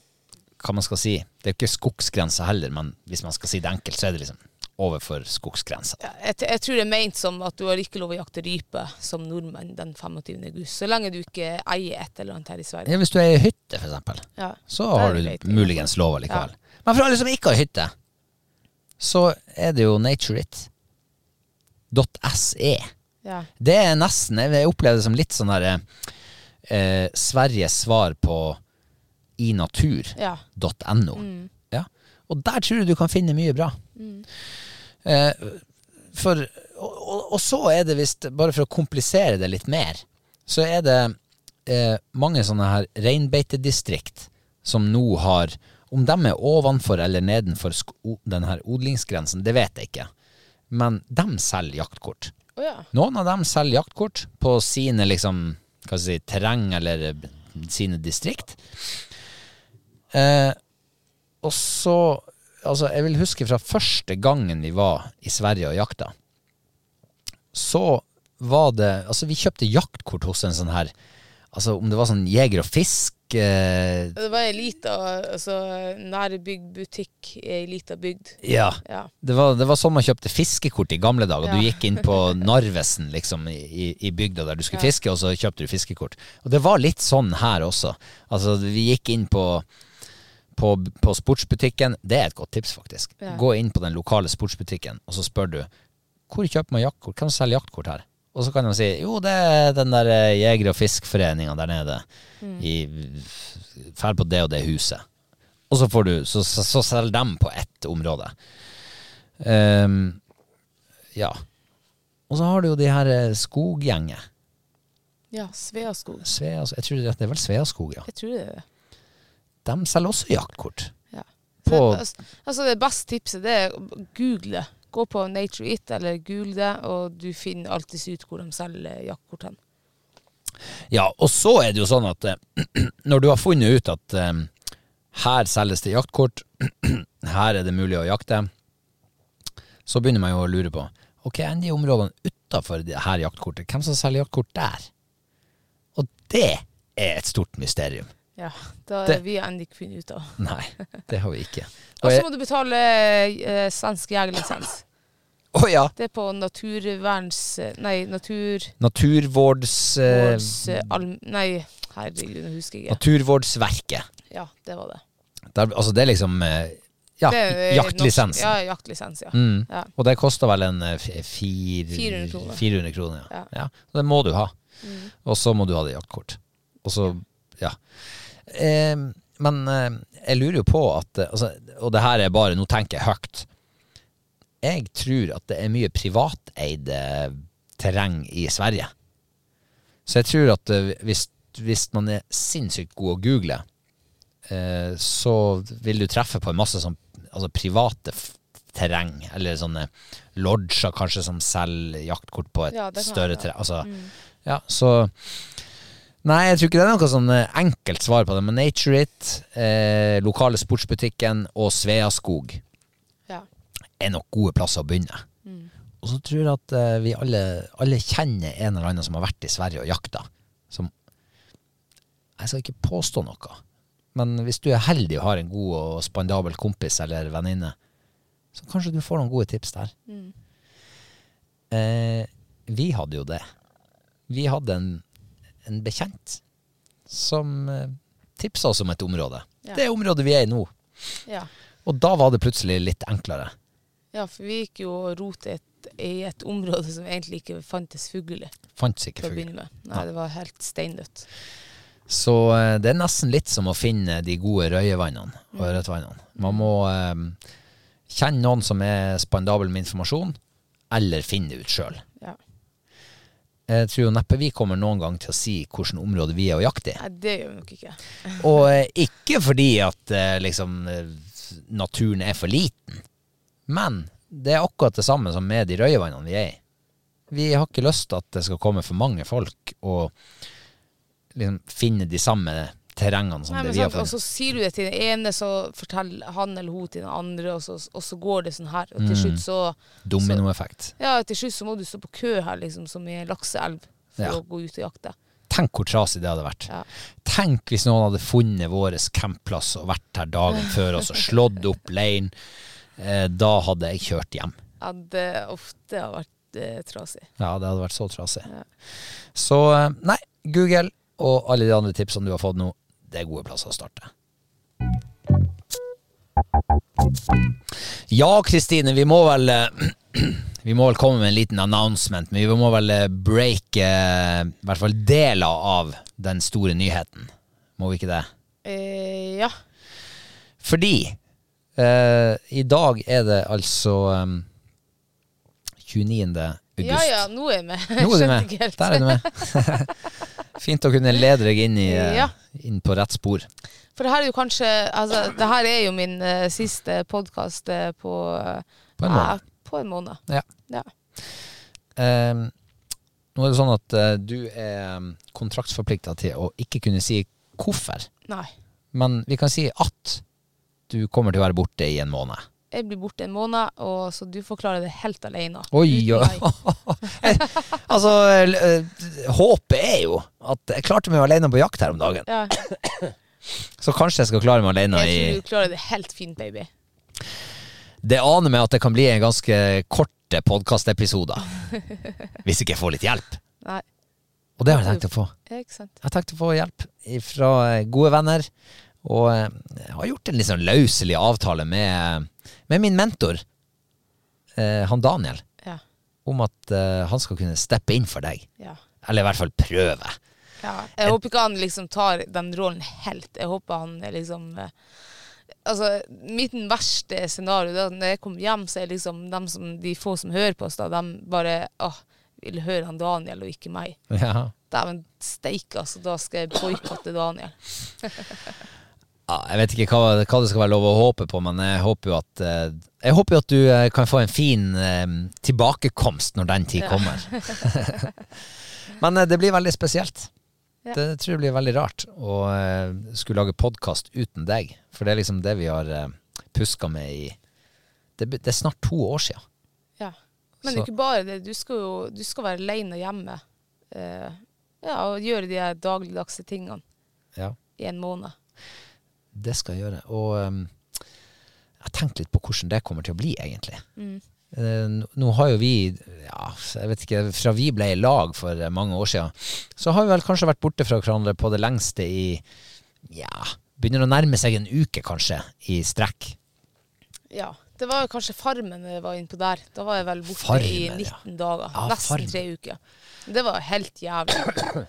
hva man skal si, det er jo ikke skogsgrense heller, men hvis man skal si det enkelt, så er det liksom overfor skogsgrensa. Ja, jeg, jeg tror det er ment som at du har ikke lov å jakte rype som nordmenn den 25. august, så lenge du ikke eier et eller annet her i Sverige. Ja, hvis du er i hytte, eksempel, Ja. så har du greit. muligens lov allikevel. Men for alle som ikke har hytte, så er det jo natureit.se. Ja. Det er nesten, jeg opplever det som litt sånn der eh, Sveriges svar på inatur.no. Ja. Ja. Og der tror jeg du kan finne mye bra. Eh, for, og, og, så er det visst, bare for å komplisere det litt mer, så er det eh, mange sånne her reinbeitedistrikt som nå har Om de er ovenfor eller nedenfor Denne den her odlingsgrensen, det vet jeg ikke. Men de selger jaktkort. Oh, ja. Noen av dem selger jaktkort på sine liksom, hva skal jeg si, terreng eller eh, sine distrikt. Eh, og så Altså, jeg vil huske fra første gangen vi var i Sverige og jakta, så var det Altså, vi kjøpte jaktkort hos en sånn her Altså, om det var sånn jeger og fisk eh, Det var ei lita altså, nærbygd butikk i ei lita bygd. Ja. Ja. Det var, det var sånn man kjøpte fiskekort i gamle dager. Du gikk inn på Narvesen liksom, i, i- i bygda der du skulle Ja. fiske, og så kjøpte du fiskekort. Og det var litt sånn her også. Altså, vi gikk inn på, på, på sportsbutikken. Det er et godt tips, faktisk. Ja. Gå inn på den lokale sportsbutikken, og så spør du hvor kjøper man jaktkort. Hvem selger jaktkort her? Og så kan de si jo, det er den der eh, jeger- og fiskforeninga der nede. I Fær på det og det huset. Og så får du Så, så, så selger de på ett område. Um, ja. Og så har du jo de her eh, skoggjenger. ja, Sveaskog. Svea, jeg tror det er vel Sveaskog, ja. Jeg tror det er det. De selger også jaktkort. Ja. På- Det, altså, altså det beste tipset det er å google. Gå på Nature It eller google det, og du finner alltid ut hvor de selger jaktkort hen. Ja, og så er det jo sånn at eh, når du har funnet ut at eh, her selges det jaktkort, her er det mulig å jakte, så begynner man jo å lure på ok, enn de områdene utafor her jaktkortet, hvem som selger jaktkort der? Og det er et stort mysterium. Ja, Det- har vi ennå ikke funnet ut av. Nei, det har vi ikke. Og så må du betale eh, svensk jegerlisens. Å ja! Det er på naturverns... Nei, natur... Naturvårds... Eh, Vårds, eh, alm, nei, herregud, nå husker jeg ikke. Naturvårdsverket. Ja, det var det. Der, altså det er liksom eh, Ja, det er jaktlisensen. norsk- Ja, jaktlisens, ja. Mm. ja. Og det koster vel en eh, f- fir, 400 kroner. 400 kroner, ja. Ja. ja. Det må du ha. Mm. Og så må du ha det jaktkort. Og så, ja. Eh, men eh, jeg lurer jo på at eh, altså, Og det her er bare Nå tenker jeg høyt. Jeg tror at det er mye privateide terreng i Sverige. Så jeg tror at eh, hvis, hvis man er sinnssykt god å google, eh, så vil du treffe på en masse sånn altså private terreng, eller sånne lodger kanskje som selger jaktkort på et Ja, større terreng. Altså, ja, så Nei, jeg tror ikke det er noe sånn eh, enkelt svar på det, men Nature It, eh, lokale sportsbutikken og Sveaskog ja. er nok gode plasser å begynne. Og så tror jeg at eh, vi alle, alle kjenner en eller annen som har vært i Sverige og jakta. Som Jeg skal ikke påstå noe, men hvis du er heldig og har en god og spandabel kompis eller venninne, så kanskje du får noen gode tips der. Eh, vi hadde jo det. Vi hadde en, en bekjent som eh, tipsa oss om et område. Ja. Det området vi er i nå. Ja. Og da var det plutselig litt enklere. ja, for vi gikk jo og rotet i et område som egentlig ikke fantes fugler i, Fantes ikke fugl. Nei, det var helt steindødt. Så eh, det er nesten litt som å finne de gode røyevannene og ørretvannene. Man må eh, kjenne noen som er spandabel med informasjon, eller finne det ut sjøl. Ja. Jeg tror jo neppe vi kommer noen gang til å si hvilket område vi er å jakte i. Nei, det gjør vi nok ikke. Og eh, ikke fordi at eh, liksom eh, naturen er for liten, men det er akkurat det samme som med de røyevannene vi er i. Vi har ikke lyst til at det skal komme for mange folk og liksom finne de samme terrengene som Nei, det vi har fått. og funnet. så sier du det til den ene, så forteller han eller hun til den andre, og så, og så går det sånn her. Og til slutt så Dominoeffekt. Ja, til slutt så må du stå på kø her, liksom, som i en lakseelv, for Ja. å gå ut og jakte. Tenk hvor trasig det hadde vært. Ja. Tenk hvis noen hadde funnet vår campplass og vært her dagen før oss og slått opp leiren. Eh, da hadde jeg kjørt hjem. Ja, det ofte har vært eh, trasig. Ja, det hadde vært så trasig. Ja. Så eh, nei, Google og alle de andre tipsene du har fått nå, det er gode plasser å starte. Ja, Kristine, vi må vel eh, Vi må vel komme med en liten announcement, men vi må vel eh, breake eh, i hvert fall deler av den store nyheten. Må vi ikke det? Eh, ja. Fordi eh, i dag er det altså eh, 29. august. ja ja, nå er jeg med. Nå er du med. Der er du med. Fint å kunne lede deg inn, i, eh, Ja. inn på rett spor. For det her er jo kanskje Altså, det her er jo min uh, siste podkast på uh, På en måned. på en måned. Ja. Ja. Um, nå er det sånn at eh, du er kontraktsforplikta til å ikke kunne si hvorfor, Nei. men vi kan si at du kommer til å være borte i en måned. Jeg blir borte en måned, og så du får klare det helt alene. Oi, ja. altså, håpet er jo at jeg klarte meg alene på jakt her om dagen. Ja, Så kanskje jeg skal klare meg alene jeg i tror du klarer det helt fint, baby. Det aner meg at det kan bli en ganske korte podkastepisoder. hvis ikke jeg får litt hjelp. Nei, Og det har jeg tenkt å få. ja. Jeg har tenkt å få hjelp fra gode venner. Og jeg har gjort en litt sånn løselig avtale med, med min mentor, eh, han Daniel, Ja. om at eh, han skal kunne steppe inn for deg. ja. Eller i hvert fall prøve. Ja, jeg håper ikke han liksom tar den rollen helt. Jeg håper han er liksom eh, Altså, mitt verste scenario da når jeg kommer hjem, så er liksom de, som, de få som hører på oss, da, de bare åh, vil høre han Daniel og ikke meg. Ja. Dæven steike, altså. Da skal jeg boikotte Daniel. Ja, jeg vet ikke hva, hva det skal være lov å håpe på, men jeg håper jo at eh, Jeg håper jo at du eh, kan få en fin eh, tilbakekomst når den tid kommer. men eh, det blir veldig spesielt. Ja. Det tror jeg blir veldig rart å skulle lage podkast uten deg. For det er liksom det vi har puska med i det, det er snart to år sia. Ja. Men det Så- er ikke bare det. Du skal jo du skal være alene hjemme. ja, og gjøre de dagligdagse tingene Ja. i en måned. Det skal jeg gjøre. Og um, jeg har tenkt litt på hvordan det kommer til å bli, egentlig. Mm. n- nå har jo vi, ja, jeg vet ikke, fra vi ble i lag for eh, mange år siden, så har vi vel kanskje vært borte fra hverandre på det lengste i, ja, begynner å nærme seg en uke kanskje, i strekk. Ja. Det var kanskje Farmen jeg var inne på der. Da var jeg vel borte Farmen, i ja. 19 dager. Ja, Nesten Farmen. tre uker. Det var helt jævlig.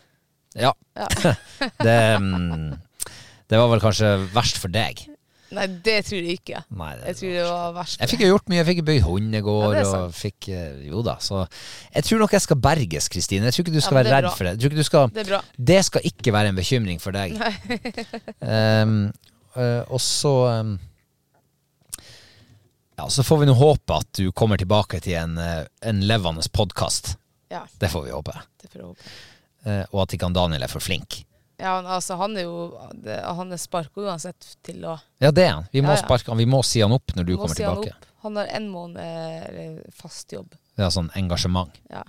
Ja, Ja. det, mm, det var vel kanskje verst for deg. Nei, det tror jeg ikke. Nei, det Jeg tror det var verst. Jeg fikk jo gjort mye. Jeg fikk bygd hundegård Ja, og fikk eh, Jo da, så Jeg tror nok jeg skal berges, Kristine. Jeg tror ikke du skal Ja, være redd bra. for det. Jeg tror ikke du skal Det er bra. Det skal ikke være en bekymring for deg. um, uh, og så um, Ja, så får vi nå håpe at du kommer tilbake til en, eh, en levende podkast. Ja, Det får vi håpe. det får jeg håpe. Uh, og at ikke han Daniel er for flink. Ja, men altså, han er jo Han er sparka uansett til å Ja, det er han. Vi må Ja, ja. sparke han. Vi må si han opp når du må kommer si han tilbake. opp. Han har en måned fast jobb. Er sånn engasjement. Ja.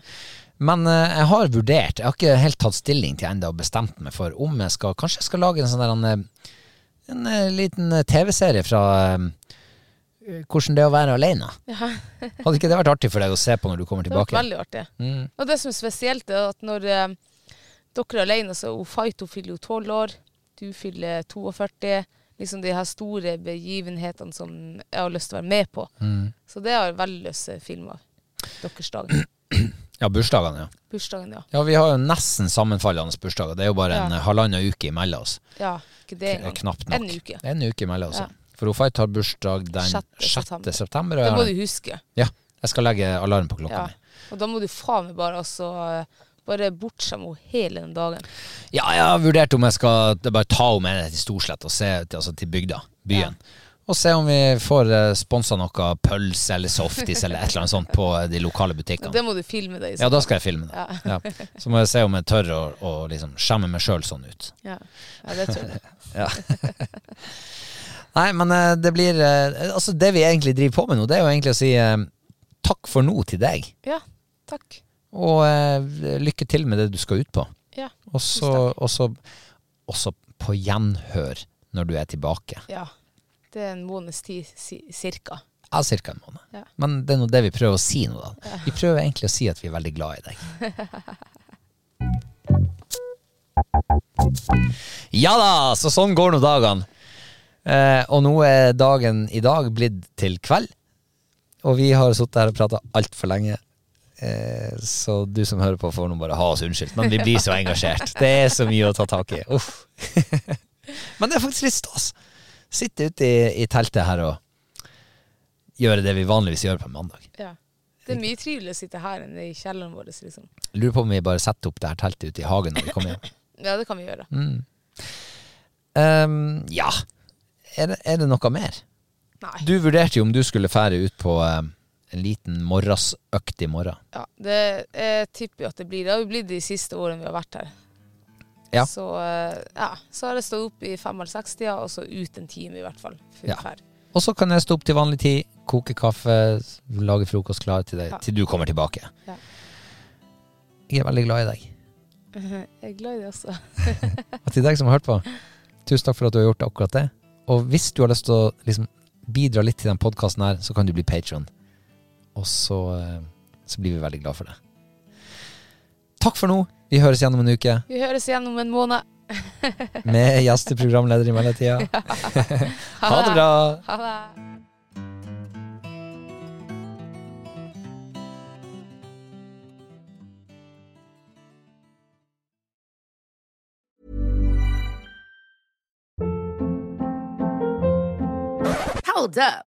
Men eh, jeg har vurdert, jeg har ikke helt tatt stilling til enda og bestemt meg for om jeg skal Kanskje jeg skal lage en sånn der en, eh, en eh, liten eh, TV-serie fra eh, hvordan det er å være alene. Ja. Hadde ikke det vært artig for deg å se på når du kommer tilbake? Det hadde vært veldig artig. Mm. Og det som er spesielt, er at når eh, dere er alene, så hun Fight hun fyller jo 12 år, du fyller 42. Liksom de her store begivenhetene som jeg har lyst til å være med på. Mm. Så det har jeg veldig lyst til å filme av. Deres dag. Ja, bursdagene, ja. Bursdagen, ja. Ja, vi har jo nesten sammenfallende bursdager. Det er jo bare en Ja. eh, halvannen uke imellom oss. Ja, ikke det engang. Knapt nok. En uke. En uke imellom oss. Ja. ja. For Fight har bursdag den 6. 6. september. september. Det må du huske. Ja, jeg skal legge alarm på klokka Ja. mi. Og da må du faen meg bare altså bare henne hele den dagen. Ja, jeg har vurdert om jeg skal bare ta henne med til Storslett og se til, altså til bygda, byen. Og se om vi får uh, sponsa noe pølse eller softis eller et eller annet sånt på eh, de lokale butikkene. Det må du filme deg i. Ja, da skal jeg filme det. Ja. Ja. Så må jeg se om jeg tør å, å liksom skjemme meg sjøl sånn ut. Ja. ja, det tror jeg. Ja. Nei, men eh, det blir eh, Altså, det vi egentlig driver på med nå, det er jo egentlig å si eh, takk for nå til deg. Ja, takk. Og eh, lykke til med det du skal ut på. Ja, Og så på gjenhør når du er tilbake. ja. Det er en måneds tid cirka. Ja, cirka en måned. Ja. Men det er nå det vi prøver å si nå, da. Vi prøver egentlig å si at vi er veldig glad i deg. ja da, så sånn går nå dagene. Eh, og nå er dagen i dag blitt til kveld. Og vi har sittet her og prata altfor lenge. Eh, så du som hører på, får nå bare ha oss unnskyldt. Men vi blir så engasjert. Det er så mye å ta tak i. Uff. Men det er faktisk litt stas. Sitte ute i, i teltet her og gjøre det vi vanligvis gjør på en mandag. Ja. Det er mye triveligere å sitte her enn i kjelleren vår. Liksom. Lurer på om vi bare setter opp det her teltet ute i hagen når vi kommer hjem. Ja, det kan vi gjøre. Ehm, ja, er det, er det noe mer? Nei. Du vurderte jo om du skulle fære ut på eh, en liten morgensøkt i morgen. Ja, det, jeg tipper jeg at det blir det. har jo blitt de siste årene vi har vært her. Ja. Så, eh, ja, så har jeg stått opp i fem eller seks-tida, og så ut en time i hvert fall. Ja. Og så kan jeg stå opp til vanlig tid, koke kaffe, lage frokost klar til deg Ja. til du kommer tilbake. Ja. Jeg er veldig glad i deg. Jeg er glad i det også. Og til deg som har hørt på, tusen takk for at du har gjort akkurat det. Og hvis du har lyst til å liksom, bidra litt til den podkasten her, så kan du bli patron. Og så, eh, så blir vi veldig glad for det. Takk for nå. Vi høres igjen om en uke Vi høres igjen om en måned. med gjesteprogramleder i mellomtida. Ha det bra. Ha det. Hold up.